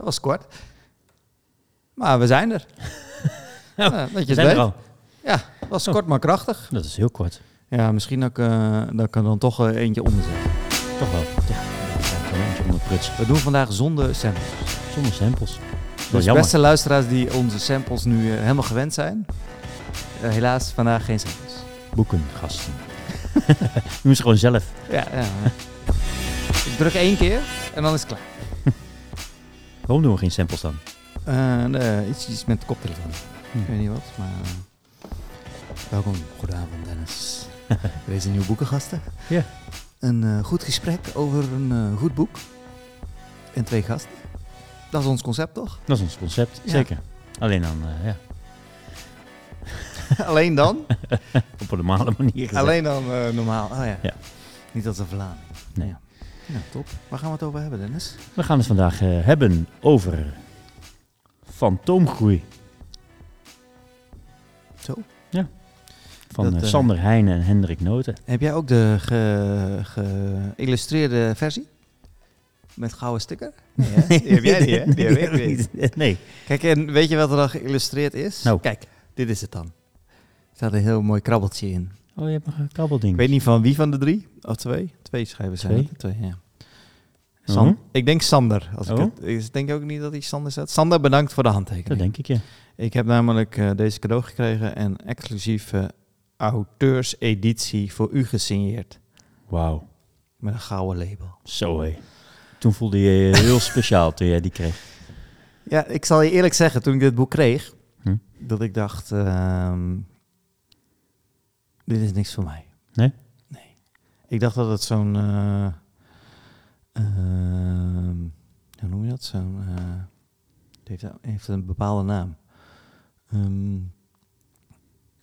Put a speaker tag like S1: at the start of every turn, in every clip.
S1: dat was kort. Maar we zijn er. Ja, dat je het
S2: zijn er al.
S1: Ja, het was
S2: Oh.
S1: kort maar krachtig.
S2: Dat is heel kort.
S1: Ja, misschien dat ik, eh, dat ik er dan toch eh, eentje onder zet.
S2: Toch wel. Ja, eentje onder pruts.
S1: We doen vandaag zonder samples.
S2: Zonder samples. Wel
S1: Dus
S2: jammer.
S1: beste luisteraars die onze samples nu eh, helemaal gewend zijn. helaas vandaag geen samples.
S2: Boeken, gasten. Moet ze gewoon zelf.
S1: Ja, ja. ik druk één keer en dan is het klaar.
S2: Waarom doen we geen samples dan?
S1: Eh, nee, iets, iets met de koptelefoon.
S2: Hm.
S1: Ik weet niet wat, maar... eh, welkom. Goedenavond, Dennis. Deze nieuwe boekengasten.
S2: Ja.
S1: Een eh, goed gesprek over een goed boek. En twee gasten. Dat is ons concept, toch?
S2: Dat is ons concept.
S1: Ja.
S2: Zeker. Alleen dan, ja,
S1: Alleen dan?
S2: op een normale manier.
S1: Alleen dan normaal. Oh ja.
S2: Ja.
S1: Niet als een Vlaming.
S2: Nee.
S1: Ja. Ja, top. Waar gaan we het over hebben, Dennis?
S2: We gaan het vandaag eh, hebben over fantoomgroei.
S1: Zo.
S2: Ja. Van
S1: Dat,
S2: eh,
S1: eh,
S2: Sander Heijnen en Hendrik Noten.
S1: Heb jij ook de ge- geïllustreerde versie? Met gouden sticker? Nee? Die heb jij niet, hè? Die heb ik niet.
S2: Nee.
S1: Kijk, en weet je wat er dan geïllustreerd is?
S2: Nou.
S1: Kijk, dit is het dan. Er staat een heel mooi krabbeltje in.
S2: Oh, je hebt nog een kabbelding.
S1: Ik weet niet van wie van de drie. Of twee. Twee schrijven zijn
S2: Twee?
S1: Twee, ja. San-
S2: Mhm.
S1: Ik denk Sander. Als ik,
S2: Oh.
S1: het, ik denk ook niet dat hij Sander zet. Sander, bedankt voor de
S2: Dat
S1: handtekening.
S2: denk ik, ja.
S1: Ik heb namelijk eh, deze cadeau gekregen en exclusief eh, auteurseditie voor u gesigneerd.
S2: Wauw.
S1: Met een gouden label.
S2: Zo hé. Toen voelde je je heel speciaal toen jij die kreeg.
S1: Ja, ik zal je eerlijk zeggen, toen ik dit boek kreeg,
S2: Hm?
S1: dat ik dacht, ehm, dit is niks voor mij.
S2: Nee?
S1: Nee. Ik dacht dat het zo'n, eh, ehm, hoe noem je dat? Zo'n, eh, het heeft, heeft een bepaalde naam. Ehm,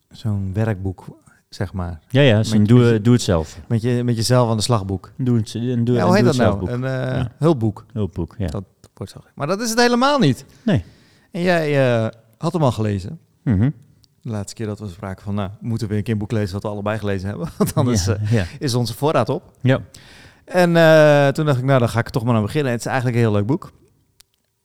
S1: zo'n werkboek, zeg maar.
S2: Ja, ja. Zo'n doe, doe het zelf.
S1: Met, je, met jezelf aan de slagboek.
S2: Doe het, en doe,
S1: Ja,
S2: en
S1: hoe heet dat nou? Een eh,
S2: Ja.
S1: hulpboek.
S2: Hulpboek, ja.
S1: Dat wordt zo. Maar dat is het helemaal niet.
S2: Nee.
S1: En jij had hem al gelezen.
S2: Mhm.
S1: De laatste keer dat we spraken van, nou, moeten we een keer een boek lezen wat we allebei gelezen hebben. Want anders
S2: ja,
S1: eh,
S2: ja.
S1: is onze voorraad op.
S2: ja.
S1: En eh, toen dacht ik, nou, dan ga ik er toch maar aan beginnen. Het is eigenlijk een heel leuk boek.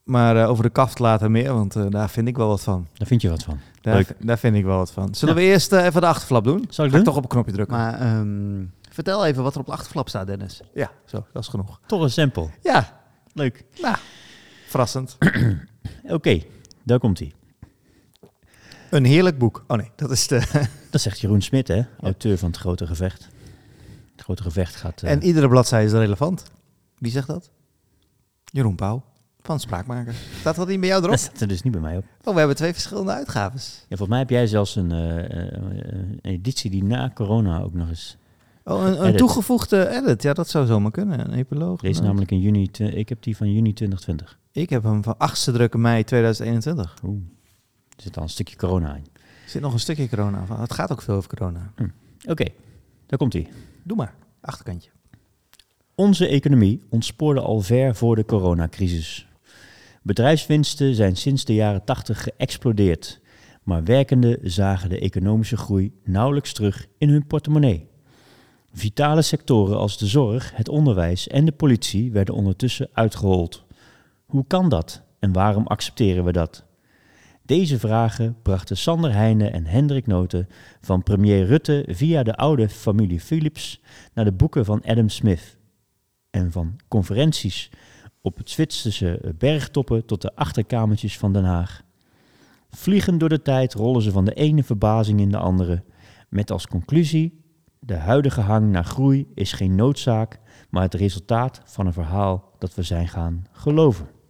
S1: Maar eh, over de kaft later meer, want eh, daar vind ik wel wat van.
S2: Daar vind je wat van.
S1: Daar,
S2: Leuk.
S1: daar vind ik wel wat van. Zullen we eerst even de achterflap doen?
S2: Zal ik
S1: Ga ik
S2: doen?
S1: toch op een knopje drukken. Maar ehm, vertel even wat er op de achterflap staat, Dennis. Ja, zo, dat is genoeg.
S2: Toch een sample.
S1: Ja,
S2: Leuk.
S1: verrassend.
S2: Oké, daar komt hij.
S1: Een heerlijk boek. Oh nee, dat is de...
S2: Dat zegt Jeroen Smit, hè? Auteur van Het Grote Gevecht. Het Grote Gevecht gaat... eh,
S1: En iedere bladzijde is relevant. Wie zegt dat? Jeroen Pauw van Spraakmakers. Staat dat niet bij jou erop?
S2: dat staat er dus niet bij mij op.
S1: Oh, we hebben twee verschillende uitgaves.
S2: Ja, volgens mij heb jij zelfs een, eh, eh, een editie die na corona ook nog eens...
S1: Oh, een, toegevoegde edit. Ja, dat zou zomaar kunnen. Een epiloog.
S2: Deze
S1: Nou,
S2: namelijk in juni... Ik heb die van juni 2020.
S1: Ik heb hem van 8e drukken mei 2021.
S2: Oeh. Er zit al een stukje corona in.
S1: Er zit nog een stukje corona van. Het gaat ook veel over corona.
S2: Oké, daar komt hij.
S1: Doe maar. Achterkantje.
S2: Onze economie ontspoorde al ver voor de coronacrisis. Bedrijfswinsten zijn sinds de jaren 80 geëxplodeerd, maar werkenden zagen de economische groei nauwelijks terug in hun portemonnee. Vitale sectoren als de zorg, het onderwijs en de politie werden ondertussen uitgehold. Hoe kan dat en waarom accepteren we dat? Deze vragen brachten Sander Heijnen en Hendrik Noten van premier Rutte via de oude familie Philips naar de boeken van Adam Smith en van conferenties op het Zwitserse bergtoppen tot de achterkamertjes van Den Haag. Vliegend door de tijd rollen ze van de ene verbazing in de andere, met als conclusie: de huidige hang naar groei is geen noodzaak, maar het resultaat van een verhaal dat we zijn gaan geloven.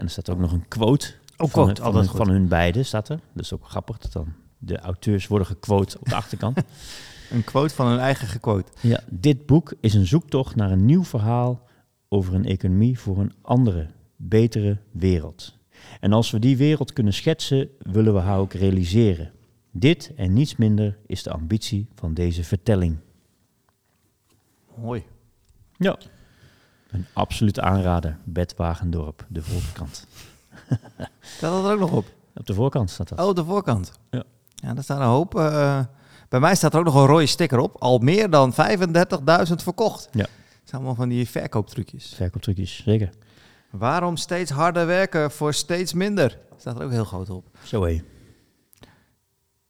S2: En er staat ook nog een quote,
S1: Oh,
S2: van,
S1: quote,
S2: van, hun,
S1: goed.
S2: van hun beiden, staat er. Dat is ook grappig dat dan de auteurs worden gequote op de achterkant.
S1: Een quote van hun eigen gequote.
S2: Ja, dit boek is een zoektocht naar een nieuw verhaal over een economie voor een andere, betere wereld. En als we die wereld kunnen schetsen, willen we haar ook realiseren. Dit en niets minder is de ambitie van deze vertelling.
S1: Mooi.
S2: Ja. Een absolute aanrader, Bert Wagendorp, de voorkant.
S1: Staat dat er ook nog op?
S2: Op de voorkant staat dat.
S1: Oh, de voorkant.
S2: Ja.
S1: Ja, daar staan een hoop. eh, bij mij staat er ook nog een rode sticker op. Al meer dan 35.000 verkocht.
S2: Ja.
S1: zijn allemaal van die verkooptrucjes.
S2: Verkooptrucjes, zeker.
S1: Waarom steeds harder werken voor steeds minder? Staat er ook heel groot op.
S2: Zo hé.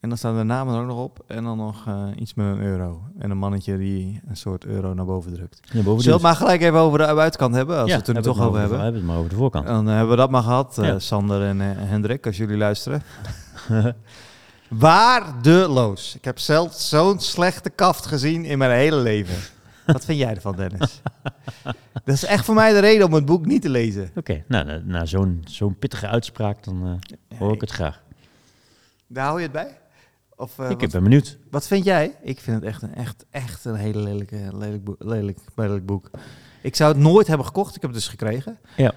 S1: En dan staan de namen er ook nog op. En dan nog eh, iets met een euro. En een mannetje die een soort euro naar boven drukt.
S2: Ja, boven
S1: Zullen we het maar gelijk even over de buitenkant hebben? Als
S2: ja,
S1: we het er nu
S2: hebben
S1: toch
S2: het
S1: over hebben.
S2: Hebben we het maar over de voorkant.
S1: Dan hebben we dat maar gehad, eh,
S2: Ja.
S1: Sander en eh, Hendrik, als jullie luisteren. Waardeloos. Ik heb zelfs zo'n slechte kaft gezien in mijn hele leven. Wat vind jij ervan, Dennis? dat is echt voor mij de reden om het boek niet te lezen.
S2: Oké, nou, na, zo'n zo'n pittige uitspraak, dan eh, hoor ik het graag.
S1: Daar hou je het bij? Of, eh,
S2: ik
S1: wat,
S2: ben benieuwd.
S1: wat vind jij? Ik vind het echt een, echt, echt een hele lelijke, lelijk, boek, lelijk, lelijk boek. Ik zou het nooit hebben gekocht. Ik heb het dus gekregen.
S2: Ja.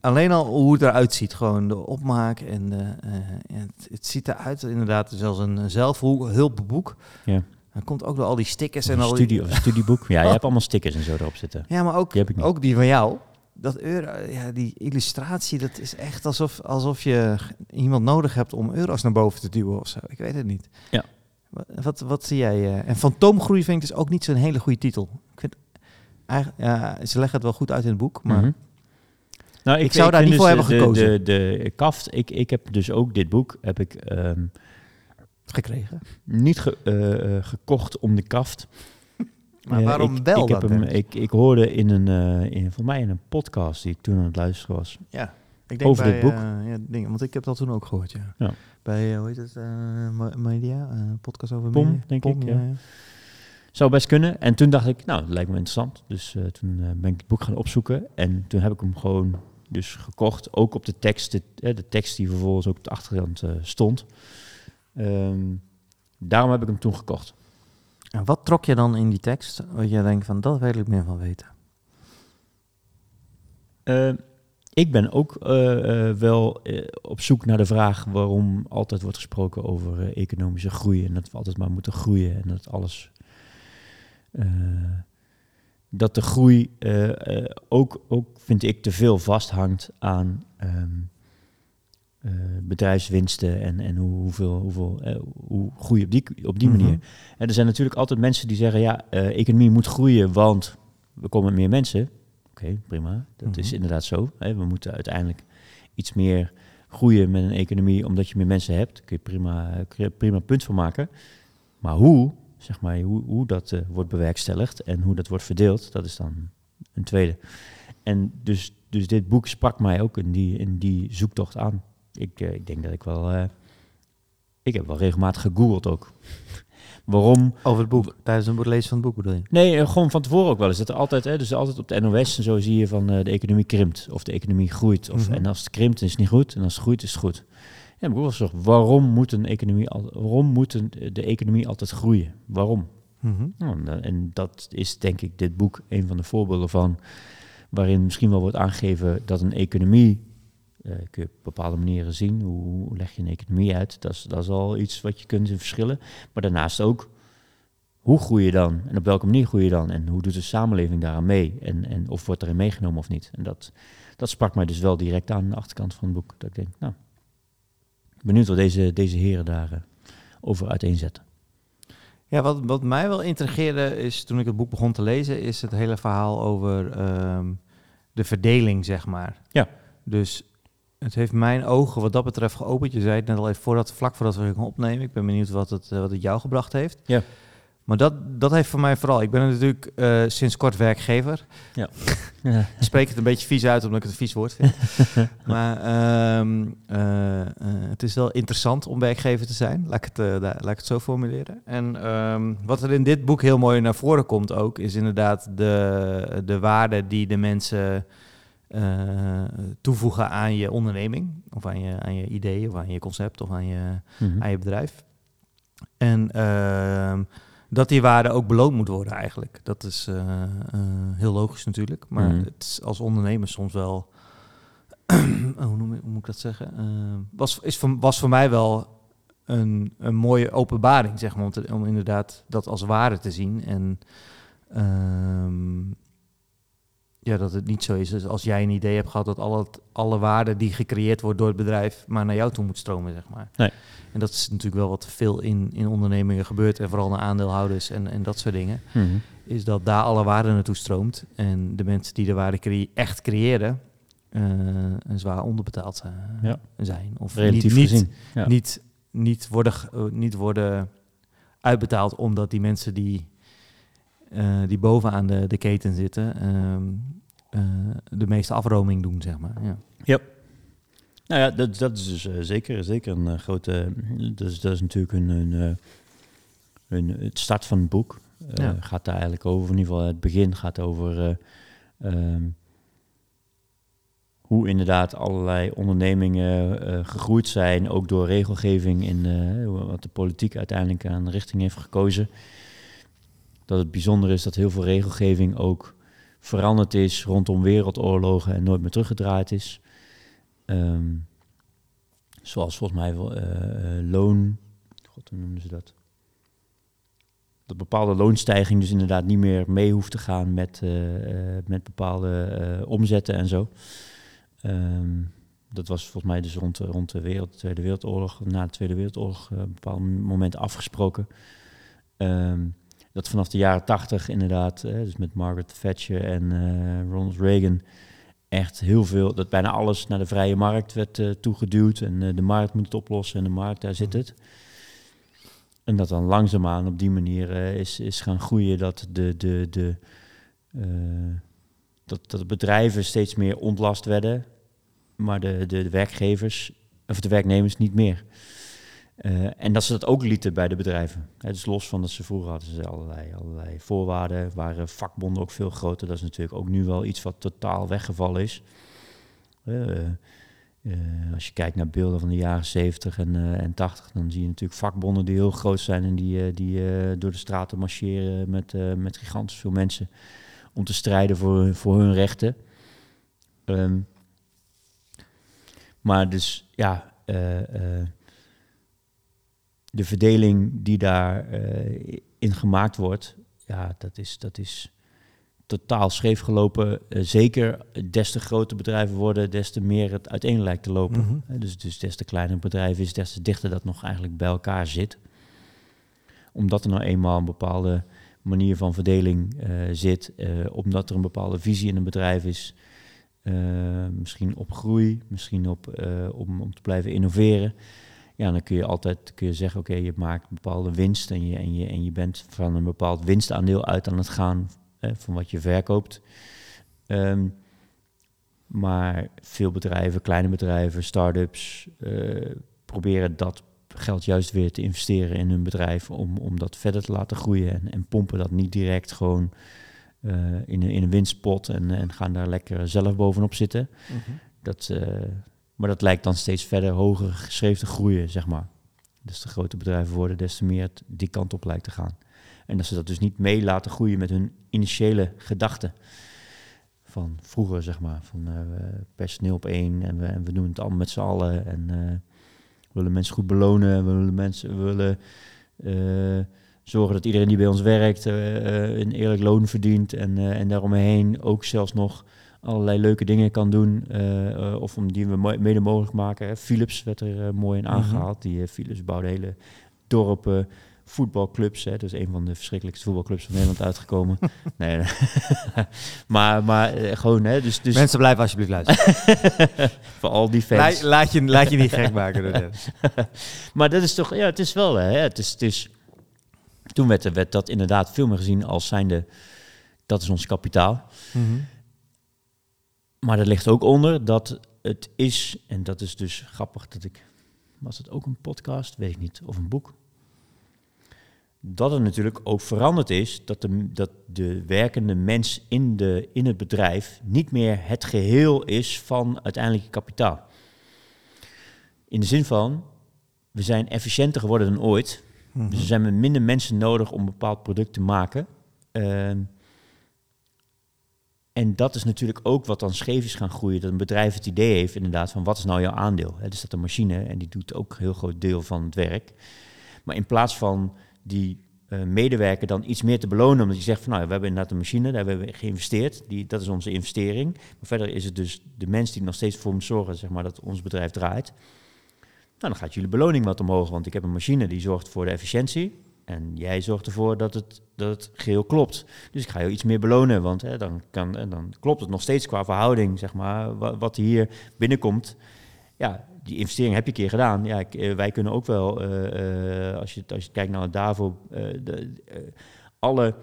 S1: Alleen al hoe het eruit ziet. Gewoon de opmaak. En, de, eh, het, het ziet eruit inderdaad zoals een zelfhulpboek.
S2: Ja.
S1: Dan komt ook door al die stickers
S2: Of
S1: en al die...
S2: studie, of een studieboek. Ja, je hebt allemaal stickers en zo erop zitten.
S1: Ja, maar ook,
S2: Die heb ik niet.
S1: ook die van jou. Dat euro, ja, die illustratie, dat is echt alsof, alsof je iemand nodig hebt om euro's naar boven te duwen of zo. Ik weet het niet.
S2: Ja.
S1: Wat, wat, wat zie jij? eh? En fantoomgroei vind ik dus ook niet zo'n hele goede titel. Ik vind, eigenlijk, ja, ze leggen het wel goed uit in het boek, maar
S2: Mhm. Nou,
S1: Ik zou daar niet voor
S2: dus,
S1: hebben
S2: eh,
S1: gekozen.
S2: De, de, kaft, ik, ik heb dus ook dit boek heb ik, ehm,
S1: gekregen.
S2: niet ge- eh, eh, gekocht om de kaft.
S1: Maar
S2: Eh,
S1: waarom
S2: ik,
S1: wel
S2: ik, heb
S1: dan?
S2: hem, ik, ik hoorde in een, eh, in, voor mij in een podcast die ik toen aan het luisteren was.
S1: ja, ik denk
S2: over
S1: bij,
S2: dit boek?
S1: eh, ja, dingen, want ik heb dat toen ook gehoord, ja.
S2: Ja.
S1: Bij, hoe heet het, me- media, podcast over
S2: Pom,
S1: media.
S2: denk
S1: Pom,
S2: ik, ja. Zou best kunnen. En toen dacht ik, nou, dat lijkt me interessant. Dus toen ben ik het boek gaan opzoeken. En toen heb ik hem gewoon dus gekocht. Ook op de tekst, de, de tekst die vervolgens ook op de achterkant stond. Ehm, daarom heb ik hem toen gekocht.
S1: En wat trok je dan in die tekst? Wat je denkt van, dat wil ik meer van weten.
S2: Eh, ik ben ook eh, eh, wel op zoek naar de vraag waarom altijd wordt gesproken over economische groei en dat we altijd maar moeten groeien en dat alles. dat de groei ook, ook, vind ik, te veel vasthangt aan ehm, eh, bedrijfswinsten en, en hoe, hoeveel, hoeveel, eh, hoe groei op die, op die
S1: Mhm.
S2: manier. En er zijn natuurlijk altijd mensen die zeggen, ja, eh, economie moet groeien, want we komen meer mensen. Oké, prima. Dat is
S1: Mhm.
S2: inderdaad zo. Hè. We moeten uiteindelijk iets meer groeien met een economie, omdat je meer mensen hebt. Kun je prima, prima punt van maken. Maar hoe, zeg maar, hoe, hoe dat wordt bewerkstelligd en hoe dat wordt verdeeld, dat is dan een tweede. En dus, dus dit boek sprak mij ook in die, in die zoektocht aan. Ik, eh, ik denk dat ik wel. eh, ik heb wel regelmatig gegoogeld ook. Waarom
S1: Over het boek, tijdens het lezen van het boek bedoel je?
S2: Nee, eh, gewoon van tevoren ook wel eens. Dat er altijd, hè, dus altijd op de NOS en zo zie je van de economie krimpt. Of de economie groeit. Of,
S1: Mhm.
S2: En als het krimpt is het niet goed. En als het groeit is het goed. Ja, maar ik wil zeggen, waarom moet, een economie al, waarom moet een, de economie altijd groeien? Waarom?
S1: Mhm.
S2: Nou, en dat is denk ik dit boek een van de voorbeelden van. Waarin misschien wel wordt aangegeven dat een economie. Eh, kun je op bepaalde manieren zien. Hoe, leg je een economie uit? Dat is, dat is al iets wat je kunt in verschillen. Maar daarnaast ook hoe groei je dan? En op welke manier groei je dan? En hoe doet de samenleving daaraan mee? En, en of wordt erin meegenomen of niet? En dat, dat sprak mij dus wel direct aan de achterkant van het boek. Dat ik denk, nou, benieuwd wat deze, deze heren daar eh, over uiteenzetten.
S1: Ja, wat, wat mij wel intrigeerde is toen ik het boek begon te lezen, is het hele verhaal over ehm, de verdeling, zeg maar.
S2: Ja.
S1: Dus het heeft mijn ogen wat dat betreft geopend. Je zei het net al even voordat, vlak voordat we gingen opnemen. Ik ben benieuwd wat het, eh, wat het jou gebracht heeft.
S2: Ja.
S1: Maar dat, dat heeft voor mij vooral. Ik ben natuurlijk eh, sinds kort werkgever.
S2: Ja.
S1: Ik spreek het een beetje vies uit omdat ik het een vies woord vind. maar ehm, eh, het is wel interessant om werkgever te zijn. Laat ik het, daar- laat ik het zo formuleren. En ehm, wat er in dit boek heel mooi naar voren komt ook, is inderdaad de, de waarde die de mensen eh, toevoegen aan je onderneming. Of aan je, aan je idee, of aan je concept, of aan je,
S2: Mhm.
S1: aan je bedrijf. En ehm, dat die waarde ook beloond moet worden eigenlijk. Dat is eh, eh, heel logisch natuurlijk. Maar
S2: Mhm.
S1: het is als ondernemer soms wel... oh, hoe, noem ik- hoe moet ik dat zeggen? Was, is voor, was voor mij wel een, een mooie openbaring, zeg maar. Om, te- om inderdaad dat als waarde te zien. En ehm, ja, dat het niet zo is. Dus als jij een idee hebt gehad dat alle, alle waarde die gecreëerd wordt door het bedrijf maar naar jou toe moet stromen, zeg maar.
S2: Nee.
S1: En dat is natuurlijk wel wat veel in, in ondernemingen gebeurt en vooral naar aandeelhouders en, en dat soort dingen.
S2: Mhm.
S1: Is dat daar alle waarde naartoe stroomt en de mensen die de waarde crea- echt creëren, eh, een zwaar onderbetaald zijn.
S2: Ja.
S1: zijn. Of
S2: Relatief
S1: niet,
S2: gezien. Ja.
S1: niet, niet, worden, eh, niet worden uitbetaald omdat die mensen die, eh, die bovenaan de, de keten zitten, ehm, eh, de meeste afroming doen, zeg maar. Ja.
S2: Nou ja, dat, dat is dus eh, zeker, zeker een eh, grote... Dat is, dat is natuurlijk hun, eh, hun, het start van het boek. Eh,
S1: Ja.
S2: Gaat daar eigenlijk over, in ieder geval het begin gaat over... eh, ehm, hoe inderdaad allerlei ondernemingen eh, gegroeid zijn, ook door regelgeving in eh, wat de politiek uiteindelijk aan richting heeft gekozen. Dat het bijzonder is dat heel veel regelgeving ook veranderd is rondom wereldoorlogen en nooit meer teruggedraaid is. Ehm, zoals volgens mij eh, eh, loon. God, hoe noemden ze dat? Dat bepaalde loonstijging dus inderdaad niet meer mee hoeft te gaan met, eh, met bepaalde omzetten en zo. Ehm, dat was volgens mij dus rond, rond de wereld, Tweede Wereldoorlog, na de Tweede Wereldoorlog, een bepaald moment afgesproken. Ehm, dat vanaf de jaren tachtig inderdaad, eh, dus met Margaret Thatcher en eh, Ronald Reagan, echt heel veel, dat bijna alles naar de vrije markt werd eh, toegeduwd. En de markt moet het oplossen en de markt, daar zit het. En dat dan langzaamaan op die manier is, is gaan groeien dat de, de, de, dat, dat bedrijven steeds meer ontlast werden, maar de, de, de werkgevers, of de werknemers niet meer. Eh, en dat ze dat ook lieten bij de bedrijven. Dus los van dat ze vroeger hadden ze allerlei, allerlei voorwaarden, waren vakbonden ook veel groter. Dat is natuurlijk ook nu wel iets wat totaal weggevallen is. Eh, eh, als je kijkt naar beelden van de jaren 70 en, en 80, dan zie je natuurlijk vakbonden die heel groot zijn en die, die door de straten marcheren met, met gigantisch veel mensen om te strijden voor, voor hun rechten. Ehm, maar dus ja, de verdeling die daar eh, in gemaakt wordt, ja, dat is, dat is totaal scheef gelopen. Eh, zeker des te groter bedrijven worden, des te meer het uiteen lijkt te lopen.
S1: Mhm.
S2: Eh, dus, dus des te kleiner het bedrijf is, des te dichter dat nog eigenlijk bij elkaar zit. Omdat er nou eenmaal een bepaalde manier van verdeling zit, omdat er een bepaalde visie in een bedrijf is. misschien op groei, misschien op, om, om te blijven innoveren. Ja, dan kun je altijd kun je zeggen, oké, je maakt een bepaalde winst en je, en, je, en je bent van een bepaald winstaandeel uit aan het gaan eh, van wat je verkoopt. Ehm, maar veel bedrijven, kleine bedrijven, start-ups, eh, proberen dat geld juist weer te investeren in hun bedrijf om, om dat verder te laten groeien en, en pompen dat niet direct gewoon eh, in, een, in een winstpot en, en gaan daar lekker zelf bovenop zitten. Dat, eh, maar dat lijkt dan steeds verder hoger geschreven te groeien, zeg maar. Dus de grote bedrijven worden, des te meer die kant op lijkt te gaan. En dat ze dat dus niet mee laten groeien met hun initiële gedachten. Van vroeger, zeg maar. Van eh, personeel op één en we, en we doen het allemaal met z'n allen. En eh, we willen mensen goed belonen. We willen, mensen, willen eh, zorgen dat iedereen die bij ons werkt een eerlijk loon verdient. En, en daaromheen ook zelfs nog allerlei leuke dingen kan doen. eh, eh, of om die we mede mogelijk maken. Hè. Philips werd er eh, mooi in
S1: Mhm.
S2: aangehaald. Die Philips bouwde hele dorpen, voetbalclubs. Hè. Is een van de verschrikkelijkste voetbalclubs van Nederland uitgekomen. nee, maar, maar gewoon, hè, dus, dus
S1: Mensen blijven alsjeblieft luisteren.
S2: voor al die fans.
S1: Laat, laat, je, laat je niet gek maken door dit.
S2: maar dat is toch, ja, het is wel, hè, het is, het is, toen werd, er- werd dat inderdaad veel meer gezien als zijnde, dat is ons kapitaal.
S1: Mhm.
S2: Maar er ligt ook onder dat het is, en dat is dus grappig dat ik, was het ook een podcast, weet ik niet, of een boek? Dat het natuurlijk ook veranderd is dat de, dat de werkende mens in, de, in het bedrijf niet meer het geheel is van uiteindelijk je kapitaal. In de zin van, we zijn efficiënter geworden dan ooit.
S1: Mhm.
S2: Dus er zijn minder mensen nodig om een bepaald product te maken. Ehm, en dat is natuurlijk ook wat dan scheef is gaan groeien. Dat een bedrijf het idee heeft inderdaad van wat is nou jouw aandeel? Hè, dus dat een machine en die doet ook een heel groot deel van het werk. Maar in plaats van die eh, medewerker dan iets meer te belonen. Omdat je zegt van nou, we hebben inderdaad een machine, daar hebben we geïnvesteerd. Die, dat is onze investering. Maar verder is het dus de mens die nog steeds voor me zorgen, zeg maar, dat ons bedrijf draait. Nou, dan gaat jullie beloning wat omhoog, want ik heb een machine die zorgt voor de efficiëntie. En jij zorgt ervoor dat het, dat geheel klopt. Dus ik ga je iets meer belonen, want hè, dan, kan, dan klopt het nog steeds qua verhouding, zeg maar, wat, hier binnenkomt. Ja, die investering heb je een keer gedaan. Ja, eh, wij kunnen ook wel, eh, eh, als, je, als je kijkt naar het DAVO, de, alle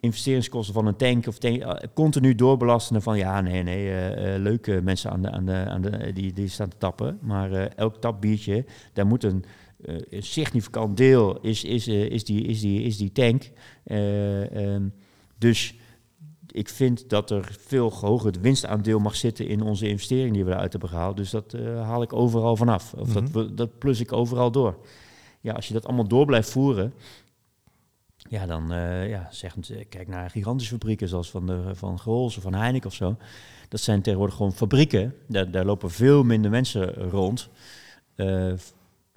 S2: investeringskosten van een tank of tank, continu doorbelasten van ja, nee, nee, leuke mensen aan de, aan de, aan de, die, die staan te tappen. Maar elk tapbiertje, daar moet een, een significant deel is, is, is, die, is, die, is die tank. Ehm, dus ik vind dat er veel hoger het winstaandeel mag zitten in onze investering die we eruit hebben gehaald. Dus dat uh, haal ik overal vanaf. Of dat, mhm. dat plus ik overal door. Ja, als je dat allemaal door blijft voeren, ja, dan uh, ja, zeg, kijk naar gigantische fabrieken zoals van, de, van Grols of van Heineken of zo. Dat zijn tegenwoordig gewoon fabrieken. Daar, daar lopen veel minder mensen rond. Uh,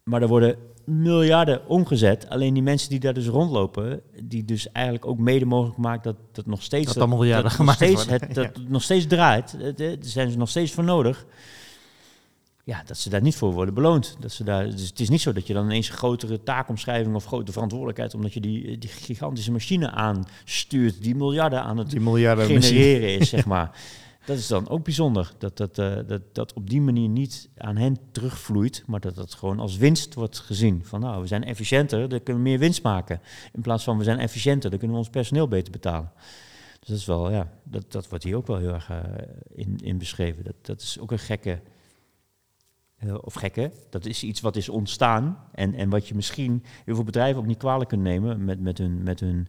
S2: maar er worden miljarden omgezet. Alleen die mensen die daar dus rondlopen, die dus eigenlijk ook mede mogelijk maakt dat dat nog steeds
S1: dat, dat, miljarden dat gemaakt
S2: nog steeds, het, dat nog steeds draait. Daar zijn ze nog steeds voor nodig. Ja, dat ze daar niet voor worden beloond. Dat ze daar, dus het is niet zo dat je dan ineens een grotere taakomschrijving of grote verantwoordelijkheid, omdat je die, die gigantische machine aanstuurt, die miljarden aan het die miljarden genereren is, zeg maar. Dat is dan ook bijzonder, dat dat, uh, dat dat op die manier niet aan hen terugvloeit, maar dat dat gewoon als winst wordt gezien. Van nou, we zijn efficiënter, dan kunnen we meer winst maken. In plaats van we zijn efficiënter, dan kunnen we ons personeel beter betalen. Dus dat is wel, ja, dat, dat wordt hier ook wel heel erg uh, in, in beschreven. Dat, dat is ook een gekke, uh, of gekke, dat is iets wat is ontstaan en, en wat je misschien heel veel bedrijven ook niet kwalijk kunt nemen met, met hun... Met hun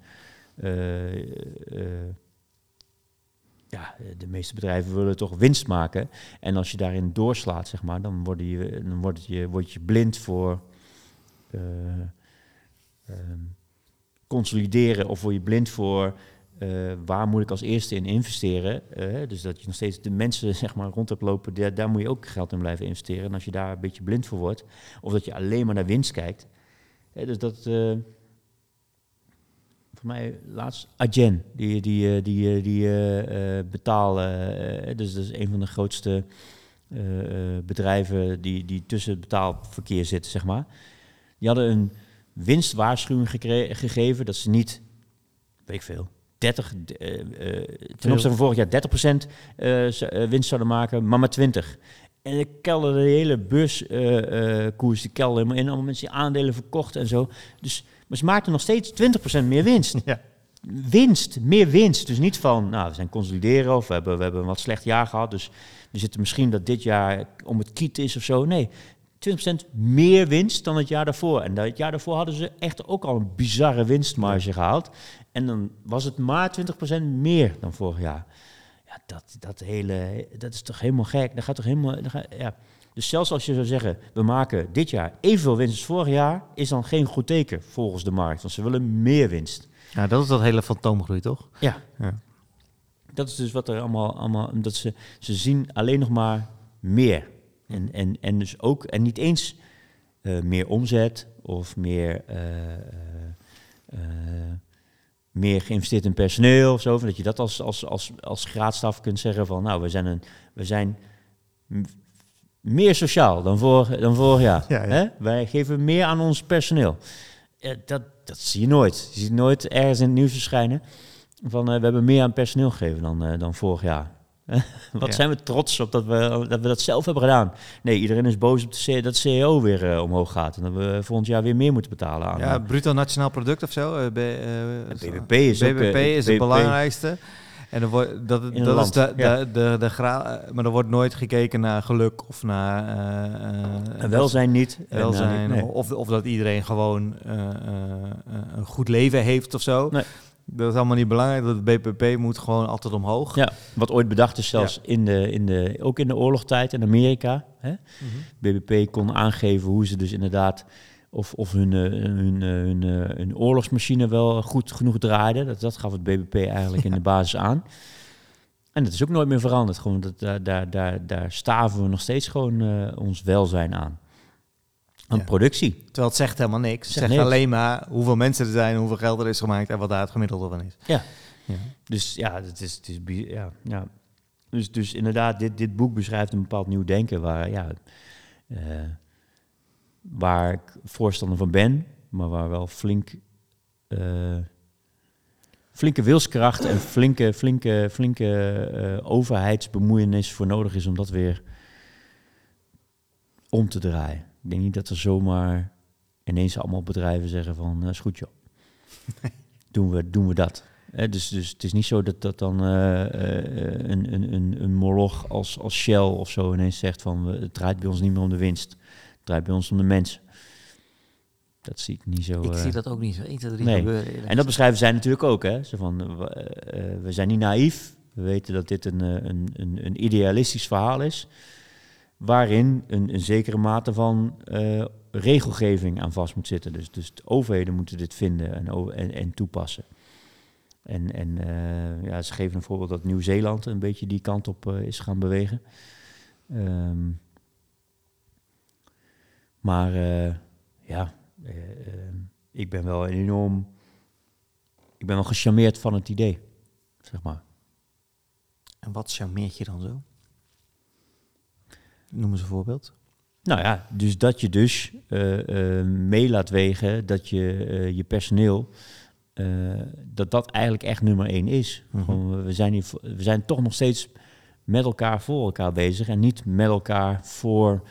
S2: ja, de meeste bedrijven willen toch winst maken. En als je daarin doorslaat, zeg maar, dan, word je, dan word je, word je blind voor uh, consolideren of word je blind voor uh, waar moet ik als eerste in investeren. Dus dat je nog steeds de mensen zeg maar, rond hebt lopen, daar, daar moet je ook geld in blijven investeren. En als je daar een beetje blind voor wordt, of dat je alleen maar naar winst kijkt. dus dat mij laatst Agen, die, die, eh, die, eh, die uh, betalen. dus dat is een van de grootste bedrijven die, die tussen het betaalverkeer zitten, zeg maar. Die hadden een winstwaarschuwing gegeven dat ze niet, weet ik veel, 30, ten opzichte van vorig jaar 30% uh, winst zouden maken, maar maar 20. En ik kelde de hele beurskoers, die kelde helemaal in. Allemaal mensen die aandelen verkocht en zo. Dus maar ze maakten nog steeds 20% meer winst. Ja. Winst, meer winst. Dus niet van, nou, we zijn consolideren of we hebben, we hebben een wat slecht jaar gehad. Dus we zitten misschien dat dit jaar om het kiet is of zo. Nee, 20% meer winst dan het jaar daarvoor. En dat jaar daarvoor hadden ze echt ook al een bizarre winstmarge gehaald. En dan was het maar 20% meer dan vorig jaar. Ja, dat, dat hele, dat is toch helemaal gek. Dat gaat toch helemaal, ja. Dus zelfs als je zou zeggen, we maken dit jaar evenveel winst als vorig jaar, is dan geen goed teken volgens de markt. Want ze willen meer winst.
S1: Ja, dat is dat hele fantoomgroei, toch?
S2: Ja. ja. Dat is dus wat er allemaal, allemaal dat ze, ze zien alleen nog maar meer. En, en, en dus ook, en niet eens uh, meer omzet of meer, uh, uh, meer geïnvesteerd in personeel of zo. Dat je dat als, als, als, als graadstaf kunt zeggen van, nou, we zijn, een, we zijn meer sociaal dan vorig, dan vorig jaar. Hè? Wij geven meer aan ons personeel. dat, dat zie je nooit. Je ziet nooit ergens in het nieuws verschijnen van uh, we hebben meer aan personeel gegeven dan, uh, dan vorig jaar. Wat zijn we trots op dat we, dat we dat zelf hebben gedaan. Nee, iedereen is boos op de dat CEO weer uh, omhoog gaat. En dat we volgend jaar weer meer moeten betalen aan.
S1: Ja, bruto nationaal product of zo.
S2: BBP is,
S1: BBP ook, is het belangrijkste. En er wordt, dat, dat is de, de, de, de, gra maar er wordt nooit gekeken naar geluk of naar...
S2: Uh, welzijn niet.
S1: Welzijn, en, of, of dat iedereen gewoon uh, een goed leven heeft of zo. Nee. Dat is allemaal niet belangrijk. Dat BPP moet gewoon altijd omhoog.
S2: Ja, wat ooit bedacht is zelfs in de, in de, ook in de oorlogstijd in Amerika. Hè? Mm -hmm. BBP kon aangeven hoe ze dus inderdaad of, of hun, eh, hun, eh, hun, eh, hun, oorlogsmachine wel goed genoeg draaide. Dat, dat gaf het BBP eigenlijk in de basis aan. En dat is ook nooit meer veranderd. Gewoon dat, daar, daar, daar, daar staven we nog steeds gewoon ons welzijn aan. aan
S1: Ja.
S2: productie.
S1: Terwijl het zegt helemaal niks. Het
S2: Zegt
S1: zegt
S2: niks.
S1: alleen maar hoeveel mensen er zijn, hoeveel geld er is gemaakt en wat daar het gemiddelde van is.
S2: Ja.
S1: Ja.
S2: Dus ja, het is, het is ja, ja. Dus, dus inderdaad, dit, dit boek beschrijft een bepaald nieuw denken waar, ja, eh, waar ik voorstander van ben, maar waar wel flink, eh, flinke wilskracht en flinke, flinke, flinke eh, overheidsbemoeienis voor nodig is om dat weer om te draaien. Ik denk niet dat er zomaar ineens allemaal bedrijven zeggen van, eh, is goed joh. doen, we, doen we dat. Dus, dus het is niet zo dat, dat dan een, een, een, een moloch als, als Shell of zo ineens zegt van het draait bij ons niet meer om de winst. Draait bij ons om de mensen. Dat zie ik niet zo.
S1: Ik
S2: eh.
S1: zie dat ook niet zo 1, 2, 3
S2: Nee.
S1: gebeuren.
S2: En dat beschrijven zij natuurlijk ook. Hè? Zo van, eh, we, eh, we zijn niet naïef. We weten dat dit een, een, een, een idealistisch verhaal is. Waarin een, een zekere mate van regelgeving aan vast moet zitten. Dus, dus de overheden moeten dit vinden en, en, en toepassen. En, en ja, ze geven een voorbeeld dat Nieuw-Zeeland een beetje die kant op is gaan bewegen. Ehm, maar eh, ja, eh, eh, ik ben wel enorm ik ben wel gecharmeerd van het idee, zeg maar.
S1: En wat charmeert je dan zo? Noem eens een voorbeeld.
S2: Nou ja, dus dat je dus eh, mee laat wegen dat je je personeel, dat dat eigenlijk echt nummer één is.
S1: Mhm.
S2: Gewoon, we, zijn hier, we zijn toch nog steeds met elkaar voor elkaar bezig en niet met elkaar voor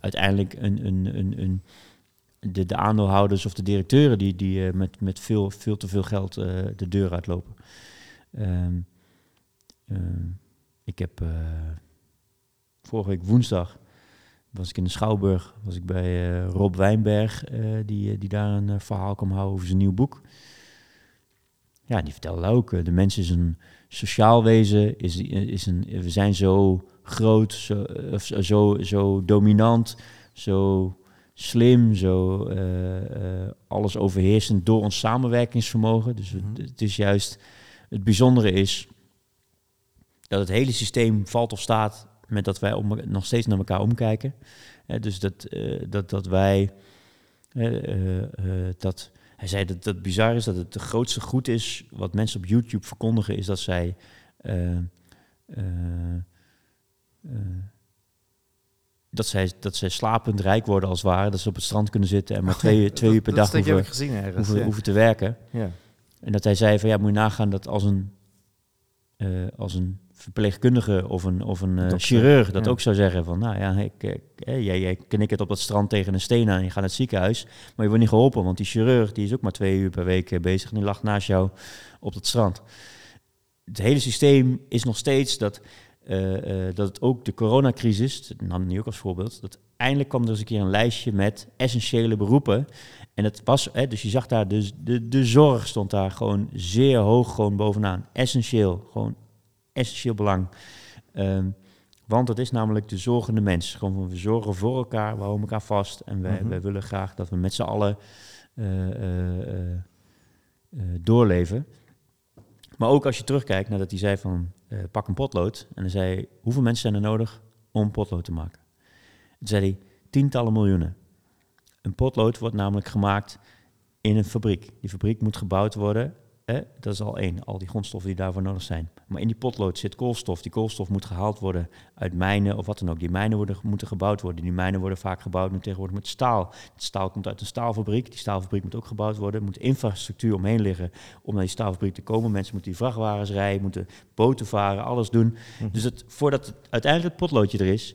S2: uiteindelijk een, een, een, een, de, de aandeelhouders of de directeuren die, die eh, met, met veel, veel te veel geld eh, de deur uitlopen. Ehm, ik heb eh, vorige week woensdag was ik in de Schouwburg, was ik bij eh, Rob Wijnberg, eh, die, eh, die daar een eh, verhaal kwam houden over zijn nieuw boek. Ja, die vertelde ook, eh, de mens is een sociaal wezen, is, is een, we zijn zo groot, zo, zo, dominant, zo slim, zo eh, eh, alles overheersend door ons samenwerkingsvermogen. Dus het,
S1: Mhm.
S2: het is juist, het bijzondere is dat het hele systeem valt of staat met dat wij om, nog steeds naar elkaar omkijken. Eh, dus dat, eh, dat, dat wij, dat, hij zei dat het bizar is dat het de grootste goed is wat mensen op YouTube verkondigen, is dat zij, dat zij, dat zij slapend rijk worden als het ware, dat ze op het strand kunnen zitten en maar twee, twee uur per
S1: dat
S2: dag
S1: ik
S2: hoeven,
S1: gezien ergens.
S2: hoeven,
S1: ja.
S2: hoeven te werken.
S1: Ja.
S2: En dat hij zei van ja, moet je nagaan dat als een, eh, als een verpleegkundige of een, of een eh, chirurg dat
S1: ja.
S2: ook zou zeggen van nou ja, ik, ik, eh, jij, jij knikkert op dat strand tegen een steen aan en je gaat naar het ziekenhuis, maar je wordt niet geholpen, want die chirurg die is ook maar twee uur per week eh, bezig en die lag naast jou op het strand. Het hele systeem is nog steeds dat, eh, eh, dat het ook de coronacrisis, dat nam nu ook als voorbeeld, dat eindelijk kwam er eens een keer een lijstje met essentiële beroepen en het was, hè, dus je zag daar, dus de, de zorg stond daar gewoon zeer hoog gewoon bovenaan. Essentieel, gewoon essentieel belang. Ehm, want dat is namelijk de zorgende mens. Gewoon van, we zorgen voor elkaar, we houden elkaar vast. En wij,
S1: Mhm.
S2: wij willen graag dat we met z'n allen eh, eh, eh, eh, doorleven. Maar ook als je terugkijkt nadat hij zei van, eh, pak een potlood. En dan zei hij, hoeveel mensen zijn er nodig om potlood te maken? Toen zei hij, tientallen miljoenen. Een potlood wordt namelijk gemaakt in een fabriek. Die fabriek moet gebouwd worden. Dat is al één, al die grondstoffen die daarvoor nodig zijn. Maar in die potlood zit koolstof. Die koolstof moet gehaald worden uit mijnen of wat dan ook. Die mijnen worden, moeten gebouwd worden. Die mijnen worden vaak gebouwd nu tegenwoordig met staal. Het staal komt uit een staalfabriek. Die staalfabriek moet ook gebouwd worden. Er moet infrastructuur omheen liggen om naar die staalfabriek te komen. Mensen moeten die vrachtwagens rijden, moeten boten varen, alles doen.
S1: Mhm.
S2: Dus het, voordat het, uiteindelijk het potloodje er is,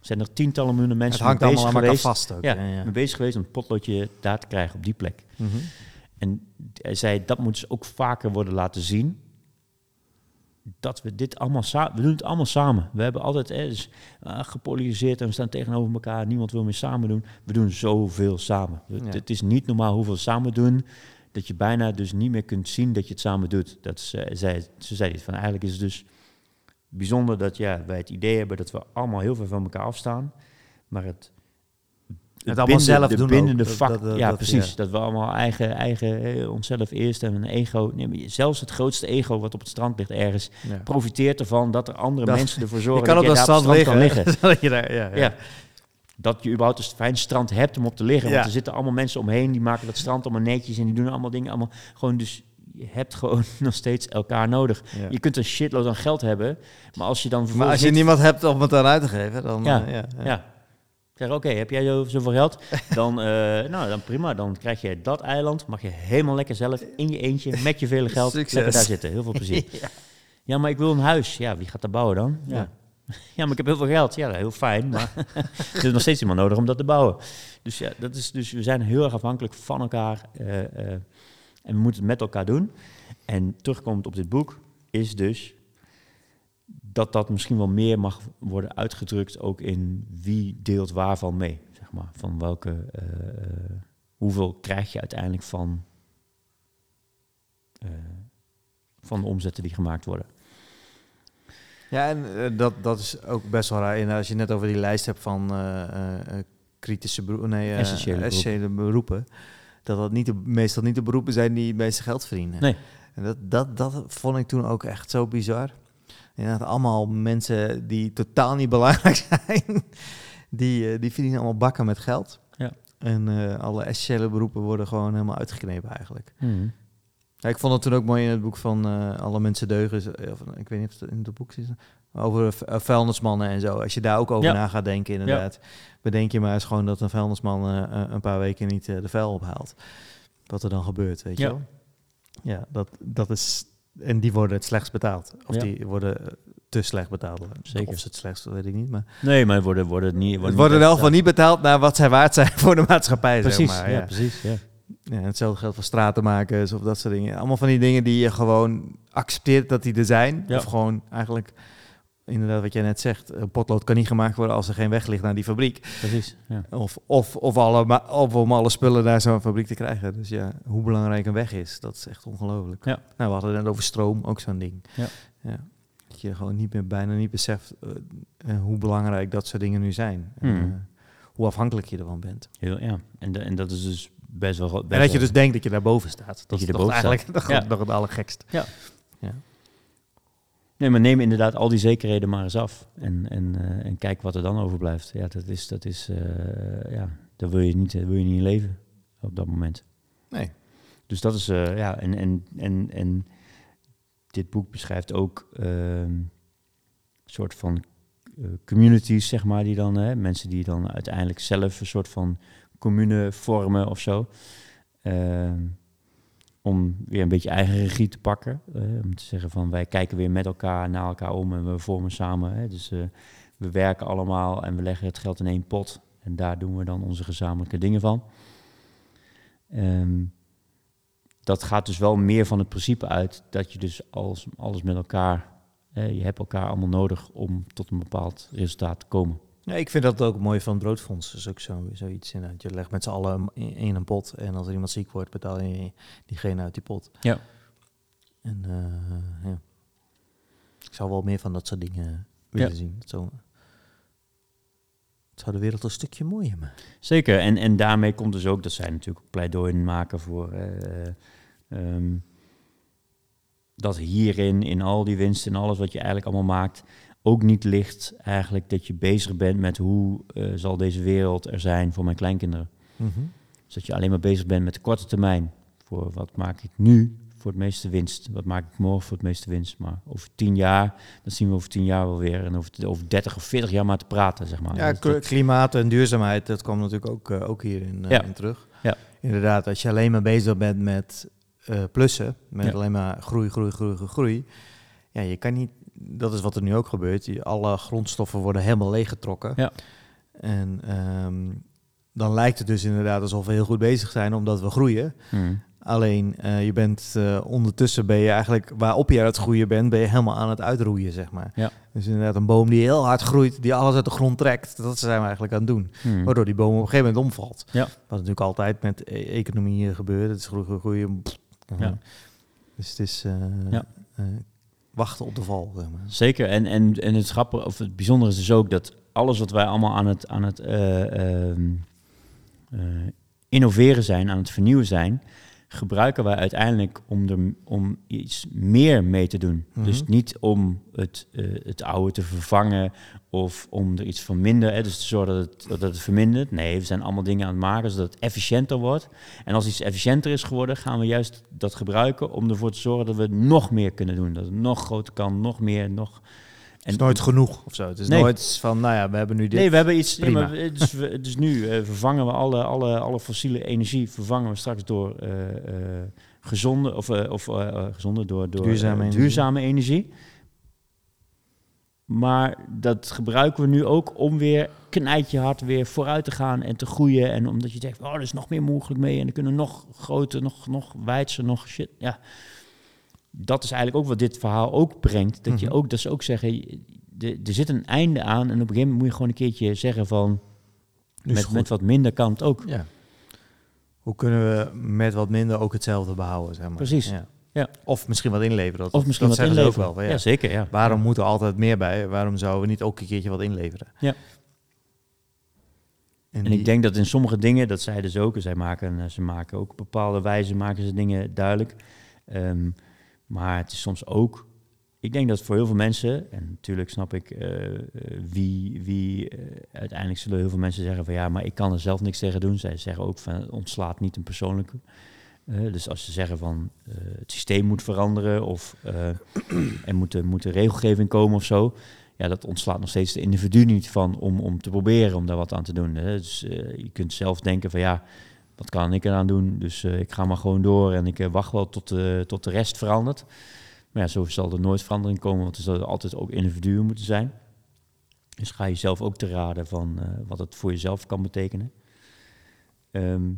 S2: zijn er tientallen miljoenen
S1: Het
S2: mensen
S1: hangt
S2: mee
S1: allemaal
S2: bezig
S1: aan elkaar
S2: geweest.
S1: vast ook.
S2: Ja,
S1: Ja, ja.
S2: mee bezig geweest om het potloodje daar te krijgen op die plek.
S1: Mhm.
S2: En hij zei, dat moet dus ook vaker worden laten zien. Dat we dit allemaal samen... We doen het allemaal samen. We hebben altijd eh, dus, gepolariseerd en we staan tegenover elkaar. Niemand wil meer samen doen. We doen zoveel samen. Het,
S1: Ja.
S2: het is niet normaal hoeveel samen doen... dat je bijna dus niet meer kunt zien dat je het samen doet. Dat ze, zei, ze zei dit van, eigenlijk is het dus bijzonder dat ja, wij het idee hebben... dat we allemaal heel veel van elkaar afstaan. Maar het
S1: Het allemaal zelf
S2: de
S1: doen
S2: bindende.
S1: Dat-
S2: vak.
S1: dat- dat-
S2: ja,
S1: dat-
S2: precies.
S1: ja.
S2: Dat we allemaal eigen, eigen eh, onszelf eerst en een ego. Nee, zelfs het grootste ego wat op het strand ligt ergens,
S1: Ja.
S2: profiteert ervan dat er andere
S1: Dat-
S2: mensen ervoor
S1: Je
S2: zorgen
S1: kan
S2: dat
S1: op
S2: jij
S1: dat strand
S2: kan
S1: liggen.
S2: liggen.
S1: Zodat je daar, ja, ja.
S2: Dat je überhaupt een fijn strand hebt om op te liggen.
S1: Ja.
S2: Want er zitten allemaal mensen omheen die maken dat strand allemaal netjes en die doen allemaal dingen allemaal gewoon. Dus je hebt gewoon nog steeds elkaar nodig.
S1: Ja.
S2: Je kunt een shitload aan geld hebben, maar als je dan
S1: Maar als je niemand hebt om het aan uit te geven, dan...
S2: Ja.
S1: eh, ja,
S2: ja. Zeg, oké, heb jij zo, zoveel geld? Dan, eh, nou, dan prima. Dan krijg je dat eiland. Mag je helemaal lekker zelf in je eentje met je vele geld
S1: Succes.
S2: lekker daar zitten. Heel veel plezier. ja. maar ik wil een huis. Ja, wie gaat dat bouwen dan? Ja.
S1: Ja.
S2: ja, maar ik heb heel veel geld. Ja, heel fijn. Maar er is nog steeds iemand nodig om dat te bouwen. Dus ja, dat is, dus we zijn heel erg afhankelijk van elkaar. eh, eh, en we moeten het met elkaar doen. En terugkomend op dit boek is dus dat dat misschien wel meer mag worden uitgedrukt ook in wie deelt waarvan mee, zeg maar. Van welke, eh, hoeveel krijg je uiteindelijk van, eh, van de omzetten die gemaakt worden.
S1: Ja, en eh, dat, dat is ook best wel raar. En als je net over die lijst hebt van kritische beroepen, nee,
S2: Essentiële beroepen.
S1: beroepen, dat dat niet de, meestal niet de beroepen zijn die het meeste geld verdienen.
S2: Nee.
S1: En dat, dat, dat vond ik toen ook echt zo bizar. Inderdaad, allemaal mensen die totaal niet belangrijk zijn, die, eh, die verdienen allemaal bakken met geld.
S2: Ja.
S1: En eh, alle essentiële beroepen worden gewoon helemaal uitgeknepen eigenlijk.
S2: Mhm.
S1: Ja, ik vond het toen ook mooi in het boek van eh, Alle Mensen Deugen. Of, ik weet niet of het in het boek zit. Over vuilnismannen en zo. Als je daar ook over
S2: Ja.
S1: na gaat denken, inderdaad. Bedenk je maar eens gewoon dat een vuilnisman een paar weken niet de vuil ophaalt. Wat er dan gebeurt, weet je wel? Ja, dat, dat is... En die worden het slechtst betaald. Of
S2: Ja.
S1: die worden eh, te slecht betaald.
S2: Zeker.
S1: Of ze het slechtst, weet ik niet. Maar
S2: Nee, maar worden, worden niet...
S1: het worden wel van niet betaald naar wat zij waard zijn voor de maatschappij,
S2: Precies,
S1: zeg maar.
S2: ja,
S1: Ja.
S2: precies. Ja.
S1: Ja, hetzelfde geldt voor stratenmakers of dat soort dingen. Allemaal van die dingen die je gewoon accepteert dat die er zijn. Of gewoon eigenlijk, inderdaad wat jij net zegt, een potlood kan niet gemaakt worden als er geen weg ligt naar die fabriek.
S2: Precies, ja.
S1: Of, of, of, alle, of om alle spullen naar zo'n fabriek te krijgen. Dus ja, hoe belangrijk een weg is, dat is echt ongelooflijk.
S2: Ja.
S1: Nou, we hadden het net over stroom, ook zo'n ding.
S2: Ja.
S1: Ja. Dat je gewoon niet meer, bijna niet beseft eh, eh, hoe belangrijk dat soort dingen nu zijn. En,
S2: Hmm.
S1: eh, hoe afhankelijk je ervan bent.
S2: Heel, ja. En, de- en dat is dus best wel... Best
S1: en dat je dus denkt dat je daarboven staat. Dat,
S2: je
S1: is eigenlijk nog,
S2: Ja.
S1: nog het allergekst.
S2: Nee, maar neem inderdaad al die zekerheden maar eens af. En, en, eh, en kijk wat er dan overblijft. Ja, dat is... Dat is eh, ja, daar wil je, niet, daar wil je niet in leven op dat moment.
S1: Nee.
S2: Dus dat is... eh, ja, en, en, en, en dit boek beschrijft ook... ehm, een soort van eh, communities, zeg maar, die dan... hè, mensen die dan uiteindelijk zelf een soort van commune vormen of zo. Om weer een beetje eigen regie te pakken. eh, om te zeggen van wij kijken weer met elkaar naar elkaar om en we vormen samen. Hè, dus eh, we werken allemaal en we leggen het geld in één pot. En daar doen we dan onze gezamenlijke dingen van. Ehm, dat gaat dus wel meer van het principe uit dat je dus alles, alles met elkaar... hè, je hebt elkaar allemaal nodig om tot een bepaald resultaat te komen.
S1: Ja, ik vind dat ook mooi van het broodfonds. Dat is ook zo, zoiets inderdaad. Je legt met z'n allen in, in een pot. En als er iemand ziek wordt, betaal je diegene uit die pot.
S2: Ja.
S1: En eh, ja. Ik zou wel meer van dat soort dingen willen
S2: Ja.
S1: zien. Zou, het zou de wereld een stukje mooier maken.
S2: Zeker, en, en daarmee komt dus ook dat zij natuurlijk pleidooi maken voor eh, ehm, dat hierin, in al die winst en alles wat je eigenlijk allemaal maakt, ook niet ligt eigenlijk dat je bezig bent met hoe eh, zal deze wereld er zijn voor mijn kleinkinderen. Dus dat je alleen maar bezig bent met de korte termijn. Voor wat maak ik nu voor het meeste winst? Wat maak ik morgen voor het meeste winst? Maar over tien jaar, dat zien we over tien jaar wel weer. En over, over 30 of 40 jaar maar te praten, zeg maar.
S1: Ja,
S2: Dat-
S1: klimaat en duurzaamheid, dat kwam natuurlijk ook, eh, ook hierin eh,
S2: Ja.
S1: in terug.
S2: Ja.
S1: Inderdaad, als je alleen maar bezig bent met plussen, met
S2: Ja.
S1: alleen maar groei, groei, groei, groei. Ja, je kan niet, dat is wat er nu ook gebeurt. Alle grondstoffen worden helemaal leeggetrokken.
S2: Ja.
S1: En ehm, dan lijkt het dus inderdaad alsof we heel goed bezig zijn omdat we groeien.
S2: Hmm.
S1: Alleen eh, je bent eh, ondertussen ben je eigenlijk waarop je aan het groeien bent, ben je helemaal aan het uitroeien, zeg maar.
S2: Ja.
S1: Dus inderdaad, een boom die heel hard groeit, die alles uit de grond trekt, dat zijn we eigenlijk aan het doen.
S2: Hmm.
S1: Waardoor die boom op een gegeven moment omvalt.
S2: Ja.
S1: Wat natuurlijk altijd met e- economie gebeurt. Het is groeien, groeien.
S2: Ja.
S1: Dus het is eh,
S2: Ja.
S1: Wachten op de val.
S2: Zeker. En, en, en het grappige, of het bijzondere is dus ook dat alles wat wij allemaal aan het, aan het, eh, ehm, eh, innoveren zijn, aan het vernieuwen zijn, gebruiken wij uiteindelijk om, er, om iets meer mee te doen.
S1: Mhm.
S2: Dus niet om het, eh, het oude te vervangen of om er iets van minder, hè, dus te zorgen dat het, dat het vermindert. Nee, we zijn allemaal dingen aan het maken zodat het efficiënter wordt. En als iets efficiënter is geworden, gaan we juist dat gebruiken om ervoor te zorgen dat we nog meer kunnen doen. Dat het nog groter kan, nog meer, nog...
S1: Het is nooit genoeg of zo. Het is
S2: Nee.
S1: nooit van, nou ja, we hebben nu dit.
S2: Nee, we hebben iets.
S1: Prima.
S2: maar dus, we- dus nu eh, vervangen we alle, alle, alle fossiele energie vervangen we straks door eh, eh, gezonde of, of gezonde door, door
S1: Duurzame energie.
S2: duurzame energie. Maar dat gebruiken we nu ook om weer knijtje hard weer vooruit te gaan en te groeien. En omdat je denkt, oh, er is nog meer mogelijk mee. En dan kunnen nog groter, nog, nog wijdser, nog shit. Ja, dat is eigenlijk ook wat dit verhaal ook brengt. Dat, je
S1: Mhm.
S2: ook, dat ze ook zeggen, er zit een einde aan. En op een gegeven moment moet je gewoon een keertje zeggen van...
S1: Het
S2: Met, met wat minder kan het ook.
S1: Ja. Hoe kunnen we met wat minder ook hetzelfde behouden, zeg maar.
S2: Precies.
S1: Ja.
S2: Ja.
S1: Of misschien wat inleveren. Dat,
S2: Of misschien
S1: dat
S2: wat
S1: zeggen ze
S2: inleveren.
S1: ook wel.
S2: ja.
S1: Ja.
S2: zeker. Ja.
S1: Waarom moet er altijd meer bij? Waarom zouden we niet ook een keertje wat inleveren?
S2: Ja.
S1: En,
S2: En ik denk dat in sommige dingen, dat zeiden ze ook, zij maken, ze maken ook op bepaalde wijze maken ze dingen duidelijk. Ehm, maar het is soms ook, ik denk dat voor heel veel mensen, en natuurlijk snap ik eh, eh, wie, wie eh, uiteindelijk zullen heel veel mensen zeggen van ja, maar ik kan er zelf niks tegen doen. Zij zeggen ook van ontslaat niet een persoonlijke. Dus als ze zeggen van het systeem moet veranderen of er moet, moet regelgeving komen of zo, ja, dat ontslaat nog steeds de individu niet van om, om te proberen om daar wat aan te doen. Dus je kunt zelf denken van ja, wat kan ik eraan doen? Dus eh, ik ga maar gewoon door en ik eh, wacht wel tot, eh, tot de rest verandert. Maar ja, zo zal er nooit verandering komen, want er zullen altijd ook individuen moeten zijn. Dus ga je zelf ook te raden van wat het voor jezelf kan betekenen. Ehm,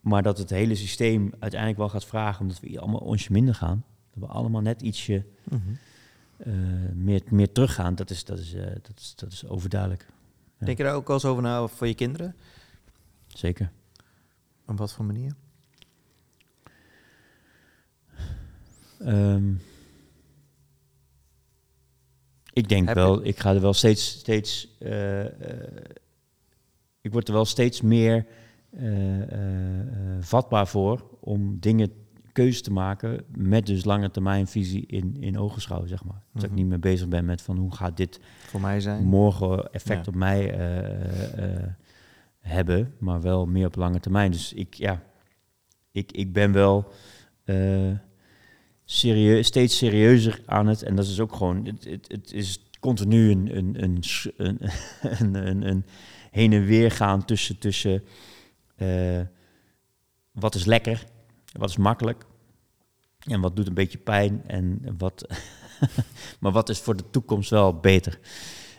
S2: maar dat het hele systeem uiteindelijk wel gaat vragen, omdat we allemaal onsje minder gaan. Dat we allemaal net ietsje
S1: Mhm.
S2: meer, meer teruggaan, dat is, dat, is, dat, is, dat is overduidelijk. Ja.
S1: Denk je daar ook wel eens over na voor je kinderen?
S2: Zeker.
S1: Op wat voor manier?
S2: Ehm, ik denk
S1: Heb
S2: wel, ik ga er wel steeds, steeds eh, eh, ik word er wel steeds meer eh, vatbaar voor om dingen, keuzes te maken met dus lange termijn visie in, in ogenschouw, zeg maar. Dat ik
S1: Mhm.
S2: niet meer bezig ben met van hoe gaat dit
S1: Voor mij zijn?
S2: morgen effect
S1: Ja.
S2: op mij hebben, maar wel meer op lange termijn. Dus ik, ja, ik, ik ben wel eh, serieus, steeds serieuzer aan het. En dat is ook gewoon, het, het, het is continu een, een, een, een, een, een, een heen en weer gaan tussen, tussen eh, wat is lekker, wat is makkelijk. En wat doet een beetje pijn en wat, maar wat is voor de toekomst wel beter.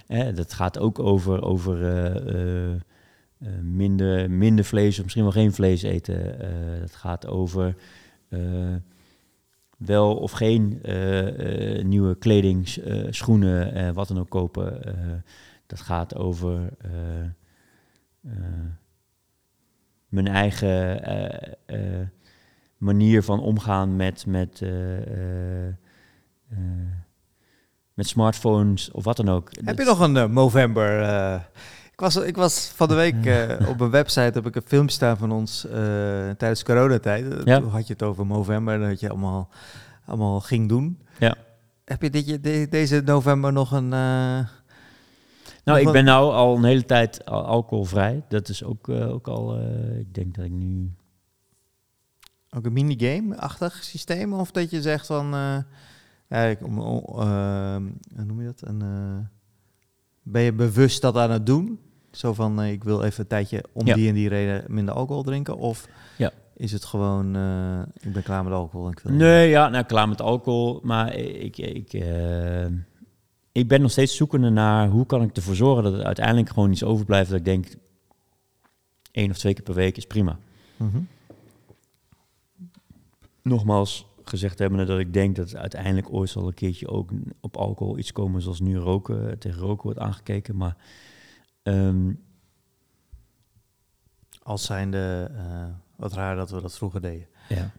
S2: Hè, dat gaat ook over, over eh, eh, eh, minder, minder vlees of misschien wel geen vlees eten. Eh, dat gaat over eh, wel of geen eh, eh, nieuwe kleding, eh, schoenen, eh, wat dan ook kopen. Eh, dat gaat over eh, eh, mijn eigen eh, eh, manier van omgaan met, met, eh, eh, eh, met smartphones of wat dan ook.
S1: Heb je nog een eh, Movember? Ik, was, ik was van de week eh, op een website, heb ik een filmpje staan van ons eh, tijdens coronatijd. Eh,
S2: Ja.
S1: Toen had je het over Movember, dat je allemaal, allemaal ging doen.
S2: Ja.
S1: Heb je dit, de- deze november nog een...
S2: Nou, ik ben nou al een hele tijd al- alcoholvrij. Dat is ook, ook al, ik denk dat ik nu...
S1: Ook een minigame-achtig systeem? Of dat je zegt van... om, hoe noem je dat? Een, ben je bewust dat aan het doen? Zo van, eh, ik wil even een tijdje om
S2: Ja.
S1: die en die reden minder alcohol drinken? Of
S2: Ja.
S1: is het gewoon, eh, ik ben klaar met alcohol en ik wil...
S2: Nee, ja, nou klaar met alcohol. Maar ik, ik, eh, ik ben nog steeds zoekende naar hoe kan ik ervoor zorgen dat er uiteindelijk gewoon iets overblijft. Dat ik denk, één of twee keer per week is prima.
S1: Mhm.
S2: Nogmaals gezegd hebben dat ik denk dat uiteindelijk ooit zal een keertje ook op alcohol iets komen zoals nu roken, tegen roken wordt aangekeken. Maar ehm,
S1: Als zijnde, eh wat raar dat we dat vroeger deden.
S2: Ja.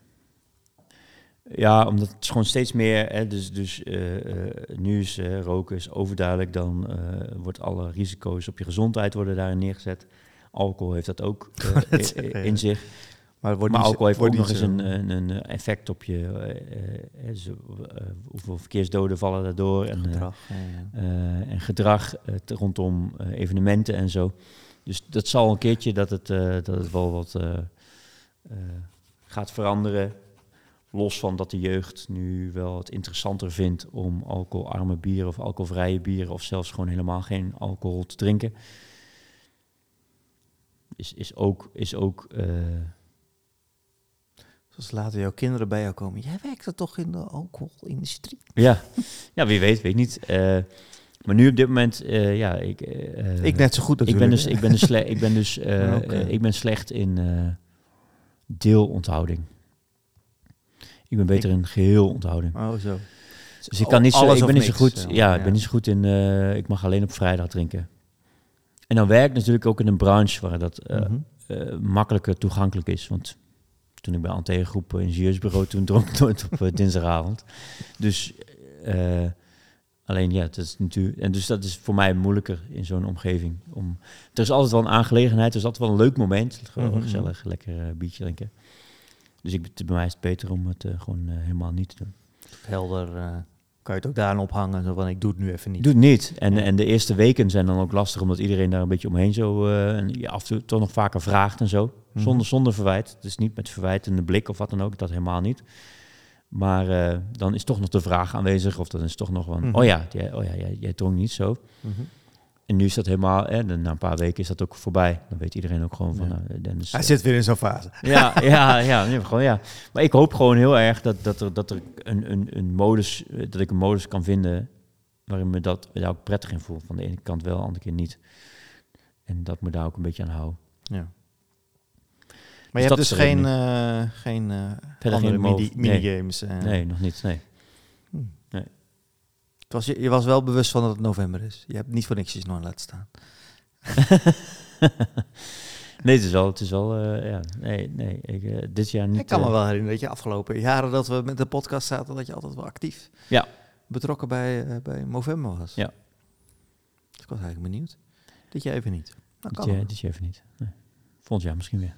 S2: Ja, omdat het is gewoon steeds meer. Hè, dus dus eh, eh, nu is eh, roken is overduidelijk. Dan eh wordt alle risico's op je gezondheid worden daarin neergezet. Alcohol heeft dat ook eh, in zich.
S1: Maar, wordt
S2: maar
S1: niet-
S2: alcohol heeft ook nog eens een, een, een effect op je. eh, eh, zo, eh, hoeveel verkeersdoden vallen daardoor. En, eh,
S1: gedrag. Ja, ja.
S2: eh, en gedrag eh, rondom eh, evenementen en zo. Dus dat zal een keertje dat het, eh, dat het wel wat eh, eh, gaat veranderen. Los van dat de jeugd nu wel het interessanter vindt om alcoholarme bieren of alcoholvrije bieren of zelfs gewoon helemaal geen alcohol te drinken. Is, is ook, is ook eh,
S1: Zoals later jouw kinderen bij jou komen. Jij werkte toch in de alcoholindustrie?
S2: ja, ja, wie weet, weet niet. Eh, maar nu op dit moment, eh, ja, ik... eh,
S1: ik net zo goed
S2: ik
S1: natuurlijk.
S2: ben dus, ik ben dus, sle- ik ben dus eh, ik ben slecht in deelonthouding. Ik ben beter in geheelonthouding.
S1: Oh, zo.
S2: Dus ik kan niet zo, ik ben niet zo goed. Ja, ik ben niet zo goed in. ik mag alleen op vrijdag drinken. En dan werk ik natuurlijk ook in een branche waar dat
S1: Mhm.
S2: makkelijker toegankelijk is. Want toen ik bij Ante Groep ingenieursbureau, toen dronk nooit op eh, dinsdagavond. Dus eh, alleen ja, dat is natuurlijk. En dus dat is voor mij moeilijker in zo'n omgeving. Om, er is altijd wel een aangelegenheid, er is altijd wel een leuk moment. Gewoon
S1: Mhm.
S2: gezellig, lekker eh, biertje drinken. Dus ik, bij mij is het beter om het eh, gewoon eh, helemaal niet te doen.
S1: Helder. eh, kan je het ook daaraan ophangen? Zo van, ik doe het nu even niet.
S2: Doe het niet. En,
S1: Ja.
S2: en de eerste weken zijn dan ook lastig, omdat iedereen daar een beetje omheen zo eh, en je af en toe toch nog vaker vraagt en zo.
S1: Mhm.
S2: Zonder, zonder verwijt. Dus niet met verwijtende blik of wat dan ook, dat helemaal niet. Maar eh, dan is toch nog de vraag aanwezig, of dan is toch nog van,
S1: Mhm.
S2: oh ja, jij, oh ja jij, jij dronk niet zo.
S1: Mhm.
S2: En nu is dat helemaal, eh, dan na een paar weken is dat ook voorbij. Dan weet iedereen ook gewoon van,
S1: Ja.
S2: nou, Dennis...
S1: Hij
S2: eh,
S1: zit weer in zo'n fase.
S2: ja, ja, ja, gewoon ja. Maar ik hoop gewoon heel erg dat, dat er, dat er een, een, een modus, eh, dat ik een modus kan vinden waarin me dat daar ook prettig in voel. Van de ene kant wel, de andere keer niet. En dat me daar ook een beetje aan hou.
S1: Ja. Maar je
S2: dat
S1: hebt dus geen, eh, geen
S2: Verder
S1: andere mini,
S2: nee.
S1: minigames. eh.
S2: Nee, nog niet. Nee.
S1: Het was, je, je was wel bewust van dat het november is. Je hebt niet voor niks je nog laten staan.
S2: nee, het is wel, het is wel, eh, ja, nee, nee, ik, dit jaar niet.
S1: ik kan me wel herinneren dat je afgelopen jaren dat we met de podcast zaten, dat je altijd wel actief
S2: Ja.
S1: betrokken bij, bij Movember was.
S2: Ja.
S1: Dus ik was eigenlijk benieuwd. Dit jaar even niet.
S2: Dit,
S1: kan
S2: jaar, dit jaar even niet. Nee. Volgend jaar misschien weer.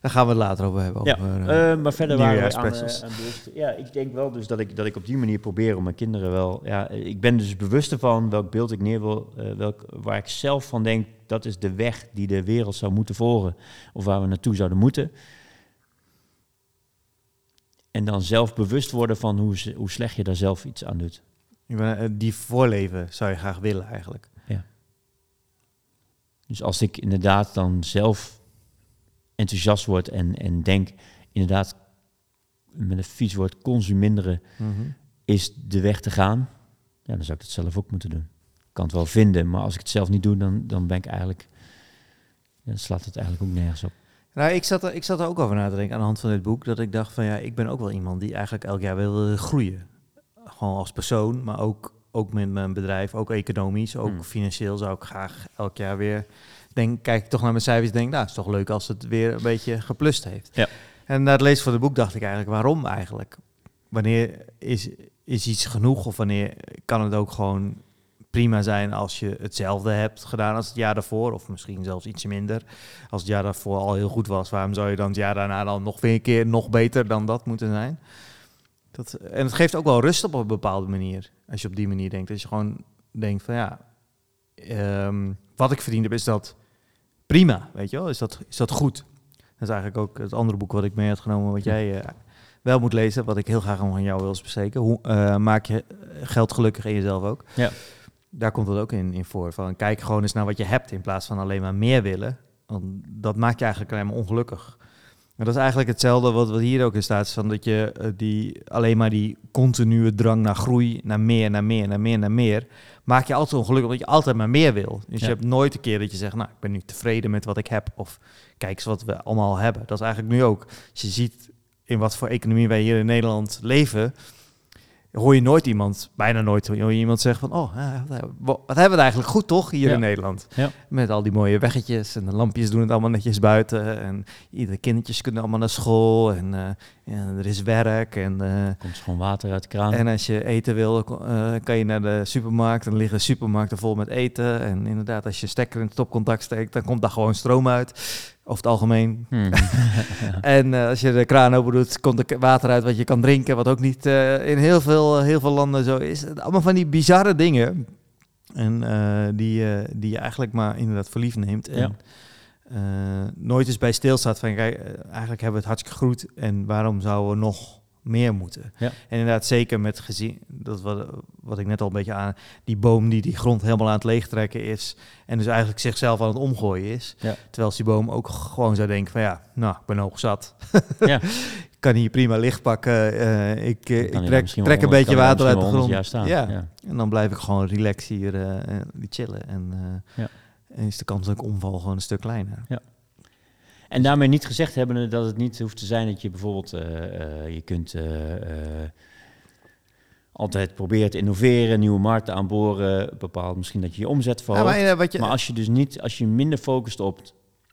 S1: Daar gaan we het later over hebben.
S2: Ja,
S1: over, eh,
S2: Eh, maar verder waren we aan, eh, aan bewust- Ja, ik denk wel dus dat ik, dat ik op die manier probeer om mijn kinderen wel... Ja, ik ben dus bewust ervan welk beeld ik neer wil... eh, welk, waar ik zelf van denk, dat is de weg die de wereld zou moeten volgen. Of waar we naartoe zouden moeten. En dan zelf bewust worden van hoe, ze- hoe slecht je daar zelf iets aan doet.
S1: die voorleven zou je graag willen eigenlijk.
S2: Dus als ik inderdaad dan zelf enthousiast word en, en denk... Inderdaad, met een vies woord, consuminderen... is de weg te gaan, ja, dan zou ik het zelf ook moeten doen. Ik kan het wel vinden, maar als ik het zelf niet doe, dan, dan ben ik eigenlijk, ja, dan slaat het eigenlijk ook nergens op.
S1: Nou, ik zat, er, ik zat er ook over na te denken aan de hand van dit boek. Dat ik dacht van ja, ik ben ook wel iemand die eigenlijk elk jaar wil groeien. Gewoon als persoon, maar ook, ook met mijn bedrijf, ook economisch, ook
S2: Hmm.
S1: financieel zou ik graag elk jaar weer... Denk, kijk ik toch naar mijn cijfers en denk, nou, het is toch leuk als het weer een beetje geplust heeft.
S2: Ja.
S1: En na het lezen van het boek dacht ik eigenlijk, waarom eigenlijk? Wanneer is, is iets genoeg of wanneer kan het ook gewoon prima zijn als je hetzelfde hebt gedaan als het jaar daarvoor, of misschien zelfs iets minder. Als het jaar daarvoor al heel goed was, waarom zou je dan het jaar daarna dan nog weer een keer nog beter dan dat moeten zijn? Dat, en het geeft ook wel rust op een bepaalde manier, als je op die manier denkt. Als je gewoon denkt van ja, ehm, wat ik verdiend heb, is dat prima, weet je wel? Is dat, is dat goed? Dat is eigenlijk ook het andere boek wat ik mee had genomen, wat jij eh, wel moet lezen, wat ik heel graag van jou wil bespreken. Hoe eh, maak je geld gelukkig en jezelf ook?
S2: Ja.
S1: Daar komt het ook in, in voor. Van, kijk gewoon eens naar wat je hebt in plaats van alleen maar meer willen. Want dat maakt je eigenlijk alleen maar ongelukkig. Maar dat is eigenlijk hetzelfde wat, wat hier ook in staat. is Van dat je eh, die, alleen maar die continue drang naar groei, naar meer, naar meer, naar meer, naar meer. Maak je altijd ongelukkig, omdat je altijd maar meer wil. Dus
S2: Ja.
S1: je hebt nooit een keer dat je zegt, nou, ik ben nu tevreden met wat ik heb. Of kijk eens wat we allemaal hebben. Dat is eigenlijk nu ook. Als je ziet in wat voor economie wij hier in Nederland leven, hoor je nooit iemand, bijna nooit hoor je iemand zeggen van, oh, eh, wat hebben we het eigenlijk goed toch hier
S2: Ja.
S1: in Nederland.
S2: Ja.
S1: Met al die mooie weggetjes en de lampjes doen het allemaal netjes buiten. En iedere kindertjes kunnen allemaal naar school en eh, er is werk. En, eh,
S2: Komt schoon water uit de kraan.
S1: en als je eten wil, kan je naar de supermarkt. En dan liggen supermarkten vol met eten. En inderdaad, als je stekker in het stopcontact steekt, dan komt daar gewoon stroom uit. Over het algemeen.
S2: Hmm.
S1: En eh, als je de kraan open doet, komt er water uit wat je kan drinken. Wat ook niet eh, in heel veel, heel veel landen zo is. Allemaal van die bizarre dingen. En eh, die, eh, die je eigenlijk maar inderdaad voor lief neemt. En,
S2: Ja.
S1: eh, nooit eens bij stilstaat van, kijk, eh, eigenlijk hebben we het hartstikke goed. En waarom zouden we nog meer moeten?
S2: Ja.
S1: En inderdaad, zeker met gezien, dat wat, wat ik net al een beetje aan, die boom die die grond helemaal aan het leegtrekken is. En dus eigenlijk zichzelf aan het omgooien is.
S2: Ja.
S1: Terwijl als die boom ook gewoon zou denken van, ja, nou, ik ben hoog zat.
S2: Ja.
S1: Ik kan hier prima licht pakken. eh, ik eh, ik trek, trek een beetje water uit de grond.
S2: 100 jaar staan.
S1: Ja.
S2: Ja.
S1: En dan blijf ik gewoon relax hier eh, chillen. En,
S2: Ja.
S1: en is de kans dat ik omval gewoon een stuk kleiner.
S2: En daarmee niet gezegd hebben dat het niet hoeft te zijn dat je bijvoorbeeld, eh, eh, je kunt eh, altijd proberen te innoveren, nieuwe markten aanboren, bepaald misschien dat je je omzet
S1: Ja,
S2: verhoogt.
S1: maar, wat je,
S2: maar als je dus niet, als je minder focust op,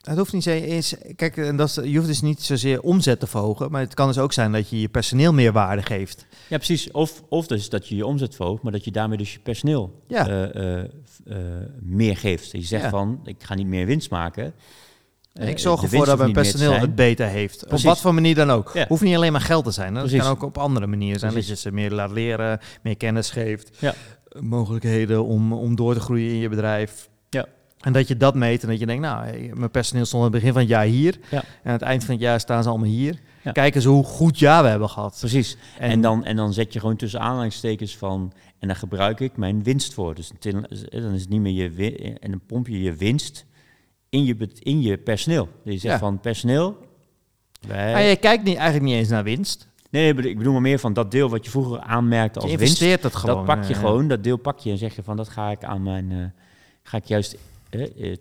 S1: Het hoeft niet eens. Kijk, en dat is, je hoeft dus niet zozeer omzet te verhogen. Maar het kan dus ook zijn dat je je personeel meer waarde geeft.
S2: ja precies, of, of dus dat je je omzet verhoogt, maar dat je daarmee dus je personeel
S1: Ja.
S2: meer geeft. Je zegt
S1: Ja.
S2: van, ik ga niet meer winst maken. Eh,
S1: ik zorg ervoor dat mijn personeel het beter heeft.
S2: Precies.
S1: Op wat voor manier dan ook.
S2: Ja.
S1: Hoeft niet alleen maar geld te zijn. hè. Dat kan ook op andere manieren zijn.
S2: Precies.
S1: Dat je ze meer laat leren, meer kennis geeft.
S2: Ja.
S1: eh, Mogelijkheden om, om door te groeien in je bedrijf.
S2: Ja.
S1: En dat je dat meet en dat je denkt, nou, hey, mijn personeel stond aan het begin van het jaar hier.
S2: Ja.
S1: En aan het eind van het jaar staan ze allemaal hier.
S2: Ja.
S1: Kijken ze hoe goed jaar we hebben gehad.
S2: Precies. En, dan, en dan zet je gewoon tussen aanhalingstekens van... en daar gebruik ik mijn winst voor. Dus dan is het niet meer je... en dan pomp je je winst in je, in je personeel. Dus je zegt
S1: Ja.
S2: van personeel... Wij,
S1: Maar je kijkt niet, eigenlijk niet eens naar winst.
S2: nee, nee, ik bedoel- ik bedoel maar meer van dat deel wat je vroeger aanmerkte
S1: Je
S2: als winst.
S1: investeert het gewoon.
S2: dat pak je
S1: eh,
S2: gewoon, dat deel pak je en zeg je van... dat ga ik aan mijn... eh, ga ik juist eh,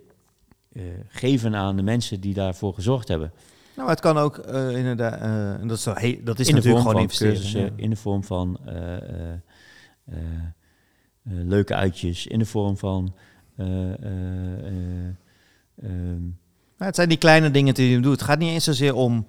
S2: geven aan de mensen die daarvoor gezorgd hebben.
S1: Nou, het kan ook eh, inderdaad... eh, en dat is, zo he- dat is
S2: in de
S1: natuurlijk
S2: vorm
S1: gewoon
S2: van
S1: investeren.
S2: cursussen,
S1: ja.
S2: in de vorm van eh, eh, eh, eh, leuke uitjes, in de vorm van. eh, eh, eh,
S1: Maar het zijn die kleine dingen die je doet. Het gaat niet eens zozeer om,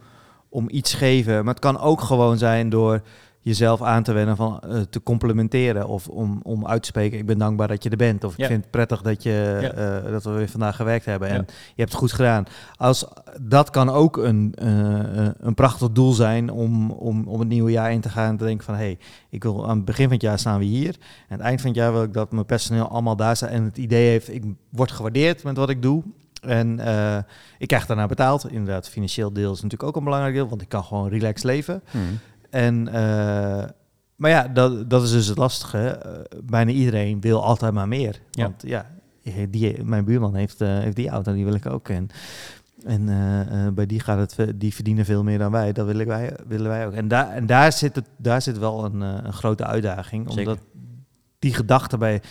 S1: om iets geven, maar het kan ook gewoon zijn door jezelf aan te wennen van eh, te complimenteren of om, om uit te spreken. Ik ben dankbaar dat je er bent. Of ik
S2: Ja.
S1: vind het prettig dat, je,
S2: Ja.
S1: eh, dat we weer vandaag gewerkt hebben en
S2: Ja.
S1: je hebt het goed gedaan. Als, dat kan ook een, eh, een prachtig doel zijn om, om, om het nieuwe jaar in te gaan en te denken van hé, hey, ik wil aan het begin van het jaar staan we hier. En aan het eind van het jaar wil ik dat mijn personeel allemaal daar staat en het idee heeft, ik word gewaardeerd met wat ik doe. En eh, ik krijg daarna betaald. Inderdaad, financieel deel is natuurlijk ook een belangrijk deel, want ik kan gewoon relaxed leven.
S2: hmm.
S1: En, eh, maar ja, dat, dat is dus het lastige. Eh, bijna iedereen wil altijd maar meer.
S2: Ja.
S1: Want ja, die, mijn buurman heeft, heeft die auto, die wil ik ook. En, en bij die gaat het, die verdienen veel meer dan wij. Dat willen wij, willen wij ook. En, daar en daar, zit het, daar zit wel een, een grote uitdaging.
S2: Zeker.
S1: Omdat die gedachte bij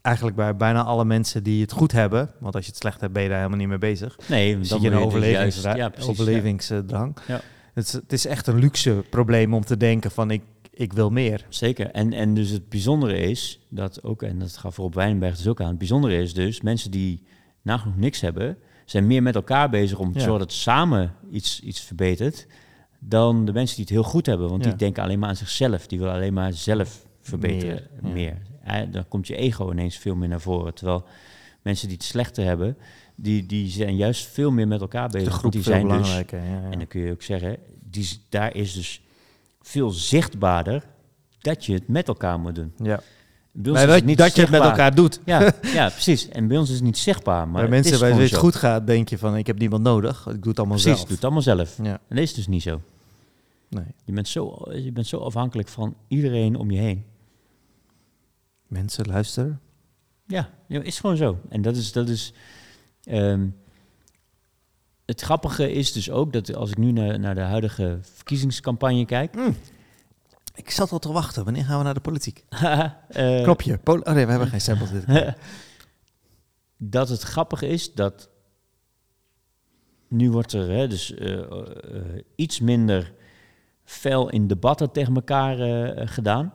S1: eigenlijk bij bijna alle mensen die het goed hebben, want als je het slecht hebt, ben je daar helemaal niet mee bezig.
S2: Nee,
S1: Dan zit je een
S2: dus juist-
S1: overlevingsdra-
S2: ja, precies,
S1: overlevingsdrang.
S2: Ja.
S1: Het, is, het is echt een luxe probleem om te denken van ik, ik wil meer.
S2: Zeker. En, en dus het bijzondere is dat ook, en dat gaf Rob Wijnberg dus ook aan. Het bijzondere is dus, mensen die nagenoeg niks hebben, zijn meer met elkaar bezig om te
S1: Ja.
S2: zorgen dat samen iets, iets verbetert. Dan de mensen die het heel goed hebben. Want
S1: Ja.
S2: die denken alleen maar aan zichzelf. Die willen alleen maar zelf verbeteren.
S1: Meer,
S2: dan komt je ego ineens veel meer naar voren. Terwijl mensen die het slechter hebben, die, die zijn juist veel meer met elkaar bezig.
S1: De
S2: want
S1: groep
S2: die
S1: veel
S2: zijn dus
S1: belangrijker. ja, ja.
S2: en dan kun je ook zeggen, die, daar is dus veel zichtbaarder dat je het met elkaar moet doen.
S1: ja.
S2: Bij ons
S1: Maar
S2: is
S1: dat,
S2: het niet
S1: dat je het met elkaar doet.
S2: Ja, ja, precies. En bij ons is het niet zichtbaar. Maar
S1: mensen bij
S2: gewoon
S1: het goed gaat, denk je van ik heb niemand nodig. Ik doe het allemaal
S2: Precies,
S1: zelf.
S2: doe het allemaal zelf.
S1: Ja,
S2: En dat is dus niet zo.
S1: nee.
S2: Je bent zo, je bent zo afhankelijk van iedereen om je heen.
S1: Mensen luisteren.
S2: Ja, is gewoon zo. En dat is, dat is ehm, het grappige is dus ook dat als ik nu naar, naar de huidige verkiezingscampagne kijk,
S1: Ik zat al te wachten. Wanneer gaan we naar de politiek?
S2: eh,
S1: Knopje. Pol- oh nee, we hebben geen samples. dit
S2: dat het grappig is dat nu wordt er hè, dus eh, eh, iets minder fel in debatten tegen elkaar gedaan.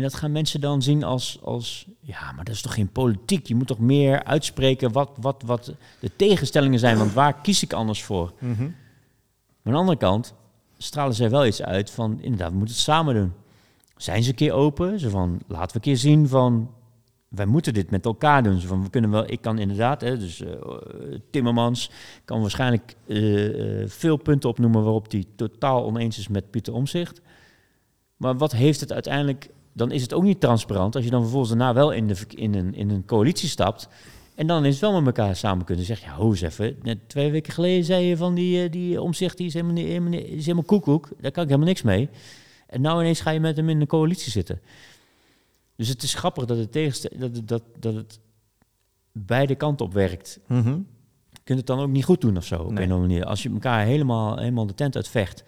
S2: En dat gaan mensen dan zien als, als, ja, maar dat is toch geen politiek? Je moet toch meer uitspreken wat, wat, wat de tegenstellingen zijn, want waar kies ik anders voor?
S1: Mhm.
S2: Maar aan de andere kant stralen zij wel iets uit van, inderdaad, we moeten het samen doen. Zijn ze een keer open? Zo van, laten we een keer zien van, wij moeten dit met elkaar doen. Zo van, we kunnen wel, ik kan inderdaad, hè, dus eh, Timmermans kan waarschijnlijk eh, eh, veel punten opnoemen waarop hij totaal oneens is met Pieter Omzicht. Maar wat heeft het uiteindelijk, dan is het ook niet transparant als je dan vervolgens daarna wel in, de, in, een, in een coalitie stapt. En dan is het wel met elkaar samen kunnen zeggen, ja, hoe eens even. Net twee weken geleden zei je van die, eh, die omzicht, die is helemaal, niet- helemaal, niet- is helemaal koekoek. Daar kan ik helemaal niks mee. En nou ineens ga je met hem in een coalitie zitten. Dus het is grappig dat het, tegenste- dat, het- dat, dat het beide kanten op werkt.
S1: Mhm.
S2: Je kunt het dan ook niet goed doen of zo, op
S1: Nee.
S2: een of andere manier. Als je elkaar helemaal, helemaal de tent uitvecht,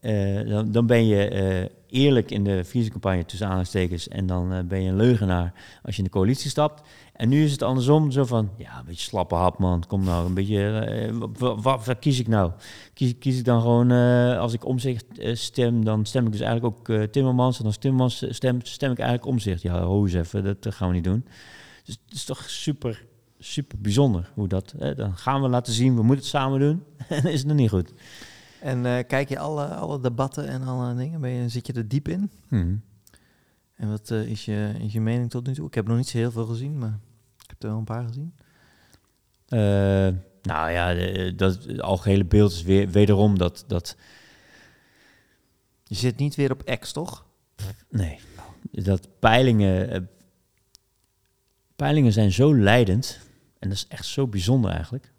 S2: eh, dan, dan ben je eh, eerlijk in de verkiezingscampagne tussen aanhalingstekens en dan eh, ben je een leugenaar als je in de coalitie stapt. En nu is het andersom, zo van, ja, een beetje slappe hap man, kom nou, een beetje, eh, wat, kies ik nou? Kies, kies ik dan gewoon, eh, als ik omzicht eh, stem, dan stem ik dus eigenlijk ook eh, Timmermans. En als Timmermans stem, stem ik eigenlijk omzicht. Ja, ho eens even, dat eh, gaan we niet doen. Dus het is toch super, super bijzonder hoe dat, hè, dan gaan we laten zien, we moeten het samen doen. en is het nog niet goed.
S1: En eh, kijk je alle, alle debatten en alle dingen? Ben je, zit je er diep in?
S2: Hmm.
S1: En wat eh, is, je, is je mening tot nu toe? Ik heb nog niet zo heel veel gezien, maar ik heb er wel een paar gezien.
S2: Eh, nou ja, dat, het algehele beeld is weer, wederom dat, dat
S1: Je zit niet weer op X, toch?
S2: Nee, dat peilingen, peilingen zijn zo leidend en dat is echt zo bijzonder eigenlijk.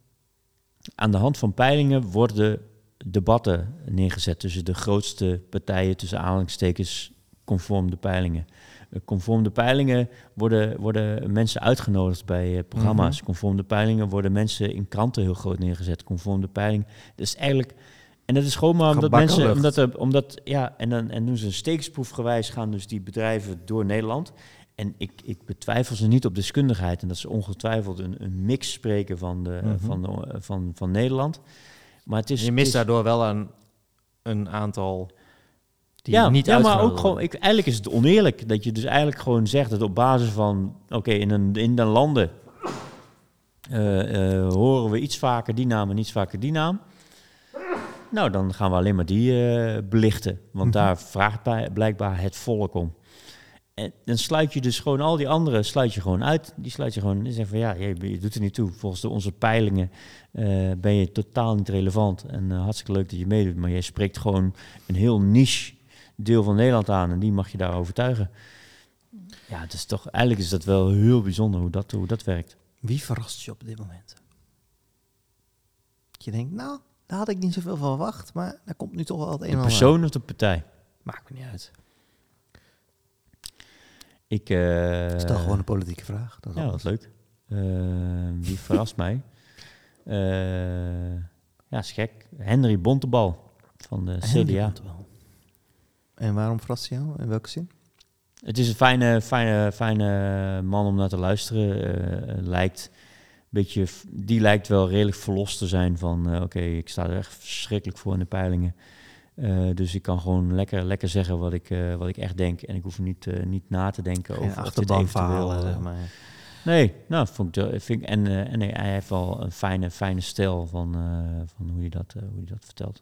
S2: Aan de hand van peilingen worden debatten neergezet tussen de grootste partijen, tussen aanhalingstekens, conform de peilingen. Eh, Conform de peilingen worden, worden mensen uitgenodigd bij eh, programma's.
S1: Mhm.
S2: Conform de peilingen worden mensen in kranten heel groot neergezet. Conform de peiling. Dus eigenlijk. En dat is gewoon maar omdat
S1: Gebakken
S2: mensen.
S1: lucht.
S2: Omdat, er, omdat ja, en dan en doen ze een steeksproefgewijs gaan dus die bedrijven door Nederland. En ik, ik betwijfel ze niet op deskundigheid. En dat ze ongetwijfeld een, een mix spreken van, de,
S1: Mhm.
S2: van, de, van, van Nederland. Maar het is.
S1: je mist
S2: is-
S1: daardoor wel een, een aantal die
S2: ja,
S1: niet
S2: ja maar ook gewoon, ik, eigenlijk is het oneerlijk dat je dus eigenlijk gewoon zegt dat op basis van, oké, in, een, in de landen eh, eh, horen we iets vaker die naam en iets vaker die naam. Nou, dan gaan we alleen maar die eh, belichten, want
S1: Mhm.
S2: daar vraagt bij- blijkbaar het volk om. En dan sluit je dus gewoon al die anderen sluit je gewoon uit. Die sluit je gewoon. Die zeggen van ja, je, je doet er niet toe. Volgens de, onze peilingen eh, ben je totaal niet relevant. En eh, hartstikke leuk dat je meedoet. Maar jij spreekt gewoon een heel niche deel van Nederland aan. En die mag je daar overtuigen. Ja, het is toch, eigenlijk is dat wel heel bijzonder hoe dat, hoe dat werkt.
S1: Wie verrast je op dit moment? Dat je denkt, nou, daar had ik niet zoveel van verwacht, maar daar komt nu toch wel het een
S2: De
S1: en ander
S2: persoon of de partij?
S1: Maakt me niet uit.
S2: Ik, eh,
S1: Stel gewoon een politieke vraag. Dat is
S2: Ja,
S1: alles.
S2: wat leuk. Eh, wie verrast mij? Eh, ja, is gek. Henry Bontebal van de CDA.
S1: En waarom verrast hij jou? In welke zin?
S2: Het is een fijne, fijne, fijne man om naar te luisteren. Eh, lijkt een beetje, die lijkt wel redelijk verlost te zijn van... eh, oké, ik sta er echt verschrikkelijk voor in de peilingen. Eh, dus ik kan gewoon lekker, lekker zeggen wat ik, eh, wat ik echt denk. En ik hoef niet, eh, niet na te denken
S1: Geen
S2: over
S1: achterbanverhalen, zeg maar.
S2: Nee, nou, vond ik, wel- vind ik en, en nee, hij heeft wel een fijne, fijne stijl van, van hoe, hij dat, hoe hij dat vertelt.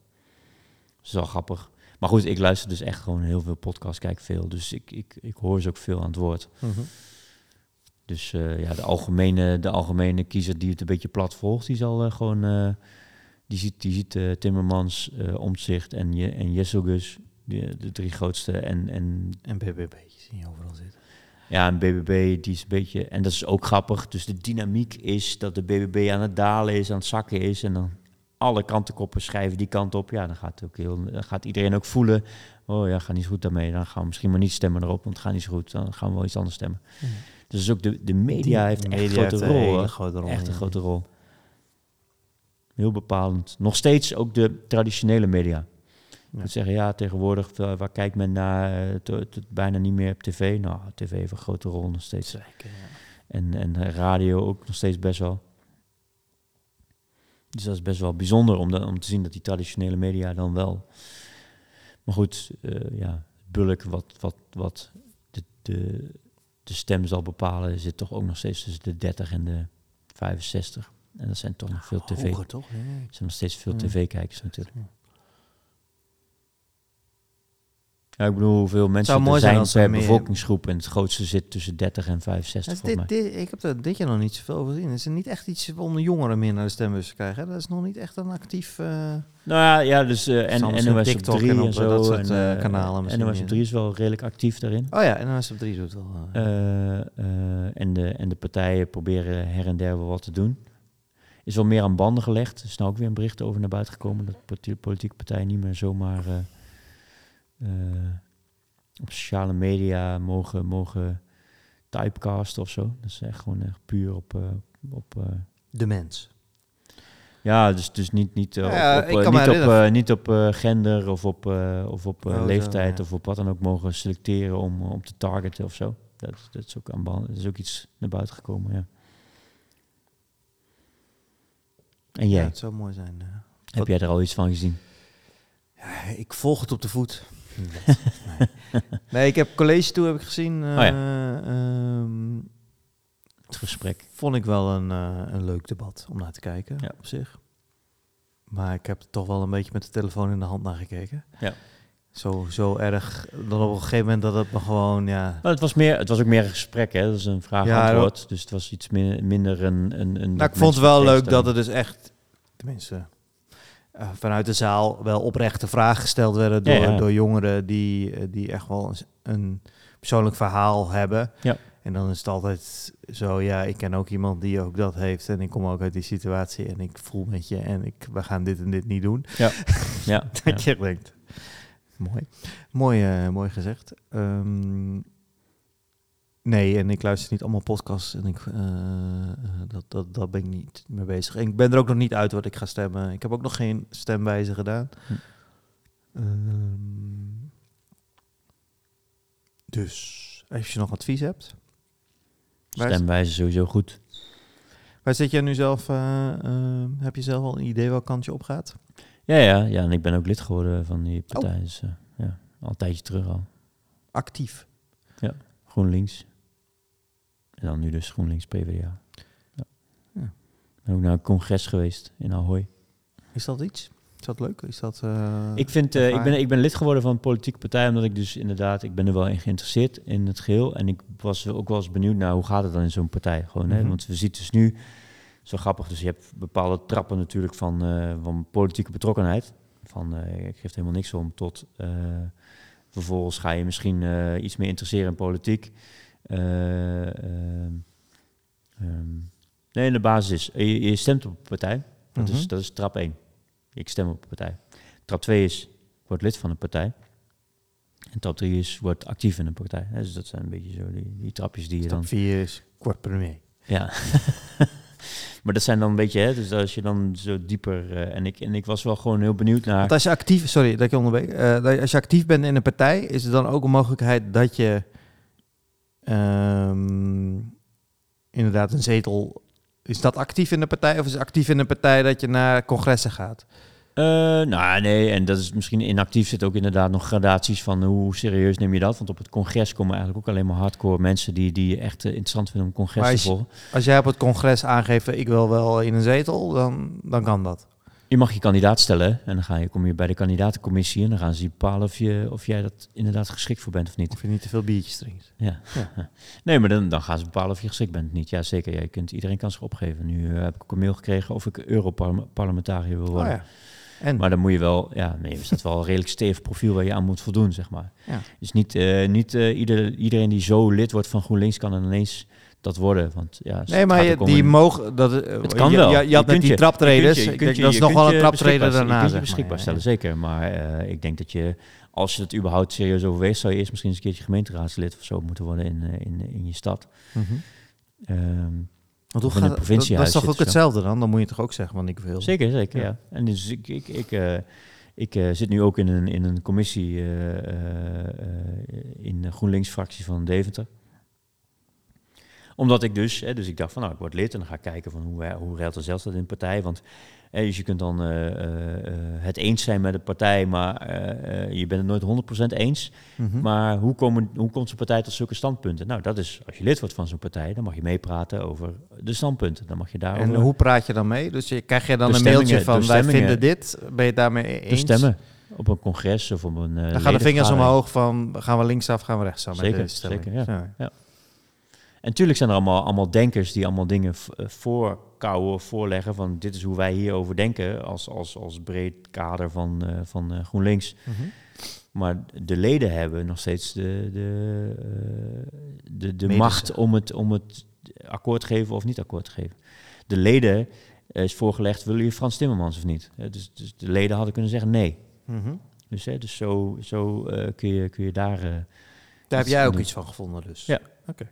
S2: Dat is wel grappig. Maar goed, ik luister dus echt gewoon heel veel podcasts, kijk veel. Dus ik, ik, ik hoor ze ook veel aan het woord.
S1: Mhm.
S2: Dus ja, de algemene, de algemene kiezer die het een beetje plat volgt, die zal gewoon... eh, die ziet, die ziet eh, Timmermans, eh Omtzigt en, Je, en Jesselgus, de, de drie grootste. En, en
S1: En BBB zie je overal zitten.
S2: Ja, en BBB die is een beetje... En dat is ook grappig. Dus de dynamiek is dat de BBB aan het dalen is, aan het zakken is. En dan alle krantenkoppen schrijven die kant op. Ja, dan gaat, ook heel, dan gaat iedereen ook voelen... Oh ja, gaat niet zo goed daarmee. Dan gaan we misschien maar niet stemmen erop, want het gaat niet zo goed. Dan gaan we wel iets anders stemmen. Dus ook de, de media
S1: Die
S2: heeft echt grote rol.
S1: grote
S2: Echt een grote rol. Heel bepalend. Nog steeds ook de traditionele media. Ik moet zeggen, ja, tegenwoordig, eh, waar kijkt men naar? eh, bijna niet meer op tv. Nou, tv heeft een grote rol nog steeds.
S1: Zeker, ja.
S2: En, en radio ook nog steeds best wel. Dus dat is best wel bijzonder om, da- om te zien dat die traditionele media dan wel. Maar goed, eh, ja, bulk wat, wat, wat de de, de stem zal bepalen, zit toch ook nog steeds tussen de 30 en de 65. En dat zijn toch nog veel tv.
S1: Hoger toch? Ja.
S2: Er zijn nog steeds veel
S1: Ja.
S2: tv-kijkers natuurlijk. Ja, ik bedoel, hoeveel mensen er
S1: zijn
S2: zijn
S1: er
S2: per bevolkingsgroep. En het grootste zit tussen 30 en 65
S1: Dus
S2: volgens
S1: dit, ik heb er dit jaar nog niet zoveel over gezien. Het is niet echt iets om de jongeren meer naar de stembus te krijgen. hè? Dat is nog niet echt een actief... eh,
S2: Nou ja, ja dus eh en NOS op
S1: TikTok
S2: 3
S1: en
S2: en,
S1: op,
S2: zo.
S1: dat soort,
S2: en,
S1: eh,
S2: eh,
S1: kanalen misschien
S2: NOS op
S1: meer.
S2: 3 is wel redelijk actief daarin.
S1: Oh ja, het op drie doet wel. eh.
S2: Eh, eh, en, de, en de partijen proberen her en der wel wat te doen. Is wel meer aan banden gelegd. Er is nou ook weer een bericht over naar buiten gekomen... dat politi- politieke partijen niet meer zomaar eh, eh, op sociale media mogen, mogen typecasten of zo. Dat is echt gewoon echt puur op... eh, op
S1: de mens.
S2: ja, dus, dus niet, niet,
S1: Ja,
S2: op,
S1: me
S2: niet, op, niet op gender of op, of op
S1: Oh, zo,
S2: leeftijd
S1: ja.
S2: of op wat dan ook mogen selecteren om, om te targeten of zo. Dat, dat, is ook aan band, dat is ook iets naar buiten gekomen, ja. En jij,
S1: Ja, het zou mooi zijn. eh.
S2: heb jij er al iets van gezien?
S1: Ja, ik volg het op de voet. nee. nee, ik heb college toe heb ik gezien. eh,
S2: Oh
S1: ehm,
S2: Het gesprek.
S1: vond ik wel een, eh, een leuk debat om naar te kijken op zich. Maar ik heb toch wel een beetje met de telefoon in de hand naar gekeken.
S2: Ja.
S1: Zo, zo erg dan op een gegeven moment dat het me gewoon, ja...
S2: Nou, het, was meer, het was ook meer een gesprek, hè? Dat is een
S1: Ja,
S2: vraag-antwoord. dus het was iets min- minder een... een, een
S1: Nou, ik vond het wel leuk dat er dus echt, tenminste, eh, vanuit de zaal wel oprechte vragen gesteld werden door,
S2: Ja, ja.
S1: door jongeren die, eh, die echt wel eens een persoonlijk verhaal hebben.
S2: Ja.
S1: En dan is het altijd zo, ja, ik ken ook iemand die ook dat heeft en ik kom ook uit die situatie en ik voel met je en ik, we gaan dit en dit niet doen.
S2: Ja, ja.
S1: Dat je denkt, mooi. Mooi, eh, mooi gezegd. Ehm, nee, en ik luister niet allemaal podcasts en ik, eh, eh, dat, dat, dat ben ik niet mee bezig. En ik ben er ook nog niet uit wat ik ga stemmen. Ik heb ook nog geen stemwijze gedaan.
S2: Hm.
S1: Ehm, dus, als je nog advies hebt.
S2: Stemwijze sowieso goed.
S1: waar zit jij nu zelf? heb je zelf al een idee welk kant je op gaat?
S2: Ja, ja, ja. En ik ben ook lid geworden van die
S1: Oh.
S2: partij. Dus eh, ja, al een tijdje terug al.
S1: Actief.
S2: GroenLinks. En dan nu dus GroenLinks PvdA. Ja.
S1: Ja.
S2: Ben ook naar een congres geweest in Ahoy.
S1: Is dat iets? Is dat leuk? Is dat... eh,
S2: ik, vind, eh, ik, ben, ik ben lid geworden van een politieke partij, omdat ik dus inderdaad, ik ben er wel in geïnteresseerd in het geheel. En ik was ook wel eens benieuwd naar hoe gaat het dan in zo'n partij. Gewoon, hè?
S1: Mhm.
S2: Want we zien dus nu, zo grappig, dus je hebt bepaalde trappen natuurlijk van, eh, van politieke betrokkenheid. Van eh, ik geef er helemaal niks om, tot eh, vervolgens ga je misschien iets meer interesseren in politiek. Eh, ehm, nee, de basis is, je, je stemt op een partij. Dat, is,
S1: Mhm.
S2: dat is trap 1. Ik stem op een partij. Trap 2 is, word lid van een partij. En trap 3 is, word actief in een partij. Dus dat zijn een beetje zo die, die trapjes die je dan...
S1: Stap 4 is kwart premier.
S2: Ja. maar dat zijn dan een beetje, hè, dus als je dan zo dieper... eh, en, ik, en ik was wel gewoon heel benieuwd naar...
S1: Want als je actief, sorry dat ik onderbreek, eh, als je actief bent in een partij, is er dan ook een mogelijkheid dat je ehm, inderdaad een zetel. Is dat actief in de partij of is actief in een partij dat je naar congressen gaat?
S2: Eh, nou, nee, en dat is misschien inactief zit ook inderdaad nog gradaties van hoe serieus neem je dat. Want op het congres komen eigenlijk ook alleen maar hardcore mensen die, die echt eh, interessant vinden om congres te volgen.
S1: Als jij op het congres aangeeft, ik wil wel in een zetel, dan, dan kan dat.
S2: Je mag je kandidaat stellen en dan ga je, kom je bij de kandidatencommissie en dan gaan ze bepalen of, je, of jij dat inderdaad geschikt voor bent of niet.
S1: Of je niet te veel biertjes drinkt.
S2: Ja.
S1: Ja.
S2: Nee, maar dan, dan gaan ze bepalen of je geschikt bent of niet. Ja, zeker. Jij kunt, iedereen kan zich opgeven. Nu eh, heb ik ook een mail gekregen of ik Europarlementariër wil
S1: Oh
S2: worden.
S1: ja. En
S2: Maar dan moet je wel, ja, nee, is dat wel een redelijk stevig profiel waar je aan moet voldoen, zeg maar.
S1: Ja.
S2: Dus niet, eh, niet eh, ieder, iedereen die zo lid wordt van GroenLinks kan dan ineens dat worden. Want ja,
S1: nee, maar je, die
S2: een-
S1: mogen. Dat, eh,
S2: Het kan
S1: je,
S2: wel.
S1: Je, je had
S2: kunt
S1: die traptreders. dat is nog wel een traptreden daarna.
S2: Je beschikbaar
S1: ja,
S2: stellen, zeker. Maar ik denk dat je, als je het überhaupt serieus overweegt, zou je eerst misschien eens een keertje gemeenteraadslid of zo moeten worden in, in, in je stad.
S1: Mhm.
S2: Ehm,
S1: Want hoe
S2: in
S1: gaat
S2: een
S1: dat, dat is toch ook hetzelfde dan? Dan moet je toch ook zeggen, want ik wil.
S2: Zeker, zeker,
S1: Ja.
S2: ja. En dus ik, ik, ik, eh, ik eh, zit nu ook in een, in een commissie eh, in de GroenLinks-fractie van Deventer. Omdat ik dus, hè, dus ik dacht van nou, ik word lid en dan ga ik kijken van hoe, hoe ruilt er zelfs dat in de partij. Want dus je kunt dan eh, eh, eh, het eens zijn met de partij, maar je bent het nooit 100% eens.
S1: Mhm.
S2: Maar hoe, komen, hoe komt zo'n partij tot zulke standpunten? Nou, dat is, als je lid wordt van zo'n partij, dan mag je meepraten over de standpunten. Dan mag je daarover...
S1: En hoe praat je dan mee? Dus je, krijg je dan een mailtje van wij vinden dit? Ben je het daarmee eens?
S2: stemmen op een congres of op een.
S1: Dan gaan de vingers omhoog van gaan we linksaf, gaan we rechtsaf. met
S2: Zeker,
S1: deze stemming.
S2: zeker, ja.
S1: Zo.
S2: En natuurlijk zijn er allemaal, allemaal denkers die allemaal dingen v- voorleggen van dit is hoe wij hierover denken als, als, als breed kader van, eh, van eh, GroenLinks.
S1: Mhm.
S2: Maar de leden hebben nog steeds de, de, eh, de, macht om het, om het akkoord te geven of niet akkoord te geven. De leden is voorgelegd, willen je Frans Timmermans of niet? Dus, dus de leden hadden kunnen zeggen nee.
S1: Mhm.
S2: Dus, hè, dus zo, zo kun, je, kun je daar...
S1: Daar heb jij ook
S2: doen.
S1: iets van gevonden dus?
S2: Ja.
S1: Oké.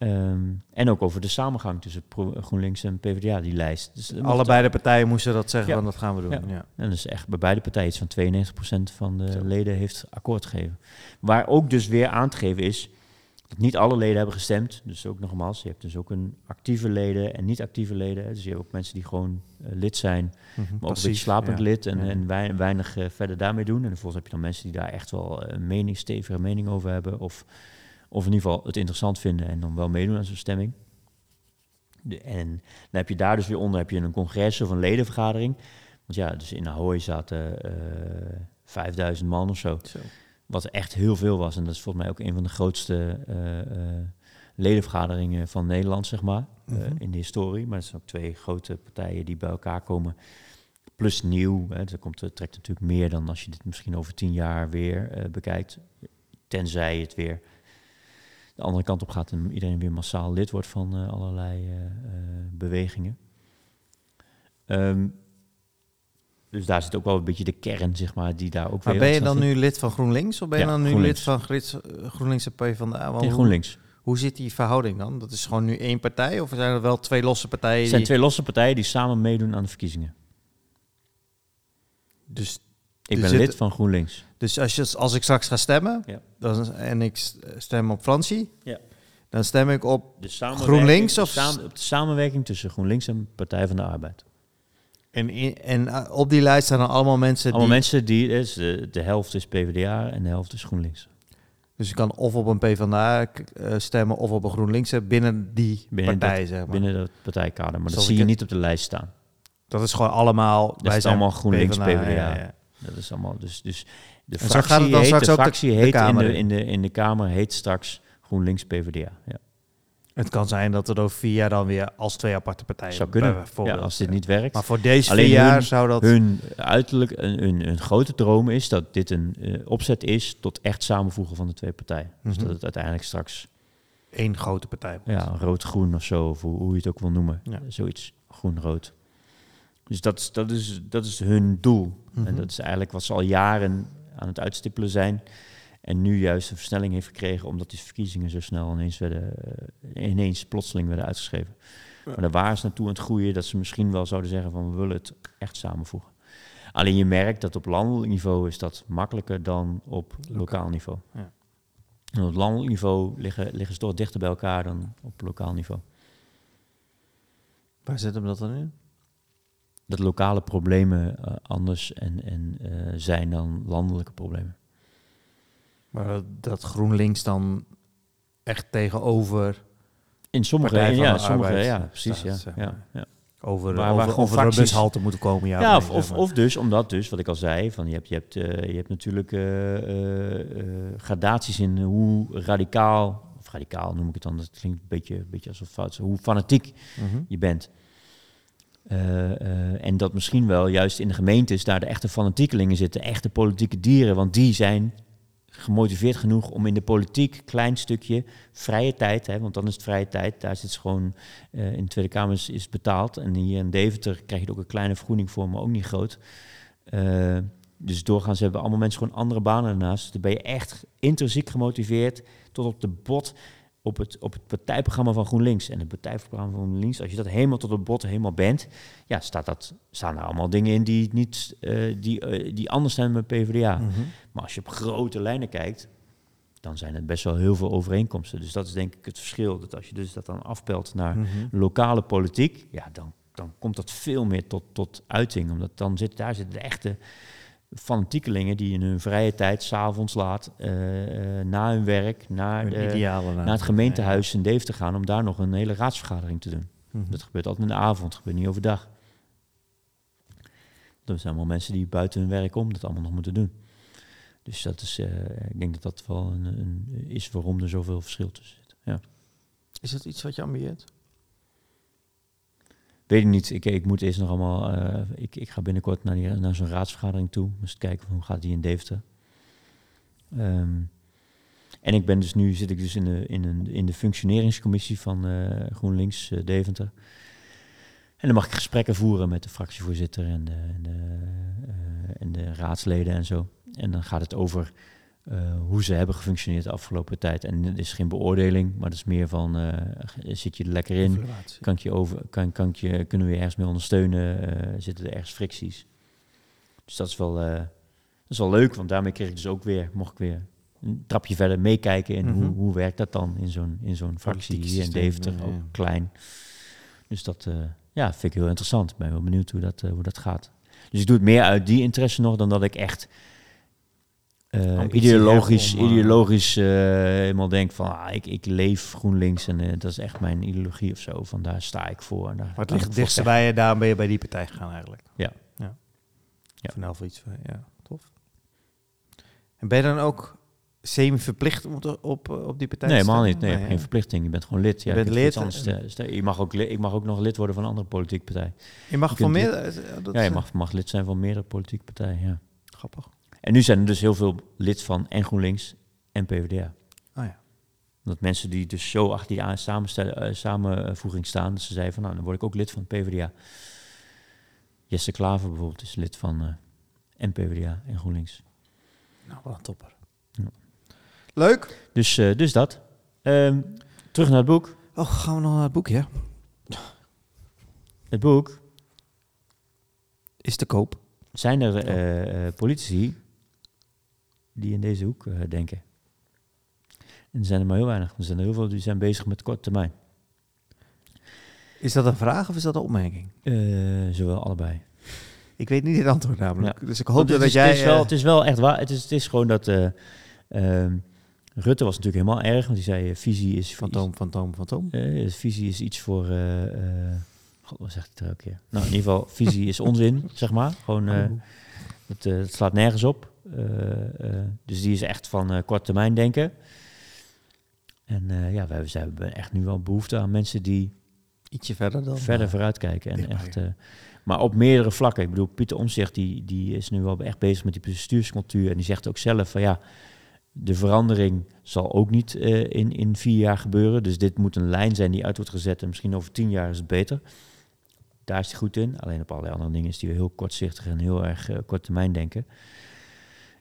S2: Ehm, en ook over de samengang tussen GroenLinks en PvdA, die lijst. Dus
S1: Allebei de partijen moesten dat zeggen
S2: Ja.
S1: van dat gaan we doen.
S2: Ja.
S1: Ja.
S2: En dat is echt bij beide partijen iets van 92% van de
S1: Zo.
S2: leden heeft akkoord gegeven. Waar ook dus weer aan te geven is dat niet alle leden hebben gestemd. Dus ook nogmaals, je hebt dus ook een actieve leden en niet actieve leden. Dus je hebt ook mensen die gewoon eh, lid zijn,
S1: Mhm,
S2: maar ook een beetje slapend
S1: ja.
S2: lid en,
S1: Ja.
S2: en wei- weinig eh, verder daarmee doen. En vervolgens heb je dan mensen die daar echt wel een mening, stevige mening over hebben. Of, of in ieder geval het interessant vinden en dan wel meedoen aan zo'n stemming. De, en dan heb je daar dus weer onder heb je een congres of een ledenvergadering. Want ja, dus in Ahoy zaten eh 5000 man of zo.
S1: Zo.
S2: Wat echt heel veel was. En dat is volgens mij ook een van de grootste eh, eh, ledenvergaderingen van Nederland, zeg maar.
S1: Mhm.
S2: in de historie. Maar het zijn ook twee grote partijen die bij elkaar komen. Plus nieuw. Hè. Dus er komt, trekt natuurlijk meer dan als je dit misschien over tien jaar weer bekijkt. Tenzij het weer de andere kant op gaat en iedereen weer massaal lid wordt van eh, allerlei eh, eh, bewegingen. Ehm, dus daar zit ook wel een beetje de kern, zeg maar, die daar ook
S1: Maar
S2: weer...
S1: ben je dan nu lid van GroenLinks of ben je dan nu
S2: GroenLinks.
S1: lid van Grits, eh, GroenLinks en PvdA? Want
S2: Nee, GroenLinks.
S1: Hoe zit die verhouding dan? Dat is gewoon nu één partij of zijn er wel twee losse partijen?
S2: Het zijn
S1: die-
S2: twee losse partijen die samen meedoen aan de verkiezingen.
S1: Dus,
S2: Ik
S1: Er
S2: ben
S1: zit-
S2: lid van GroenLinks.
S1: dus als, je, als ik straks ga stemmen
S2: Ja.
S1: dan, en ik stem op Francie,
S2: Ja.
S1: dan stem ik op... GroenLinks
S2: de
S1: of-
S2: samen- op de samenwerking tussen GroenLinks en Partij van de Arbeid.
S1: En, in- en eh, op die lijst staan dan allemaal mensen
S2: Allemaal
S1: die...
S2: mensen die, dus de, de helft is PvdA en de helft is GroenLinks.
S1: Dus je kan of op een PvdA eh, stemmen of op een GroenLinks eh, binnen die
S2: Binnen
S1: partij, zeg maar.
S2: Binnen dat partijkader. Maar dat zie je niet op de lijst staan.
S1: Dat is gewoon allemaal...
S2: Dat is allemaal GroenLinks, PvdA.
S1: ja.
S2: Dat is allemaal, dus, dus de
S1: gaat
S2: fractie,
S1: het dan
S2: heet,
S1: straks
S2: de
S1: ook de-
S2: fractie
S1: de
S2: heet in, de,
S1: in.
S2: de, in de Kamer heet straks GroenLinks PvdA. Ja.
S1: Het kan zijn dat het over vier jaar dan weer als twee aparte partijen...
S2: Zou kunnen, ja, als dit niet werkt.
S1: Maar voor deze
S2: Alleen
S1: vier jaar
S2: hun-
S1: zou dat...
S2: Hun uiterlijk, een, een, een grote droom is dat dit een eh, opzet is tot echt samenvoegen van de twee partijen. Dus
S1: Mhm.
S2: dat het uiteindelijk straks
S1: één grote partij wordt.
S2: ja, rood-groen of zo, of hoe, hoe je het ook wil noemen.
S1: Ja.
S2: Zoiets groen-rood. Dus dat, is- dat, is, dat is hun doel.
S1: Mhm.
S2: En dat is eigenlijk wat ze al jaren aan het uitstippelen zijn. En nu juist een versnelling heeft gekregen omdat die verkiezingen zo snel ineens, werden, eh, ineens plotseling werden uitgeschreven.
S1: Ja.
S2: Maar daar waren ze naartoe aan het groeien dat ze misschien wel zouden zeggen van we willen het echt samenvoegen. Alleen je merkt dat op landelijk niveau is dat makkelijker dan op lokaal niveau.
S1: Ja.
S2: En op landelijk niveau liggen, liggen ze toch dichter bij elkaar dan op lokaal niveau.
S1: Waar zit hem dat dan in?
S2: Dat lokale problemen eh, anders en, en, eh, zijn dan landelijke problemen.
S1: Maar dat, GroenLinks dan echt tegenover
S2: In sommige,
S1: van
S2: ja,
S1: de
S2: sommige,
S1: Arbeid
S2: ja, precies,
S1: staat,
S2: ja, ja,
S1: maar.
S2: ja.
S1: over,
S2: waar
S1: over,
S2: fracties-
S1: bushalte moeten komen. Ja,
S2: Ja,
S1: of
S2: of,
S1: nee,
S2: of,
S1: zeg maar.
S2: of dus, omdat dus, wat ik al zei, van je hebt, je hebt, eh, je hebt natuurlijk gradaties in hoe radicaal, of radicaal noem ik het dan, dat klinkt een beetje, een beetje alsof fout hoe fanatiek
S1: Mhm.
S2: je bent. Eh, eh, en dat misschien wel juist in de gemeentes daar de echte fanatiekelingen zitten, echte politieke dieren, want die zijn gemotiveerd genoeg om in de politiek klein stukje vrije tijd, want dan is het vrije tijd, daar zit ze gewoon eh, in de Tweede Kamer is, betaald en hier in Deventer krijg je ook een kleine vergoeding voor, maar ook niet groot. Dus doorgaans hebben allemaal mensen gewoon andere banen ernaast. Dus dan ben je echt intrinsiek gemotiveerd tot op de bot op het, op het partijprogramma van GroenLinks. En het partijprogramma van GroenLinks, als je dat helemaal tot op bot helemaal bent, ja, staat dat, staan er allemaal dingen in die, niet, eh, die, eh, die anders zijn met PvdA.
S1: Mhm.
S2: Maar als je op grote lijnen kijkt, dan zijn het best wel heel veel overeenkomsten. Dus dat is denk ik het verschil. Dat als je dus dat dan afpelt naar
S1: Mhm.
S2: lokale politiek, ja, dan, dan komt dat veel meer tot, tot uiting. Omdat dan zit, daar zitten de echte fanatiekelingen die in hun vrije tijd, s'avonds laat, eh, eh, na hun werk, naar, de- naar het gemeentehuis in Deventer gaan om daar nog een hele raadsvergadering te doen.
S1: Mhm.
S2: Dat gebeurt altijd in de avond, gebeurt niet overdag. Dat zijn allemaal mensen die buiten hun werk om dat allemaal nog moeten doen. Dus dat is, eh, ik denk dat dat wel een, een, is waarom er zoveel verschil tussen zit. Ja.
S1: Is dat iets wat je ambieert?
S2: Weet ik niet. Ik, ik moet eerst nog allemaal. eh, ik, ik ga binnenkort naar, naar zo'n raadsvergadering toe. Dus kijken hoe gaat die in Deventer. Ehm, en ik ben dus nu zit ik dus in de, in een, in de functioneringscommissie van eh, GroenLinks eh, Deventer. En dan mag ik gesprekken voeren met de fractievoorzitter en de, en de, en de raadsleden en zo. En dan gaat het over hoe ze hebben gefunctioneerd de afgelopen tijd. En het is geen beoordeling, maar het is meer van, eh, zit je er lekker in?
S1: Evaluatie.
S2: Kan ik je over, kan, kan ik je, kunnen we je ergens mee ondersteunen? Eh, zitten er ergens fricties? Dus dat is wel, eh, dat is wel leuk, want daarmee kreeg ik dus ook weer, mocht ik weer een trapje verder meekijken in hoe,
S1: Mhm.
S2: hoe werkt dat dan in zo'n, in zo'n fractie
S1: Politiek
S2: hier in Deventer,
S1: ja,
S2: ook
S1: ja.
S2: klein. Dus dat eh, ja, vind ik heel interessant. Ik ben wel benieuwd hoe dat, eh, hoe dat gaat. Dus ik doe het meer uit die interesse nog dan dat ik echt eh, ideologisch,
S1: om, eh,
S2: ideologisch eh, helemaal denk van ah, ik, ik leef GroenLinks en dat is echt mijn ideologie of zo. Van daar sta ik voor. En daar
S1: Maar het ligt dichtst bij je, daarom ben je bij die partij gegaan eigenlijk.
S2: Ja.
S1: Ja.
S2: Ja.
S1: Van voor iets van, ja, tof. En ben je dan ook semi-verplicht om te- op, eh, op die partij
S2: Nee, helemaal niet. Nee, geen verplichting. Je bent gewoon lid. Ja,
S1: Je bent lid
S2: anders
S1: en-
S2: je mag ook, ik mag ook nog lid worden van een andere politieke partij.
S1: Je mag
S2: Je
S1: van meer...
S2: ja, je mag, mag lid zijn van meerdere politieke partijen. Ja.
S1: Grappig.
S2: En nu zijn er dus heel veel lid van en GroenLinks en PvdA.
S1: Oh ja.
S2: Dat mensen die dus zo achter die eh, samenvoeging staan, dat ze zeiden van nou, dan word ik ook lid van PvdA. Jesse Klaver bijvoorbeeld is lid van eh en PvdA en GroenLinks.
S1: Nou, wat een topper.
S2: Ja.
S1: Leuk.
S2: Dus, eh, dus dat. Ehm, terug naar het boek.
S1: Oh, gaan we nog naar het boekje?
S2: Het boek
S1: Is te koop.
S2: zijn er politici die in deze hoek eh, denken. En er zijn er maar heel weinig. Er zijn er heel veel die zijn bezig met korte termijn.
S1: Is dat een vraag of is dat een opmerking?
S2: Eh, zowel allebei.
S1: Ik weet niet het antwoord namelijk. Dus ik hoop dat
S2: is,
S1: jij...
S2: Het is, wel,
S1: eh,
S2: het is wel echt waar. Het is, het is gewoon dat... eh, ehm, Rutte was natuurlijk helemaal erg, want die zei: visie is.
S1: Fantoom, fantoom, fantoom.
S2: eh, visie is iets voor. God, wat zegt hij er ook keer? Nou, in ieder geval, visie is onzin, zeg maar. Gewoon,
S1: Oh.
S2: het, het slaat nergens op. Eh, eh, dus die is echt van eh kort termijn denken. En ja, wij, wij hebben echt nu wel behoefte aan mensen die
S1: Ietsje verder dan...
S2: verder
S1: eh,
S2: vooruitkijken. En echt, maar op meerdere vlakken. Ik bedoel, Pieter Omtzigt die, die is nu wel echt bezig met die bestuurscultuur. En die zegt ook zelf van ja, de verandering zal ook niet in, in vier jaar gebeuren. Dus dit moet een lijn zijn die uit wordt gezet. En misschien over tien jaar is het beter. Daar is hij goed in. Alleen op allerlei andere dingen is hij heel kortzichtig en heel erg eh, kort termijn denken.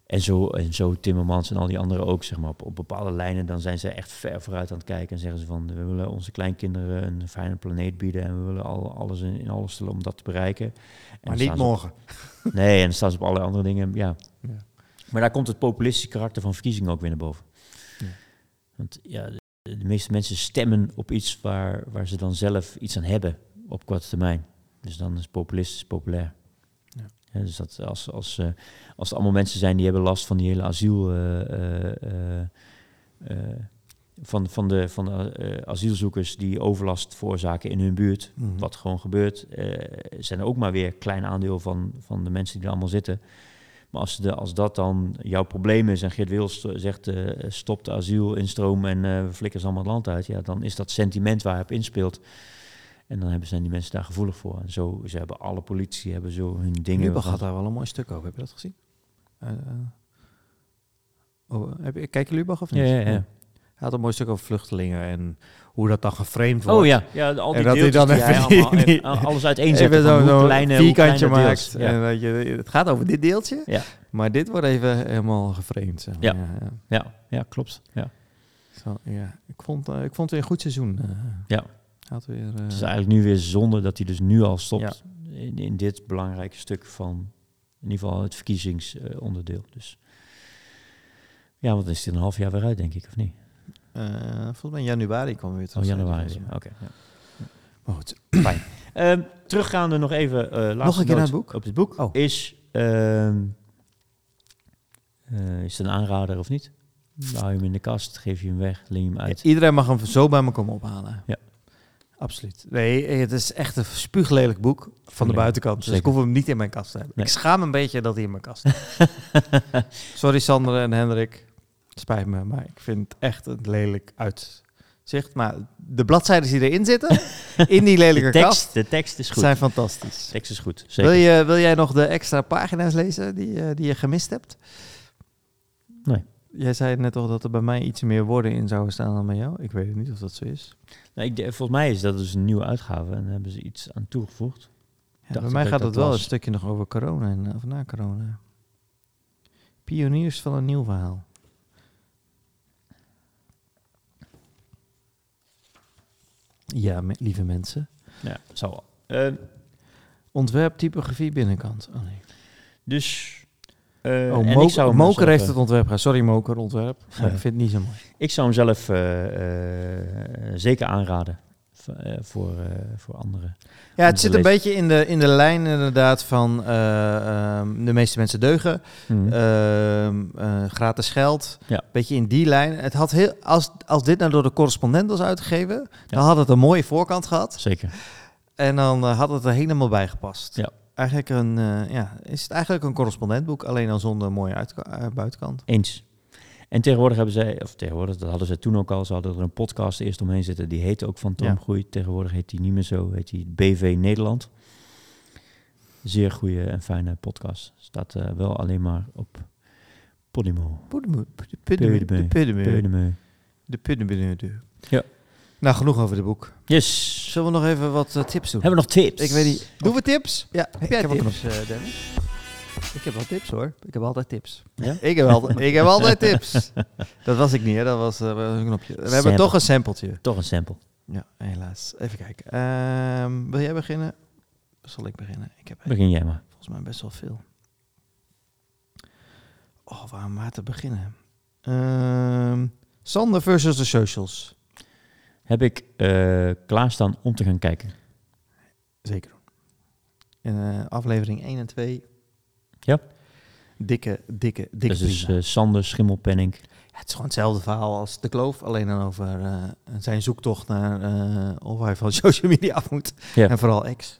S2: En zo, en zo Timmermans en al die anderen ook, zeg maar, op, op bepaalde lijnen, dan zijn ze echt ver vooruit aan het kijken en zeggen ze van, we willen onze kleinkinderen een fijne planeet bieden en we willen al, alles in, in alles stellen om dat te bereiken. En
S1: Maar niet
S2: op-
S1: morgen.
S2: nee, en dan staan ze op allerlei andere dingen, ja.
S1: Ja.
S2: Maar daar komt het populistische karakter van verkiezingen ook weer naar boven.
S1: Ja.
S2: Want ja, de, de meeste mensen stemmen op iets waar, waar ze dan zelf iets aan hebben op korte termijn. Dus dan is populistisch populair.
S1: Ja.
S2: Dus dat als, als, eh, als er allemaal mensen zijn die hebben last van die hele asiel... eh, eh, van, van de, van de asielzoekers die overlast veroorzaken in hun buurt,
S1: Mhm.
S2: wat gewoon gebeurt, zijn er ook maar weer een klein aandeel van, van de mensen die er allemaal zitten. Maar als, de, als dat dan jouw probleem is en Geert Wils zegt eh, stop de asielinstroom en we flikkeren ze allemaal het land uit, ja, dan is dat sentiment waar hij op inspeelt. En dan hebben, zijn die mensen daar gevoelig voor. En zo, ze hebben alle politie hebben zo hun dingen.
S1: Lubach had daar wel een mooi stuk over. Heb je dat gezien? Eh, eh, oh, heb je, kijk je Lubach of niet?
S2: Ja, ja, ja.
S1: Hij had een mooi stuk over vluchtelingen en hoe dat dan geframed wordt.
S2: Oh ja, ja al die
S1: En dat hij dan
S2: die allemaal,
S1: die-
S2: even alles uiteenzet.
S1: Even zo'n zo
S2: kleine,
S1: vierkantje maakt.
S2: Ja.
S1: En dat je, het gaat over dit deeltje,
S2: Ja.
S1: maar dit wordt even helemaal geframed. Zeg maar.
S2: Ja.
S1: Ja, ja.
S2: Ja, klopt. Ja.
S1: Zo, ja. Ik, vond, eh, ik vond het weer een goed seizoen. eh.
S2: Ja.
S1: Hij Had weer, eh,
S2: Het is eigenlijk nu weer zonde dat hij dus nu al stopt in, in dit belangrijke stuk van in ieder geval het verkiezingsonderdeel. Dus Ja, want dan is het een half jaar weer uit, denk ik, of niet?
S1: Eh, volgens mij in januari kwam we weer terug.
S2: Oh, januari. Oké. ja.
S1: Maar goed.
S2: Fijn. Ehm, teruggaande nog even. eh laatste
S1: een keer naar het
S2: noot
S1: boek?
S2: Op het boek
S1: Oh.
S2: is. ehm, eh, is het een aanrader of niet? Hou je hem in de kast, geef je hem weg, leen je hem uit.
S1: Iedereen mag hem zo bij me komen ophalen.
S2: Ja.
S1: Absoluut. Nee, het is echt een spuuglelijk boek van de buitenkant. Dus ik hoef hem niet in mijn kast te hebben.
S2: Nee.
S1: Ik schaam een beetje dat hij in mijn kast is. Sorry Sander en Hendrik. Het spijt me, maar ik vind het echt een lelijk uitzicht. Maar de bladzijden die erin zitten, in die lelijke
S2: de,
S1: kast,
S2: tekst, de tekst is goed.
S1: zijn fantastisch.
S2: De tekst is goed.
S1: Wil, je, wil jij nog de extra pagina's lezen die, eh, die je gemist hebt?
S2: Nee.
S1: Jij zei net toch dat er bij mij iets meer woorden in zouden staan dan bij jou? Ik weet niet of dat zo is.
S2: Nou, ik, volgens mij is dat dus een nieuwe uitgave en daar hebben ze iets aan toegevoegd.
S1: Ja, bij mij gaat het wel een stukje nog over corona en of na corona. Pioniers van een nieuw verhaal. Ja, me- lieve mensen.
S2: Ja, zou wel. Ehm,
S1: Ontwerp typografie binnenkant. Oh nee.
S2: dus. Eh,
S1: oh,
S2: en
S1: Mo-
S2: ik zou hem
S1: Moker
S2: zelf,
S1: heeft
S2: eh,
S1: het ontwerp gedaan. Sorry Moker, ontwerp.
S2: Ja.
S1: ik vind het niet zo mooi.
S2: Ik zou hem zelf eh, eh, zeker aanraden eh, voor, eh, voor anderen.
S1: Ja, het zit een beetje in de, in de lijn inderdaad van eh, ehm, de meeste mensen deugen.
S2: Mhm.
S1: Ehm, eh, gratis geld.
S2: Ja.
S1: Beetje in die lijn. Het had heel, als, als dit nou door de correspondent was uitgegeven, dan had het een mooie voorkant gehad.
S2: Zeker.
S1: En dan had het er helemaal bij gepast.
S2: Ja.
S1: Eigenlijk een, eh, ja, is het eigenlijk een correspondentboek, alleen dan zonder mooie eh, buitenkant.
S2: Eens. En tegenwoordig hebben zij, of tegenwoordig, dat hadden ze toen ook al, ze hadden er een podcast eerst omheen zitten, die heette ook Van
S1: Ja.
S2: Toomgroei. Tegenwoordig heet die niet meer zo, heet die BV Nederland. Zeer goede en fijne podcast. Staat eh, wel alleen maar op Podimo.
S1: Poedemu- de Puddemu. De
S2: Podimo.
S1: de de-
S2: Ja.
S1: Nou, genoeg over het boek.
S2: Yes.
S1: Zullen we nog even wat eh, tips doen?
S2: Hebben we nog tips?
S1: Ik weet niet. Doen we tips? Ja, heb jij
S2: heb
S1: tips, eh, Dennis? Ik heb wel tips hoor. Ik heb altijd tips.
S2: Ja?
S1: Ik heb altijd, ik heb altijd tips. Dat was ik niet, hè? Dat was, eh, een knopje. We hebben toch een sampletje.
S2: Toch een sample.
S1: Ja, helaas. Even kijken. Ehm, wil jij beginnen? Zal ik beginnen? Ik heb
S2: Begin jij maar.
S1: volgens mij best wel veel. Oh, waar maar te beginnen? Ehm Sander versus de socials.
S2: Heb ik eh, klaarstaan om te gaan kijken.
S1: Zeker. In eh, aflevering 1 en 2.
S2: Ja.
S1: Dikke, dikke, dikke
S2: Dat is dus eh, Sander Schimmelpenning.
S1: Ja, het is gewoon hetzelfde verhaal als De Kloof. Alleen dan over zijn zoektocht naar of hij van social media af moet.
S2: Ja.
S1: En vooral X.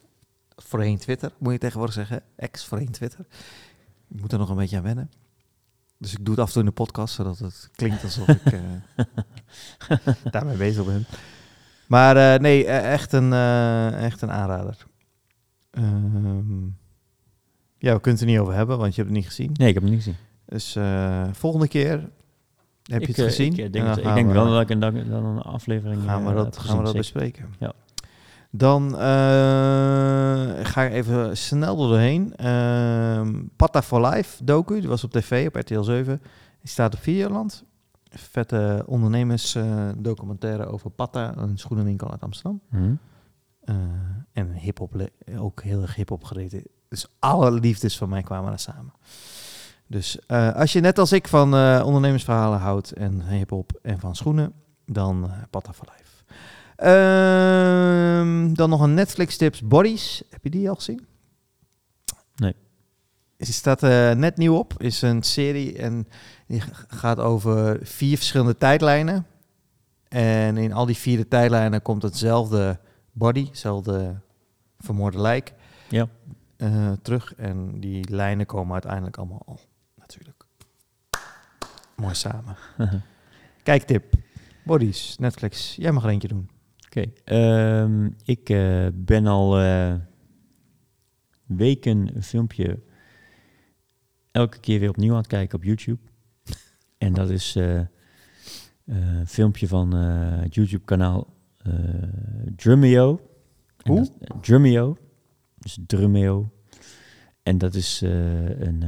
S1: Voorheen Twitter, moet je tegenwoordig zeggen. X, voorheen Twitter. Ik moet er nog een beetje aan wennen. Dus ik doe het af en toe in de podcast, zodat het klinkt alsof ik eh, daarmee bezig ben. Maar eh, nee, eh, echt een, eh, echt een aanrader. Ehm, ja, we kunnen het er niet over hebben, want je hebt het niet gezien.
S2: Nee, ik heb hem niet gezien.
S1: Dus volgende keer heb je het gezien.
S2: Ik,
S1: En
S2: denk, ik denk
S1: we-
S2: wel dat ik een, dag- dan een aflevering
S1: gaan we dat, gaan we dat bespreken.
S2: Ja.
S1: Dan eh, ga ik even snel door doorheen. Ehm Patta for Life docu, die was op tv op RTL 7. Die staat op Videoland. Vette ondernemers eh, over Patta, een schoenenwinkel uit Amsterdam.
S2: Mhm.
S1: Eh, en hip-hop, ook heel erg hip-hop gereden. Dus alle liefdes van mij kwamen er samen. Dus als je net als ik van ondernemersverhalen houdt en hip-hop en van schoenen, dan Patta for Life. Ehm, dan nog een Netflix tips, Bodies. Heb je die al gezien?
S2: Nee.
S1: Ze staat eh, net nieuw op. Is een serie en die gaat over vier verschillende tijdlijnen. En in al die vier tijdlijnen komt hetzelfde body, hetzelfde vermoorde lijk
S2: Ja.
S1: eh, terug. En die lijnen komen uiteindelijk allemaal al, natuurlijk. Mooi samen. Kijktip. Bodies, Netflix. Jij mag er eentje doen.
S2: Oké. ehm, ik eh, ben al eh, weken een filmpje elke keer weer opnieuw aan het kijken op YouTube. En dat is eh, een filmpje van het YouTube-kanaal Drumeo.
S1: Hoe?
S2: dat- Drumeo. Dus Drumeo. En dat is een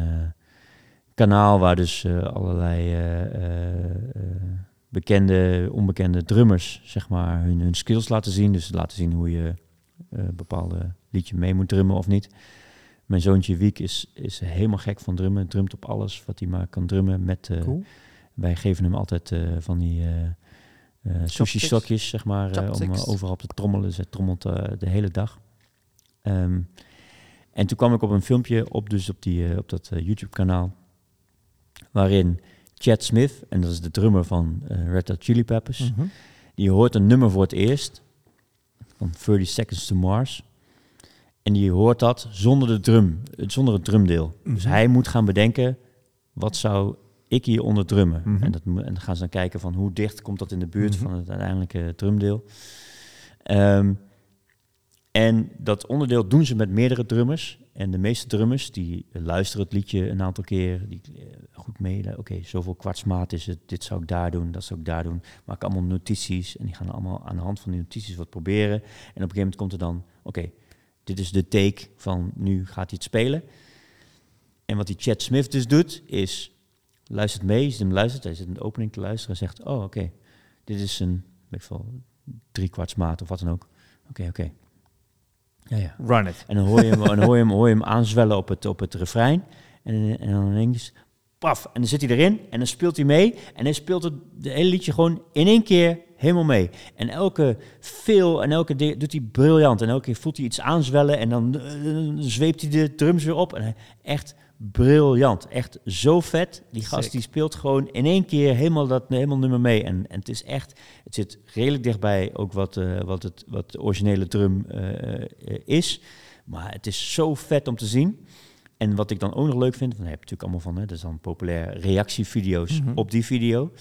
S2: kanaal waar dus allerlei bekende, onbekende drummers, zeg maar, hun, hun skills laten zien. Dus laten zien hoe je eh, een bepaalde liedje mee moet drummen of niet. Mijn zoontje Wiek is, is helemaal gek van drummen. Drumt op alles wat hij maar kan drummen met, eh,
S1: Cool.
S2: Wij geven hem altijd eh, van die eh eh,
S1: Chopsticks?
S2: sushi-stokjes, zeg maar, eh, om eh, overal te trommelen. Ze trommelt eh, de hele dag. Ehm, en toen kwam ik op een filmpje op, dus op, die, eh, op dat eh, YouTube-kanaal, waarin Chad Smith, en dat is de drummer van eh, Red Hot Chili Peppers,
S1: Mhm.
S2: die hoort een nummer voor het eerst, van 30 Seconds to Mars. En die hoort dat zonder, de drum, zonder het drumdeel. Dus
S1: Mhm.
S2: hij moet gaan bedenken, wat zou ik hier onder drummen?
S1: Mhm.
S2: en, dat, en dan gaan ze dan kijken van hoe dicht komt dat in de buurt van het uiteindelijke drumdeel. Ehm, en dat onderdeel doen ze met meerdere drummers. En de meeste drummers die luisteren het liedje een aantal keer. Die eh, goed mee. Oké, zoveel kwartsmaat is het. Dit zou ik daar doen. Dat zou ik daar doen. Maken allemaal notities. En die gaan allemaal aan de hand van die notities wat proberen. En op een gegeven moment komt er dan. Oké, dit is de take van nu gaat hij het spelen. En wat die Chad Smith dus doet, is luistert mee, ziet hem luistert, hij zit in de opening te luisteren en zegt, oh oké, dit is een, weet ik drie kwarts maat of wat dan ook. Oké, oké. Ja, ja.
S1: Run it.
S2: En dan hoor je hem, dan hoor je hem, hoor je hem aanzwellen op het, op het refrein. En, en dan ineens, paf, en dan zit hij erin en dan speelt hij mee. En hij speelt het de hele liedje gewoon in één keer helemaal mee. En elke veel en elke di- doet hij briljant. En elke keer voelt hij iets aanzwellen en dan eh, zweept hij de drums weer op. En echt briljant. Echt zo vet. Die gast
S1: Sick.
S2: die speelt gewoon in één keer helemaal dat helemaal nummer mee. En, en het is echt, het zit redelijk dichtbij ook wat, eh, wat, het, wat de originele drum eh, is. Maar het is zo vet om te zien. En wat ik dan ook nog leuk vind, dan heb je natuurlijk allemaal van, hè, dat is dan populair reactievideo's
S1: Mhm.
S2: op die video.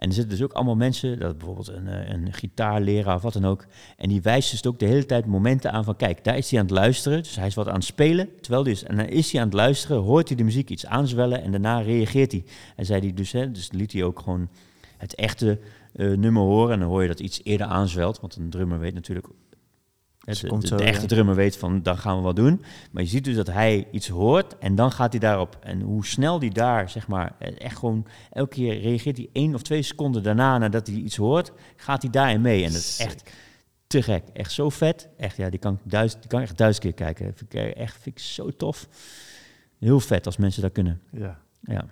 S2: En er zitten dus ook allemaal mensen, dat bijvoorbeeld een, eh, een gitaarleraar of wat dan ook. En die wijst dus ook de hele tijd momenten aan van, kijk, daar is hij aan het luisteren. Dus hij is wat aan het spelen, terwijl is, en dan is hij aan het luisteren, hoort hij de muziek iets aanzwellen en daarna reageert hij. En zei hij dus, hè, dus liet hij ook gewoon het echte eh, nummer horen. En dan hoor je dat iets eerder aanzwelt, want een drummer weet natuurlijk...
S1: Ze
S2: De,
S1: komt
S2: de- echte drummer weet van, dan gaan we wat doen. Maar je ziet dus dat hij iets hoort en dan gaat hij daarop. En hoe snel die daar, zeg maar, eh, echt gewoon... Elke keer reageert hij één of twee seconden daarna, nadat hij iets hoort, gaat hij daarin mee. En dat is echt te gek. Echt zo vet. Echt, ja, die kan ik, duizend, die kan echt duizend keer kijken. Vind ik eh, echt vind ik zo tof. Heel vet als mensen dat kunnen.
S1: Ja.
S2: Ja,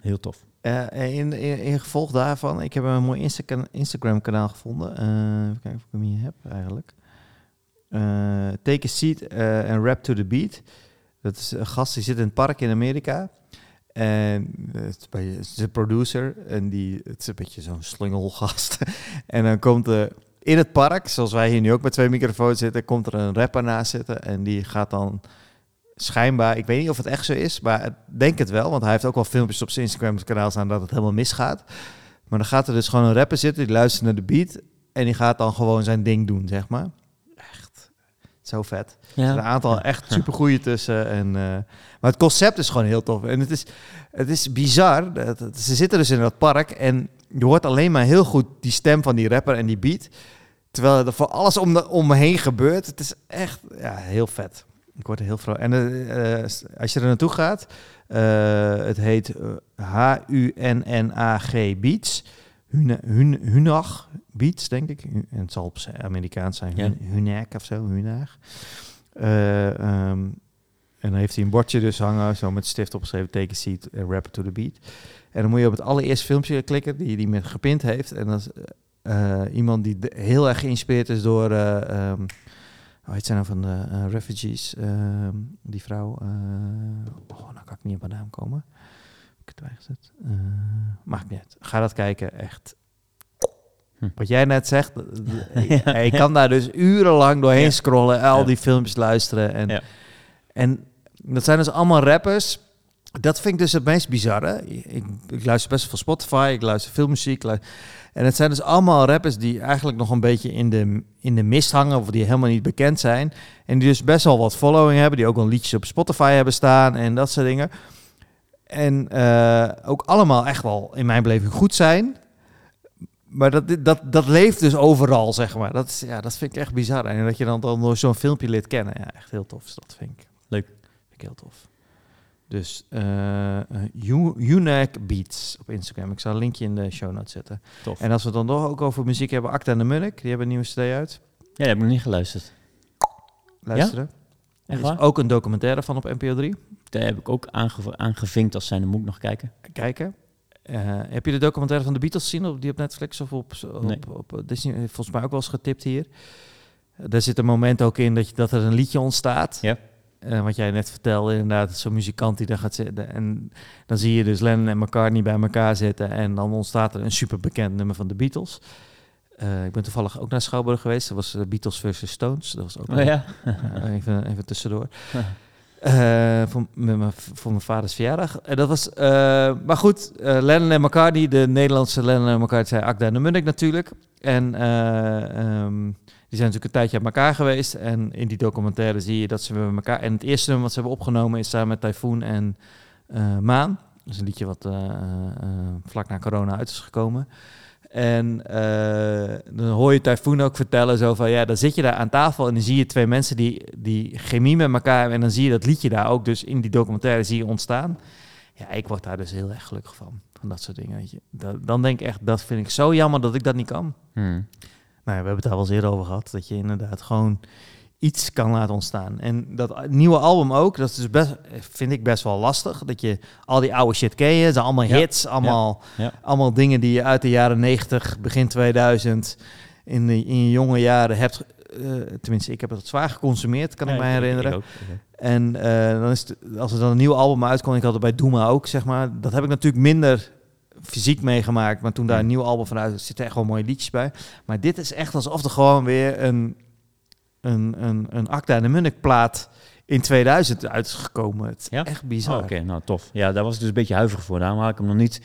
S2: heel tof.
S1: Eh, in, in, in gevolg daarvan, ik heb een mooi Insta Instagram-kanaal gevonden. Eh, even kijken of ik hem hier heb eigenlijk. Eh, take a seat eh, and rap to the beat. Dat is een gast die zit in het park in Amerika. En het is bij- het is een producer en die, het is een beetje zo'n slingelgast. en dan komt er in het park, zoals wij hier nu ook met twee microfoons zitten, komt er een rapper naast zitten en die gaat dan schijnbaar, ik weet niet of het echt zo is, maar ik denk het wel, want hij heeft ook wel filmpjes op zijn Instagram kanaal staan dat het helemaal misgaat. Maar dan gaat er dus gewoon een rapper zitten, die luistert naar de beat en die gaat dan gewoon zijn ding doen, zeg maar. Zo vet. Er zijn een aantal echt supergoeie tussen. En, eh, maar het concept is gewoon heel tof. En het is, het is bizar. Dat, dat- ze zitten dus in dat park en je hoort alleen maar heel goed die stem van die rapper en die beat. Terwijl er voor alles om, de, om me heen gebeurt. Het is echt ja, heel vet. Ik word er heel vrolijk. En eh, eh, als je er naartoe gaat, het heet H-U-N-N-A-G Beats. Huna- Hun, Hunag Beats, denk ik. En het zal op zijn Amerikaans zijn.
S2: Ja.
S1: Hun- Hunag of zo, Hunag. Eh, ehm, en dan heeft hij een bordje dus hangen, zo met stift opgeschreven, take a seat, uh, rap to the beat. En dan moet je op het allereerste filmpje klikken die hij met gepint heeft. En dat is eh, iemand die de- heel erg geïnspireerd is door, hoe heet zij nou van de refugees, ehm, die vrouw. eh, oh, nou kan ik niet op haar naam komen. Ik het bijgezet? Eh maakt niet uit. Ga dat kijken, echt.
S2: Hm.
S1: Wat jij net zegt, ik, ik kan daar dus urenlang doorheen
S2: Ja.
S1: scrollen, al
S2: Ja.
S1: die filmpjes luisteren. En, en dat zijn dus allemaal rappers. Dat vind ik dus het meest bizarre. Ik, ik luister best veel Spotify, ik luister veel muziek. luister- en het zijn dus allemaal rappers die eigenlijk nog een beetje in de, in de mist hangen... of die helemaal niet bekend zijn. En die dus best wel wat following hebben. Die ook wel liedjes op Spotify hebben staan en dat soort dingen. En eh, ook allemaal echt wel in mijn beleving goed zijn. Maar dat, dat, dat leeft dus overal, zeg maar. Dat, is, ja, dat vind ik echt bizar. En dat je dan, dan door zo'n filmpje leert kennen. Ja, echt heel tof. Dus dat vind ik
S2: Leuk.
S1: Vind ik heel tof. Dus uh, Unique Beats op Instagram. Ik zal een linkje in de show notes zetten.
S2: Tof.
S1: En als we het dan toch ook over muziek hebben, Acta en de Munnik. Die hebben een nieuwe CD uit.
S2: Ja, dat heb ik nog niet geluisterd.
S1: Luisteren.
S2: Echt
S1: Er is ook een documentaire van op NPO 3.
S2: Daar heb ik ook aange aangevinkt als zijn, dan moet ik nog kijken.
S1: Kijken. Eh, heb je de documentaire van de Beatles gezien op, die op Netflix of op, op,
S2: Nee.
S1: op, Disney? Volgens mij ook wel eens getipt hier. Eh, Daar zit een moment ook in dat, je, dat er een liedje ontstaat.
S2: Ja.
S1: Eh, wat jij net vertelde, inderdaad, zo'n muzikant die daar gaat zitten. En dan zie je dus Lennon en McCartney bij elkaar zitten. En dan ontstaat er een superbekend nummer van de Beatles. Eh, ik ben toevallig ook naar Schouwburg geweest. Dat was Beatles versus Stones. Dat was ook
S2: Oh ja?
S1: eh, even, even tussendoor. Eh, voor, mijn, vaders verjaardag. En dat was, eh, maar goed, eh, Lennon en McCartney, de Nederlandse Lennon en McCartney, zijn Akda en de Munnik natuurlijk. En eh, ehm, die zijn natuurlijk een tijdje uit elkaar geweest. En in die documentaire zie je dat ze met elkaar... En het eerste nummer wat ze hebben opgenomen is samen met Typhoon en eh, Maan. Dat is een liedje wat eh, eh, vlak na corona uit is gekomen. En eh, dan hoor je Typhoon ook vertellen zo van... Ja, dan zit je daar aan tafel en dan zie je twee mensen die, die chemie met elkaar hebben. En dan zie je dat liedje daar ook dus in die documentaire zie je ontstaan. Ja, ik word daar dus heel erg gelukkig van. Van dat soort dingen, weet je. Dan denk ik echt, dat vind ik zo jammer dat ik dat niet kan.
S2: Hmm.
S1: Nou ja, we hebben het daar wel eens eerder over gehad. Dat je inderdaad gewoon iets kan laten ontstaan. En dat nieuwe album ook, dat is dus best, vind ik best wel lastig. Dat je al die oude shit ken je. Zijn allemaal
S2: Ja.
S1: hits, allemaal,
S2: Ja.
S1: allemaal dingen die je uit de jaren 90, begin 2000 in, de, in je jonge jaren hebt. eh, tenminste, ik heb het zwaar geconsumeerd, kan ik mij herinneren.
S2: ik ook.
S1: En eh, dan is het, als er dan een nieuw album uitkomt, ik had het bij Doema ook, zeg maar. Dat heb ik natuurlijk minder fysiek meegemaakt. Maar toen daar een nieuw album van uit zitten echt wel mooie liedjes bij. Maar dit is echt alsof er gewoon weer een, een, een, een Acta en de Munnik plaat in 2000 uit is gekomen. Het
S2: Ja?
S1: echt
S2: Oh,
S1: bizar.
S2: Oké, nou tof. Ja, daar was ik dus een beetje huiverig voor. Daarom had ik hem nog niet...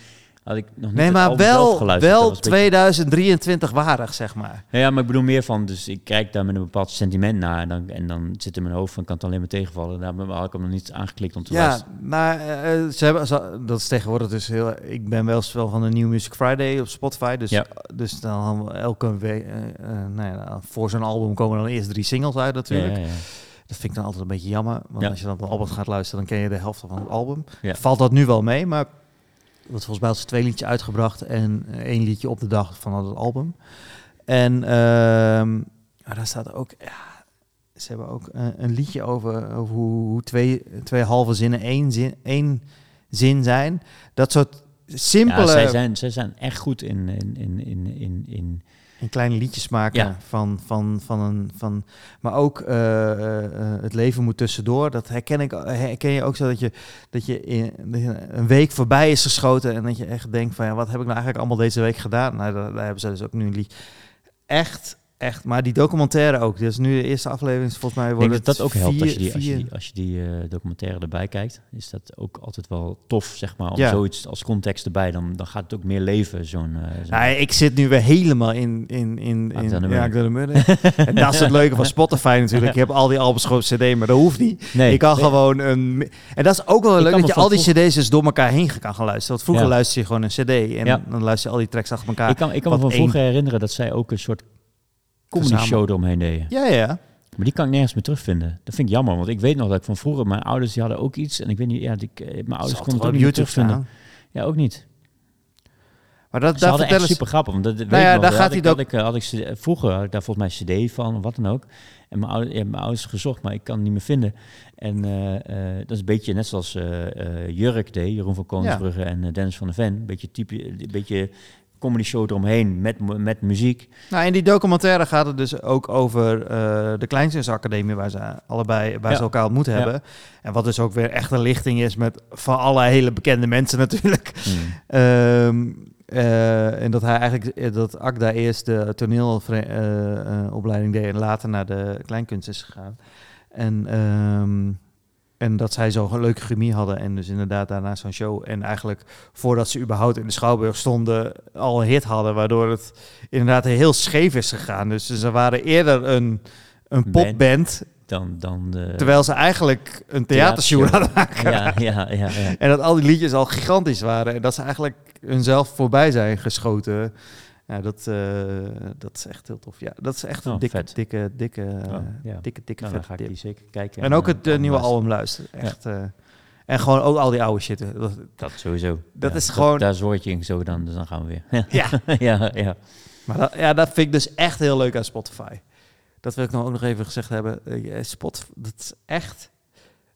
S2: Had ik nog niet
S1: Nee, maar wel, wel
S2: was een beetje-
S1: 2023 waardig, zeg maar.
S2: Ja, ja, maar ik bedoel meer van, dus ik kijk daar met een bepaald sentiment naar en dan, en dan zit in mijn hoofd van, kan het alleen maar tegenvallen. Daar had ik hem nog niet aangeklikt om te
S1: Ja,
S2: luisteren.
S1: maar eh, ze hebben, ze- dat is tegenwoordig dus heel... Ik ben wel eens wel van de New Music Friday op Spotify. Dus,
S2: Ja.
S1: dus dan elke week... eh, eh, nou ja, voor zo'n album komen dan eerst drie singles uit natuurlijk.
S2: Ja, ja, ja.
S1: Dat vind ik dan altijd een beetje jammer. Want
S2: Ja.
S1: als je dan op het album gaat luisteren, dan ken je de helft van het album.
S2: Ja.
S1: Valt dat nu wel mee, maar... Want volgens mij had ze twee liedjes uitgebracht en eh, één liedje op de dag van het album. En ehm, maar daar staat ook... Ja, ze hebben ook eh, een liedje over, over hoe, hoe twee, twee halve zinnen één zin, één zin zijn. Dat soort simpele...
S2: Ja, zij, zijn, zij zijn echt goed in, in, in, in, in, in
S1: En kleine liedjes maken
S2: Ja.
S1: van, van, van een. Van, maar ook eh, eh, eh, het leven moet tussendoor. Dat herken, ik, herken je ook zo dat je, dat je in een week voorbij is geschoten. En dat je echt denkt: van ja, wat heb ik nou eigenlijk allemaal deze week gedaan? Nou, daar, daar hebben ze dus ook nu een lied. Echt, echt. Maar die documentaire ook. Dus nu de eerste aflevering is volgens mij.
S2: Ik denk
S1: wordt
S2: dat dat ook helpt als je die, als je die, als je die eh, documentaire erbij kijkt. Is dat ook altijd wel tof, zeg maar. Om
S1: Ja.
S2: zoiets als context erbij, dan, dan gaat het ook meer leven, zo'n... eh,
S1: Nou, ik zit nu weer helemaal in, in, in, in
S2: de
S1: ja, en dat is het leuke van Spotify natuurlijk. Ik heb al die albums gewoon cd, maar dat hoeft niet.
S2: nee,
S1: je kan
S2: nee.
S1: gewoon een... En dat is ook wel leuk dat je al die cd's dus door elkaar heen kan gaan luisteren. Want vroeger
S2: Ja.
S1: luister je gewoon een cd en dan luister je al die tracks achter elkaar.
S2: Ik kan, ik kan me van vroeger herinneren dat zij ook een soort comedy
S1: Verzamel-
S2: show eromheen deden.
S1: Ja, ja.
S2: Maar die kan ik nergens meer terugvinden. Dat vind ik jammer, want ik weet nog dat ik van vroeger... Mijn ouders die hadden ook iets en ik weet niet... Ja, die, eh, mijn ouders konden het ook niet meer terugvinden.
S1: staan.
S2: Ja, ook niet.
S1: Maar dat,
S2: Ze hadden echt
S1: ze...
S2: super grappig. Want dat,
S1: Nou ja,
S2: nog,
S1: daar gaat hij
S2: had ik, eh, had ik, CD vroeger had ik daar volgens mij cd van, of wat dan ook. En mijn, ouder, ja, mijn ouders gezocht, maar ik kan het niet meer vinden. En eh, dat is een beetje net zoals Jurk deed, Jeroen van Koningsbrugge en Dennis van der Ven. Een beetje, type, een beetje comedy show eromheen met, met muziek.
S1: Nou, in die documentaire gaat het dus ook over eh, de Kleinzinsacademie, waar ze allebei waar
S2: Ja.
S1: ze elkaar ontmoet
S2: Ja.
S1: hebben. En wat dus ook weer echt een lichting is met van alle hele bekende mensen natuurlijk.
S2: Hmm.
S1: Ehm, eh, en dat hij eigenlijk eh, dat Akda eerst de toneelopleiding deed en later naar de kleinkunst is gegaan. En, ehm, en dat zij zo'n leuke chemie hadden en dus inderdaad daarna zo'n show. En eigenlijk voordat ze überhaupt in de Schouwburg stonden al een hit hadden, waardoor het inderdaad heel scheef is gegaan. Dus ze waren eerder een, een
S2: Band.
S1: popband,
S2: Dan, dan de...
S1: terwijl ze eigenlijk een theatershow
S2: Theatershow.
S1: hadden maken.
S2: Ja, ja, ja, ja.
S1: En dat al die liedjes al gigantisch waren. En dat ze eigenlijk hunzelf voorbij zijn geschoten. Ja, dat, eh, dat is echt heel tof. Ja, dat is echt een
S2: Oh,
S1: dikke,
S2: vet.
S1: dikke, dikke, eh,
S2: Oh, ja.
S1: dikke, dikke,
S2: Nou, ik die zeker kijken.
S1: En ook
S2: eh,
S1: het eh, nieuwe album luisteren. Echt. eh, en gewoon ook al die oude shit. Dat,
S2: Dat sowieso.
S1: Dat
S2: Ja,
S1: is gewoon-
S2: Daar zorg je in zo dan, dus dan gaan we weer.
S1: ja,
S2: ja, ja.
S1: maar dat, ja, dat vind ik dus echt heel leuk aan Spotify. Dat wil ik nog ook nog even gezegd hebben. Eh, Spot, dat is echt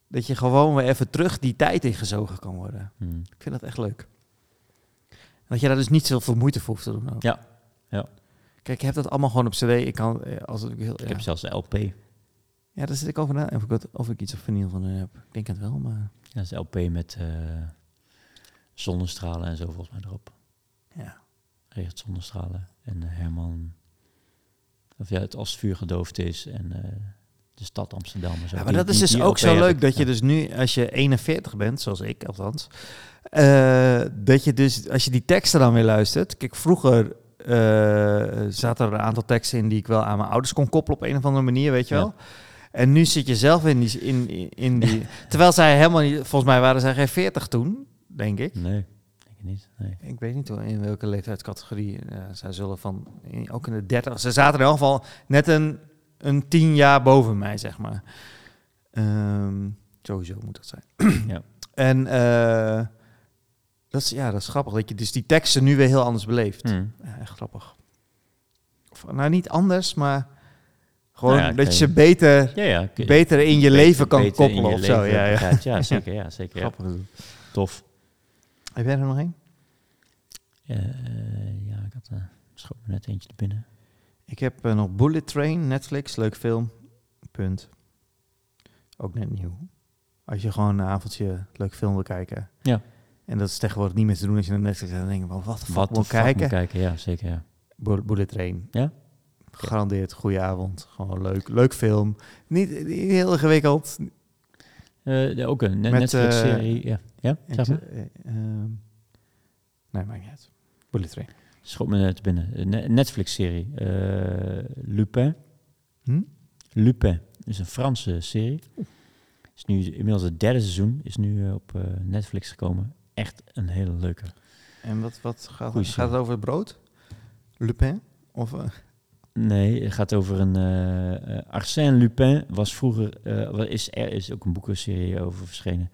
S1: dat je gewoon weer even terug die tijd ingezogen kan worden.
S2: Hmm.
S1: Ik vind dat echt leuk. Dat je daar dus niet zoveel moeite voor hoeft te doen. ook.
S2: Ja, ja.
S1: Kijk, ik heb dat allemaal gewoon op cd. Ik kan, eh, als ik heel,
S2: Ik
S1: ja.
S2: heb zelfs de LP.
S1: ja, daar zit ik over na. Of ik, wat- of ik iets op vinyl van hun heb. Ik denk het wel, maar
S2: Ja, dat is LP met eh, zonnestralen en zo volgens mij erop.
S1: ja.
S2: Regent zonnestralen. En eh, Herman. Of ja, het als het vuur gedoofd is. En de stad Amsterdam en zo.
S1: Ja, maar
S2: Die-
S1: dat is
S2: die-
S1: dus
S2: die
S1: ook zo leuk dat je dus nu, als je 41 bent, zoals ik althans, eh, dat je dus, als je die teksten dan weer luistert. Kijk, vroeger eh, zaten er een aantal teksten in die ik wel aan mijn ouders kon koppelen op een of andere manier, weet je
S2: Ja.
S1: wel. En nu zit je zelf in die, in, in, die terwijl zij helemaal niet, volgens mij waren zij geen 40 toen, denk ik.
S2: Nee, denk ik niet. Nee.
S1: Ik weet niet hoor, in welke leeftijdscategorie eh, zij zullen van, in- ook in de 30. Ze zaten in elk geval net een, een tien jaar boven mij, zeg maar. Ehm, sowieso moet dat zijn.
S2: Ja.
S1: En eh, dat, is, ja, dat is grappig dat je dus die teksten nu weer heel anders beleeft.
S2: Hm.
S1: Ja, echt grappig. Of, nou, niet anders, maar gewoon
S2: Nou ja,
S1: dat je ze beter,
S2: Ja, ja. kun-
S1: beter in je leven kan koppelen of zo. Ja, ja.
S2: ja, zeker. Ja, zeker.
S1: Grappig.
S2: Tof.
S1: Heb jij er nog één?
S2: Eh, ja, ik had, schoot me net eentje te binnen.
S1: Ik heb eh, nog Bullet Train, Netflix, leuk film. Punt. Ook net nieuw. Als je gewoon een avondje leuk film wil kijken.
S2: Ja.
S1: En dat is tegenwoordig niet meer te doen als je naar Netflix gaat. Dan denk je, van, wat de fuck
S2: Wat
S1: moet kijken?
S2: ja, zeker ja.
S1: Bu- Bullet Train.
S2: Ja?
S1: Garandeerd, goede avond. Gewoon leuk. Leuk film. Niet, niet heel ingewikkeld.
S2: Eh, ja, ook een Netflix-serie. ja. ja, zeg maar.
S1: Eh, eh, ehm, nee, maakt niet uit. Bullet Train.
S2: Schoot me net binnen. Een Ne- Netflix-serie. Eh, Lupin.
S1: Hm?
S2: Lupin is een Franse serie. Is nu inmiddels het derde seizoen. Is nu eh, op eh, Netflix gekomen. Echt een hele leuke.
S1: En wat, wat gaat,
S2: Goeie
S1: gaat het over het brood? Lupin? Of, eh,
S2: Nee, het gaat over een... eh eh, Arsène Lupin was vroeger... eh, wat is, er is ook een boekenserie over verschenen.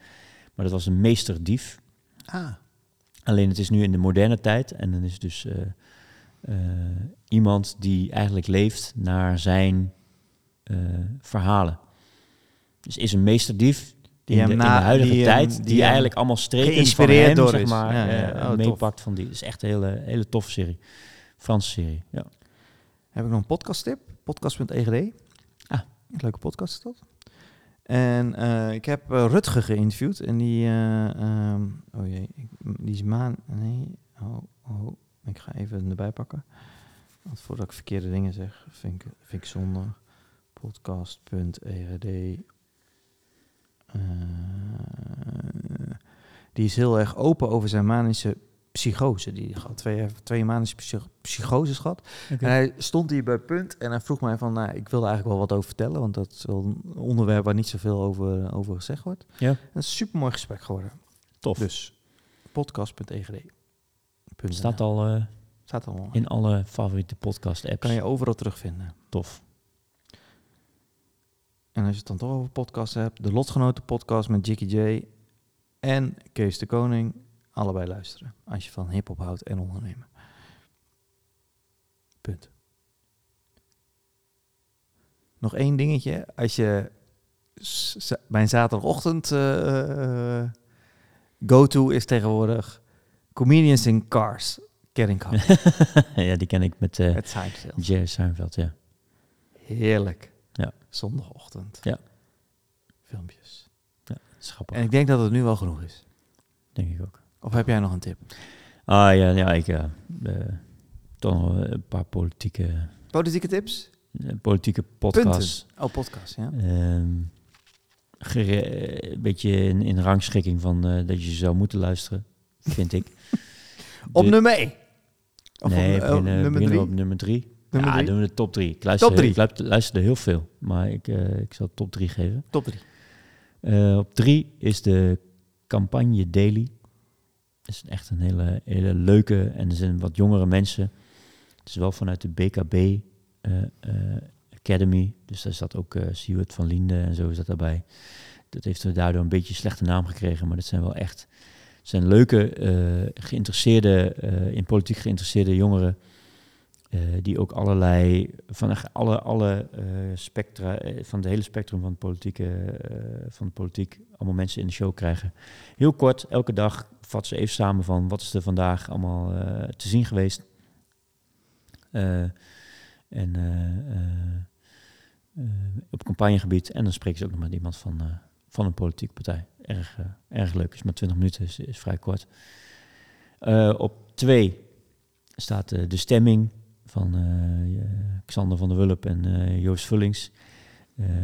S2: Maar dat was een meesterdief.
S1: ah,
S2: Alleen het is nu in de moderne tijd. En dan is dus eh, eh, iemand die eigenlijk leeft naar zijn eh, verhalen. Dus is een meesterdief
S1: Die
S2: in,
S1: hem
S2: de, in de huidige
S1: die hem-
S2: tijd.
S1: die
S2: eigenlijk allemaal streken
S1: geïnspireerd
S2: hem,
S1: door
S2: zeg maar,
S1: Ja, ja, oh, tof.
S2: meepakt van die. Het is echt een hele, hele toffe serie. Franse serie, ja.
S1: heb ik nog een podcast tip. Podcast.egd.
S2: Ah.
S1: Een leuke podcast is dat. En eh, ik heb eh, Rutger geïnterviewd. En die... eh, ehm, oh jee. ik- die is maan... Nee. Oh, oh. Ik ga even erbij pakken. Want voordat ik verkeerde dingen zeg, vind ik, vind zonde. Podcast.egd. Eh, die is heel erg open over zijn manische psychose. Die had twee, twee manische psych- psychoses gehad. En hij stond hier bij punt en hij vroeg mij van, nou, ik wilde eigenlijk wel wat over vertellen, want dat is wel een onderwerp waar niet zoveel over, over gezegd wordt.
S2: Ja.
S1: Een supermooi gesprek geworden.
S2: Tof.
S1: Dus podcast.egd.
S2: Staat al eh,
S1: Staat al.
S2: in alle favoriete podcast-apps.
S1: Kan je overal terugvinden.
S2: Tof.
S1: En als je het dan toch over podcasts hebt, de Lotgenoten podcast met Jickie J en Kees de Koning, allebei luisteren. Als je van hip-hop houdt en ondernemen. Punt. Nog één dingetje. Als je mijn zaterdagochtend eh, eh, go-to is tegenwoordig Comedians in Cars. Keddingkamp.
S2: ja, die ken ik met eh
S1: met Seinfeld.
S2: Jerry Seinfeld, ja.
S1: Heerlijk.
S2: Ja.
S1: Zondagochtend.
S2: Ja.
S1: Filmpjes.
S2: Schappig,
S1: En ik denk dat het nu wel genoeg is.
S2: denk ik ook.
S1: Of heb jij nog een tip?
S2: Ah ja, ja ik... eh eh, toch nog een paar politieke,
S1: Politieke tips?
S2: eh, politieke podcasts.
S1: Oh, podcast, ja.
S2: Ehm, eh, een beetje in, in rangschikking van eh, dat je zou moeten luisteren, vind ik.
S1: Op
S2: De-
S1: nummer 1. Of
S2: nee,
S1: op,
S2: we
S1: oh,
S2: beginnen,
S1: nummer 3?
S2: op nummer drie.
S1: Nummer
S2: ja,
S1: drie?
S2: doen we de top drie. Ik luister,
S1: Top drie.
S2: Ik luister, luister er heel veel, maar ik, eh, ik zal top drie geven.
S1: Top 3.
S2: Eh, op drie is de campagne Daily. Is echt een hele, hele leuke en er zijn wat jongere mensen. Het is wel vanuit de BKB eh, eh, Academy. Dus daar zat ook Siewert van Liende en zo is dat daarbij. Dat heeft daardoor een beetje een slechte naam gekregen. Maar dat zijn wel echt zijn leuke, geïnteresseerde, in politiek geïnteresseerde jongeren. die ook allerlei, van alle, alle spectra, van het hele spectrum van politieke, van de politiek, allemaal mensen in de show krijgen. Heel kort, elke dag vat ze even samen van wat is er vandaag allemaal eh, te zien geweest. Eh, en eh, op campagnegebied. En dan spreken ze ook nog met iemand van, van een politieke partij. Erg, erg leuk. Is maar 20 minuten, is, is vrij kort. Op twee staat de stemming van Xander van der Wulp en Joost Vullings.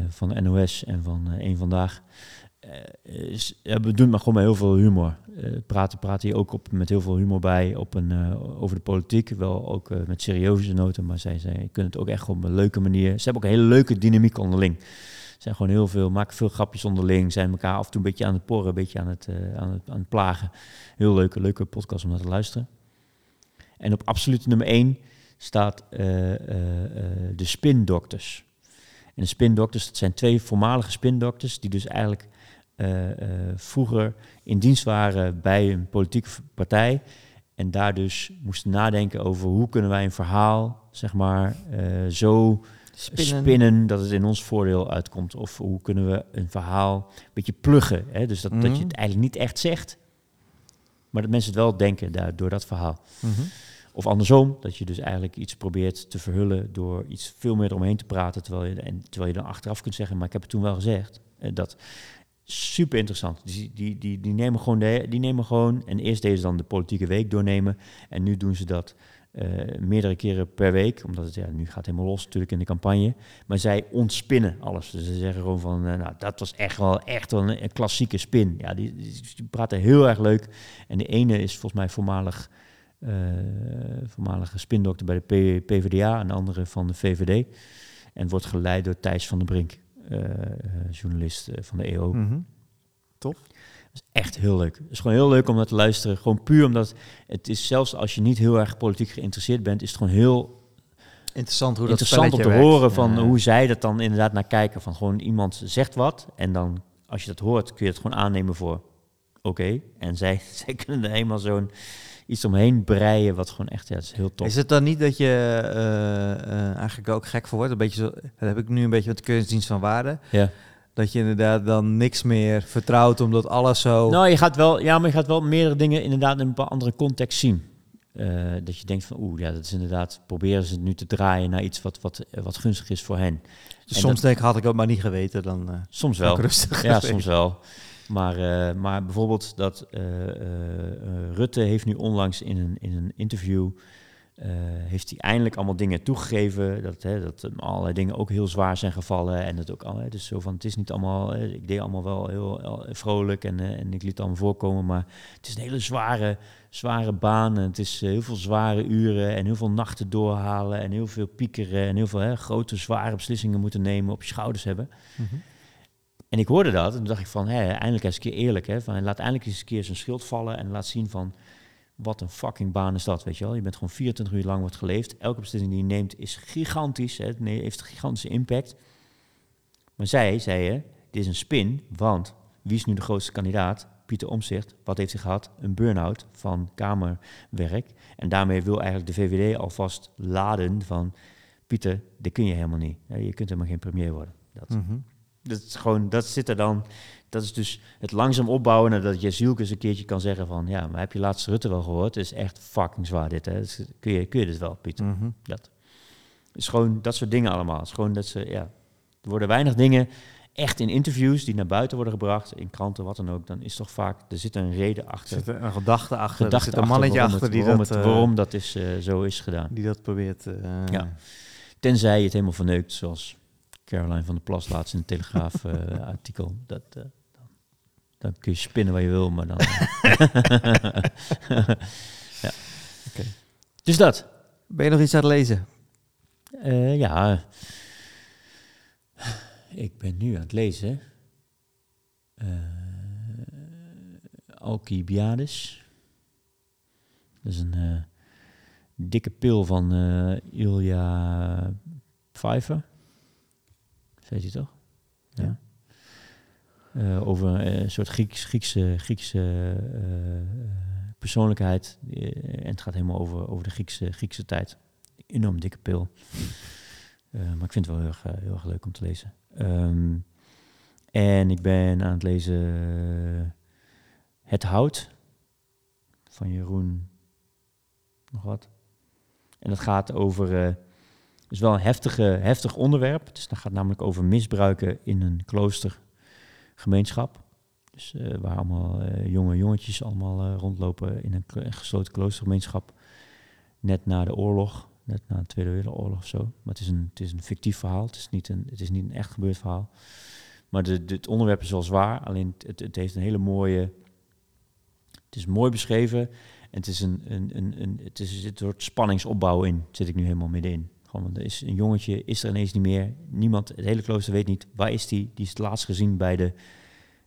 S2: van de NOS en van Eén Vandaag. Eh, is, ja, we doen maar gewoon met heel veel humor. Eh, praten, praten hier ook op, met heel veel humor bij op een, eh, over de politiek. Wel ook met serieuze noten, maar zij, zij kunnen het ook echt op een leuke manier. Ze hebben ook een hele leuke dynamiek onderling. Ze zijn gewoon heel veel, maken veel grapjes onderling. Zijn elkaar af en toe een beetje aan het porren, een beetje aan het, aan het, aan het plagen. Heel leuke, leuke podcast om naar te luisteren. En op absolute nummer 1 staat de spindokters. En de spindokters, dat zijn twee voormalige spindokters die dus eigenlijk vroeger in dienst waren bij een politieke partij. En daar dus moesten nadenken over hoe kunnen wij een verhaal, zeg maar, eh, zo spinnen. dat het in ons voordeel uitkomt. Of hoe kunnen we een verhaal een beetje pluggen. Hè? Dus dat, dat
S1: Mhm.
S2: je het eigenlijk niet echt zegt, maar dat mensen het wel denken daar, door dat verhaal.
S1: Mhm.
S2: Of andersom, dat je dus eigenlijk iets probeert te verhullen door iets veel meer eromheen te praten, terwijl je, en, terwijl je dan achteraf kunt zeggen, maar ik heb het toen wel gezegd. Eh, dat super interessant. Die, die, die, die nemen gewoon, die nemen gewoon, en eerst deden ze dan de politieke week doornemen, en nu doen ze dat eh, meerdere keren per week, omdat het ja, nu gaat helemaal los natuurlijk in de campagne. Maar zij ontspinnen alles. Dus ze zeggen gewoon van, eh, nou, dat was echt wel, echt wel een, klassieke spin. Ja, die, praten heel erg leuk. En de ene is volgens mij voormalig, eh, voormalige spindokter bij de PvdA en de andere van de VVD. En wordt geleid door Thijs van der Brink, journalist eh, van de EO.
S1: Mhm.
S2: Dat is echt heel leuk. Het is gewoon heel leuk om naar te luisteren. Gewoon puur omdat het is zelfs als je niet heel erg politiek geïnteresseerd bent, is het gewoon heel
S1: Interessant hoe dat
S2: interessant om te horen van
S1: Ja.
S2: hoe zij dat dan inderdaad naar kijken. Van gewoon iemand zegt wat en dan als je dat hoort kun je het gewoon aannemen voor oké. En zij, zij kunnen er helemaal zo'n iets omheen breien wat gewoon echt, ja, is heel tof.
S1: Is het dan niet dat je eh, eh, eigenlijk ook gek voor wordt? Een beetje zo, dat heb ik nu een beetje met de keuringsdienst van waarde.
S2: Ja.
S1: Dat je inderdaad dan niks meer vertrouwt omdat alles zo...
S2: Nou, je gaat wel, ja, maar je gaat wel meerdere dingen inderdaad in een paar andere context zien. Eh, dat je denkt van, oeh, ja, dat is inderdaad, proberen ze het nu te draaien naar iets wat, wat, wat gunstig is voor hen.
S1: Dus soms
S2: dat-
S1: denk ik, had ik ook maar niet geweten, dan
S2: Soms wel.
S1: rustig
S2: Ja,
S1: geweest.
S2: soms wel. Maar, eh, maar bijvoorbeeld dat eh, eh, Rutte heeft nu onlangs in een, in een interview... heeft hij eindelijk allemaal dingen toegegeven. Dat, hè, dat allerlei dingen ook heel zwaar zijn gevallen. En dat ook al, hè, dus zo van, het is niet allemaal... ik deed allemaal wel heel, vrolijk en, en ik liet het allemaal voorkomen. Maar het is een hele zware, zware baan. En het is heel veel zware uren en heel veel nachten doorhalen. En heel veel piekeren en heel veel hè, grote, zware beslissingen moeten nemen, op je schouders hebben.
S1: Mhm.
S2: En ik hoorde dat en toen dacht ik van, hé, eindelijk eens een keer eerlijk. Hè, van, laat eindelijk eens een keer zijn schild vallen en laat zien van, wat een fucking baan is dat, weet je wel. Je bent gewoon 24 uur lang wordt geleefd. Elke beslissing die je neemt is gigantisch, hè, heeft een gigantische impact. Maar zij zei, hè, dit is een spin, want wie is nu de grootste kandidaat? Pieter Omzicht. Wat heeft hij gehad? Een burn-out van kamerwerk. En daarmee wil eigenlijk de VVD alvast laden van, Pieter, dit kun je helemaal niet. Je kunt helemaal geen premier worden. Dat,
S1: Mhm.
S2: Dat is gewoon, dat zit er dan. Dat is dus het langzaam opbouwen nadat je Zielke eens een keertje kan zeggen van, ja, maar heb je laatst Rutte wel gehoord? Het is echt fucking zwaar dit, hè? Dus kun, je, kun je dit wel, Pieter?
S1: Mhm.
S2: Dat. Is gewoon dat soort dingen allemaal. Het is gewoon dat ze, ja, er worden weinig dingen echt in interviews die naar buiten worden gebracht, in kranten, wat dan ook. Dan is toch vaak, er zit een reden
S1: Er
S2: achter.
S1: zit een gedachte achter,
S2: gedachte
S1: er zit een mannetje achter
S2: het,
S1: die,
S2: waarom,
S1: dat,
S2: het,
S1: eh,
S2: waarom dat is, eh, zo is gedaan.
S1: die dat probeert... eh,
S2: Ja. Tenzij je het helemaal verneukt, zoals Caroline van der Plas laatst in het Telegraaf eh, artikel. Dat, eh, dan, dan kun je spinnen waar je wil, maar dan... ja. Dus dat.
S1: Ben je nog iets aan het lezen?
S2: Eh, ja. Ik ben nu aan het lezen. eh Alcibiades. Dat is een dikke pil van Ilja Pfeiffer. Zei hij toch? Ja. Eh, over eh, een soort Grieks, Griekse, Griekse eh, persoonlijkheid. En het gaat helemaal over, over de Griekse, Griekse tijd. enorm dikke pil. Maar ik vind het wel heel erg, heel erg leuk om te lezen. Ehm, en ik ben aan het lezen Het Hout van Jeroen nog wat. En dat gaat over, is wel een heftige, heftig onderwerp. Dus dat gaat namelijk over misbruiken in een kloostergemeenschap. Dus eh, waar allemaal eh, jonge jongetjes allemaal eh, rondlopen in een gesloten kloostergemeenschap. Net na de oorlog, net na de Tweede Wereldoorlog of zo. Maar het is een, het is een fictief verhaal, het is niet een, het is niet een echt gebeurd verhaal. Maar de, het onderwerp is wel zwaar, alleen het, het heeft een hele mooie... Het is mooi beschreven en het is een, een, een, een het is, zit een soort spanningsopbouw in, zit ik nu helemaal middenin. Gewoon, want er is een jongetje, is er ineens niet meer. Niemand, het hele klooster weet niet, waar is die? Die is het laatst gezien bij de,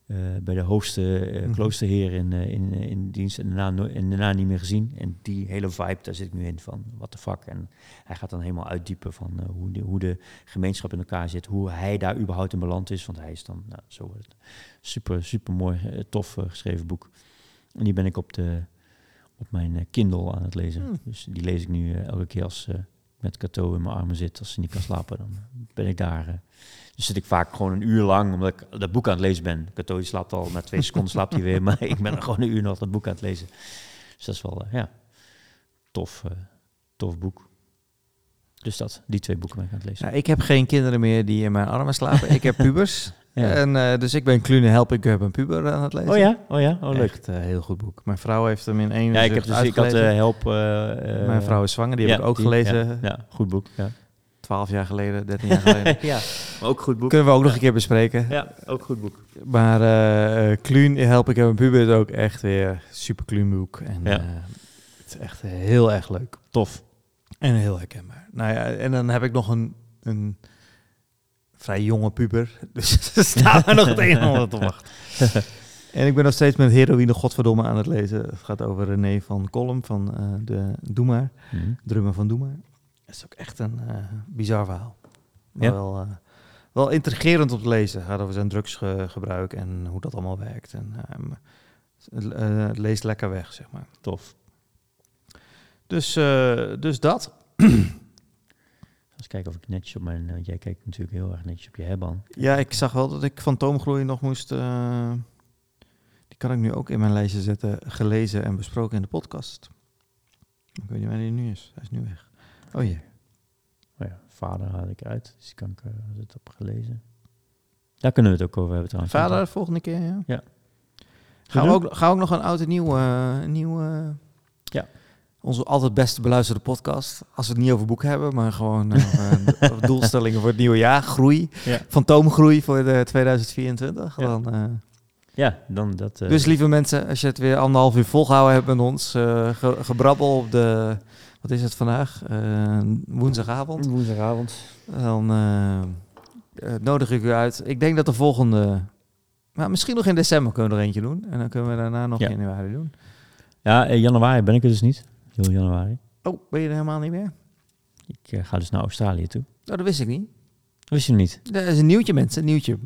S2: eh, bij de hoogste eh,
S1: Mhm.
S2: kloosterheer in, eh, in, in dienst en daarna, no- en daarna niet meer gezien. En die hele vibe, daar zit ik nu in van, what the fuck. En hij gaat dan helemaal uitdiepen van hoe, de, hoe de gemeenschap in elkaar zit, hoe hij daar überhaupt in beland is. Want hij is dan, nou, zo wordt het. Super, super mooi, tof geschreven boek. En die ben ik op, de, op mijn Kindle aan het lezen.
S1: Hmm.
S2: Dus die lees ik nu elke keer als met Cato in mijn armen zit, als ze niet kan slapen, dan ben ik daar. eh. dus zit ik vaak gewoon een uur lang, omdat ik dat boek aan het lezen ben. Cato die slaapt al, na twee seconden slaapt hij weer, maar ik ben er gewoon een uur nog dat boek aan het lezen. Dus dat is wel, eh, ja, tof, eh, tof boek. Dus dat, die twee boeken ben ik aan het lezen.
S1: Nou, ik heb geen kinderen meer die in mijn armen slapen. ik heb pubers.
S2: Ja.
S1: En, eh, dus ik ben Klune Help, ik heb een puber aan het lezen.
S2: oh ja, oh ja, oh leuk.
S1: Echt een heel goed boek. Mijn vrouw heeft hem in één
S2: Ja, ik heb dus, ik had eh, help. eh, eh,
S1: Mijn vrouw is zwanger, die heb ik ook
S2: die-
S1: gelezen.
S2: Ja, ja, goed boek. Ja.
S1: 12 jaar geleden, 13 jaar geleden.
S2: ja, maar ook goed boek.
S1: Kunnen we ook nog een keer bespreken.
S2: Ja, ook goed boek.
S1: Maar eh eh, Kluun, Help, ik heb een puber is ook echt weer super Kluun boek. En
S2: Ja.
S1: eh, het is echt heel erg leuk.
S2: Tof.
S1: En heel herkenbaar. Nou ja, en dan heb ik nog een, een vrij jonge puber. Dus er staat er nog het een en ander te wachten. En ik ben nog steeds met Heroïne Godverdomme aan het lezen. Het gaat over René van Kolm van eh, de Doe Maar,
S2: Mhm.
S1: drummer van Doe Maar. Dat is ook echt een eh, bizar verhaal. Maar
S2: Ja.
S1: wel, eh, wel intrigerend om te lezen. Het gaat over zijn drugsgebruik en hoe dat allemaal werkt. En, eh, maar het, leest lekker weg, zeg maar.
S2: Tof.
S1: Dus, dus dat.
S2: Eens kijken of ik netjes op mijn... Want jij kijkt natuurlijk heel erg netjes op je hebban.
S1: Ja, ik zag wel dat ik Fantoomgroei nog moest... eh, die kan ik nu ook in mijn lijstje zetten. Gelezen en besproken in de podcast. Ik weet niet waar die nu is. Hij is nu weg. Oh jee.
S2: Oh ja, vader haal ik uit. Dus die kan ik uh, het op gelezen. Daar kunnen we het ook over hebben trouwens.
S1: Vader, de volgende keer, ja.
S2: Ja.
S1: Gaan we, ook, gaan we ook nog een oud en nieuw... eh, nieuw eh. Onze altijd beste beluisterde podcast. Als we het niet over boeken hebben, maar gewoon eh, eh, doelstellingen voor het nieuwe jaar. Groei.
S2: Ja.
S1: Fantoomgroei voor de 2024.
S2: Ja.
S1: Dan, eh,
S2: Ja, dan dat...
S1: Dus lieve mensen, als je het weer anderhalf uur volgehouden hebt met ons, ge- gebrabbel op de, wat is het vandaag? Woensdagavond.
S2: woensdagavond.
S1: Dan nodig ik u uit. Ik denk dat de volgende, maar misschien nog in december kunnen we er eentje doen. En dan kunnen we daarna nog
S2: Ja.
S1: in januari doen.
S2: Ja, in januari ben ik er dus niet. Heel januari.
S1: Oh, ben je er helemaal niet meer?
S2: Ik eh, ga dus naar Australië toe.
S1: Oh, dat wist ik niet.
S2: Wist je niet?
S1: Dat is een nieuwtje, mensen. Een nieuwtje.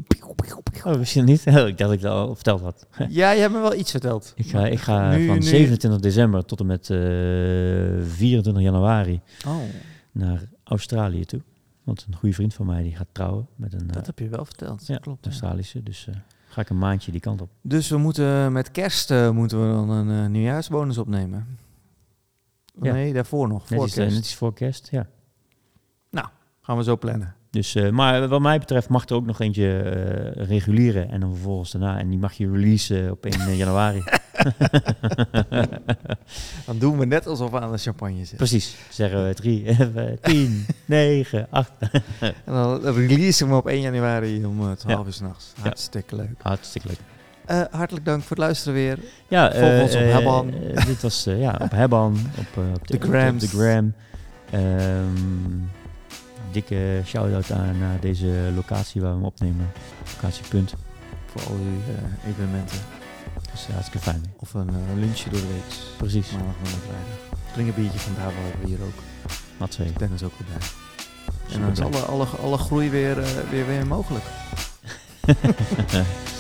S2: Oh, wist je niet? ik dacht dat ik dat al verteld had.
S1: Ja, je hebt me wel iets verteld.
S2: Ik ga, ik ga
S1: Nu-
S2: van
S1: nu-
S2: 27 december tot en met eh 24 januari
S1: Oh,
S2: naar Australië toe. Want een goede vriend van mij die gaat trouwen met een
S1: dat
S2: eh,
S1: heb je wel verteld.
S2: ja,
S1: klopt.
S2: Australische. Dus eh, ga ik een maandje die kant op.
S1: Dus we moeten met kerst eh, moeten we dan een eh, nieuwjaarsbonus opnemen.
S2: Ja.
S1: Nee, daarvoor nog. Voor
S2: iets, eh,
S1: kerst.
S2: net voor kerst, ja.
S1: Gaan we zo plannen.
S2: Dus, eh, maar wat mij betreft mag er ook nog eentje eh, regulieren en dan vervolgens daarna. En die mag je releasen op 1 januari.
S1: Dan doen we net alsof we aan de champagne zitten.
S2: Precies. Zeggen we 3, 10, 9, 8.
S1: En dan release we hem op 1 januari om eh, 12
S2: Ja.
S1: uur s'nachts.
S2: Ja.
S1: Hartstikke leuk.
S2: Hartstikke leuk.
S1: Eh, hartelijk dank voor het luisteren weer.
S2: Ja,
S1: Volg
S2: eh,
S1: ons op Hebban.
S2: eh, dit was eh, ja, op Hebban, op, eh, op de,
S1: De Grams.
S2: Op de gram. Ehm, dikke shout-out aan naar deze locatie waar we hem opnemen. Locatiepunt.
S1: Voor al uw eh, evenementen.
S2: Dat is hartstikke fijn.
S1: Of een eh, lunchje door de week.
S2: Precies.
S1: Maandag en vrijdag. Drink een biertje van daar hebben we hier ook.
S2: Matzee.
S1: Dennis ook erbij. En dan is alle, alle, alle groei weer, eh, weer, weer mogelijk.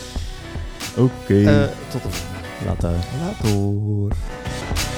S2: Oké.
S1: Okay. Uh, tot de volgende.
S2: Later.
S1: Later.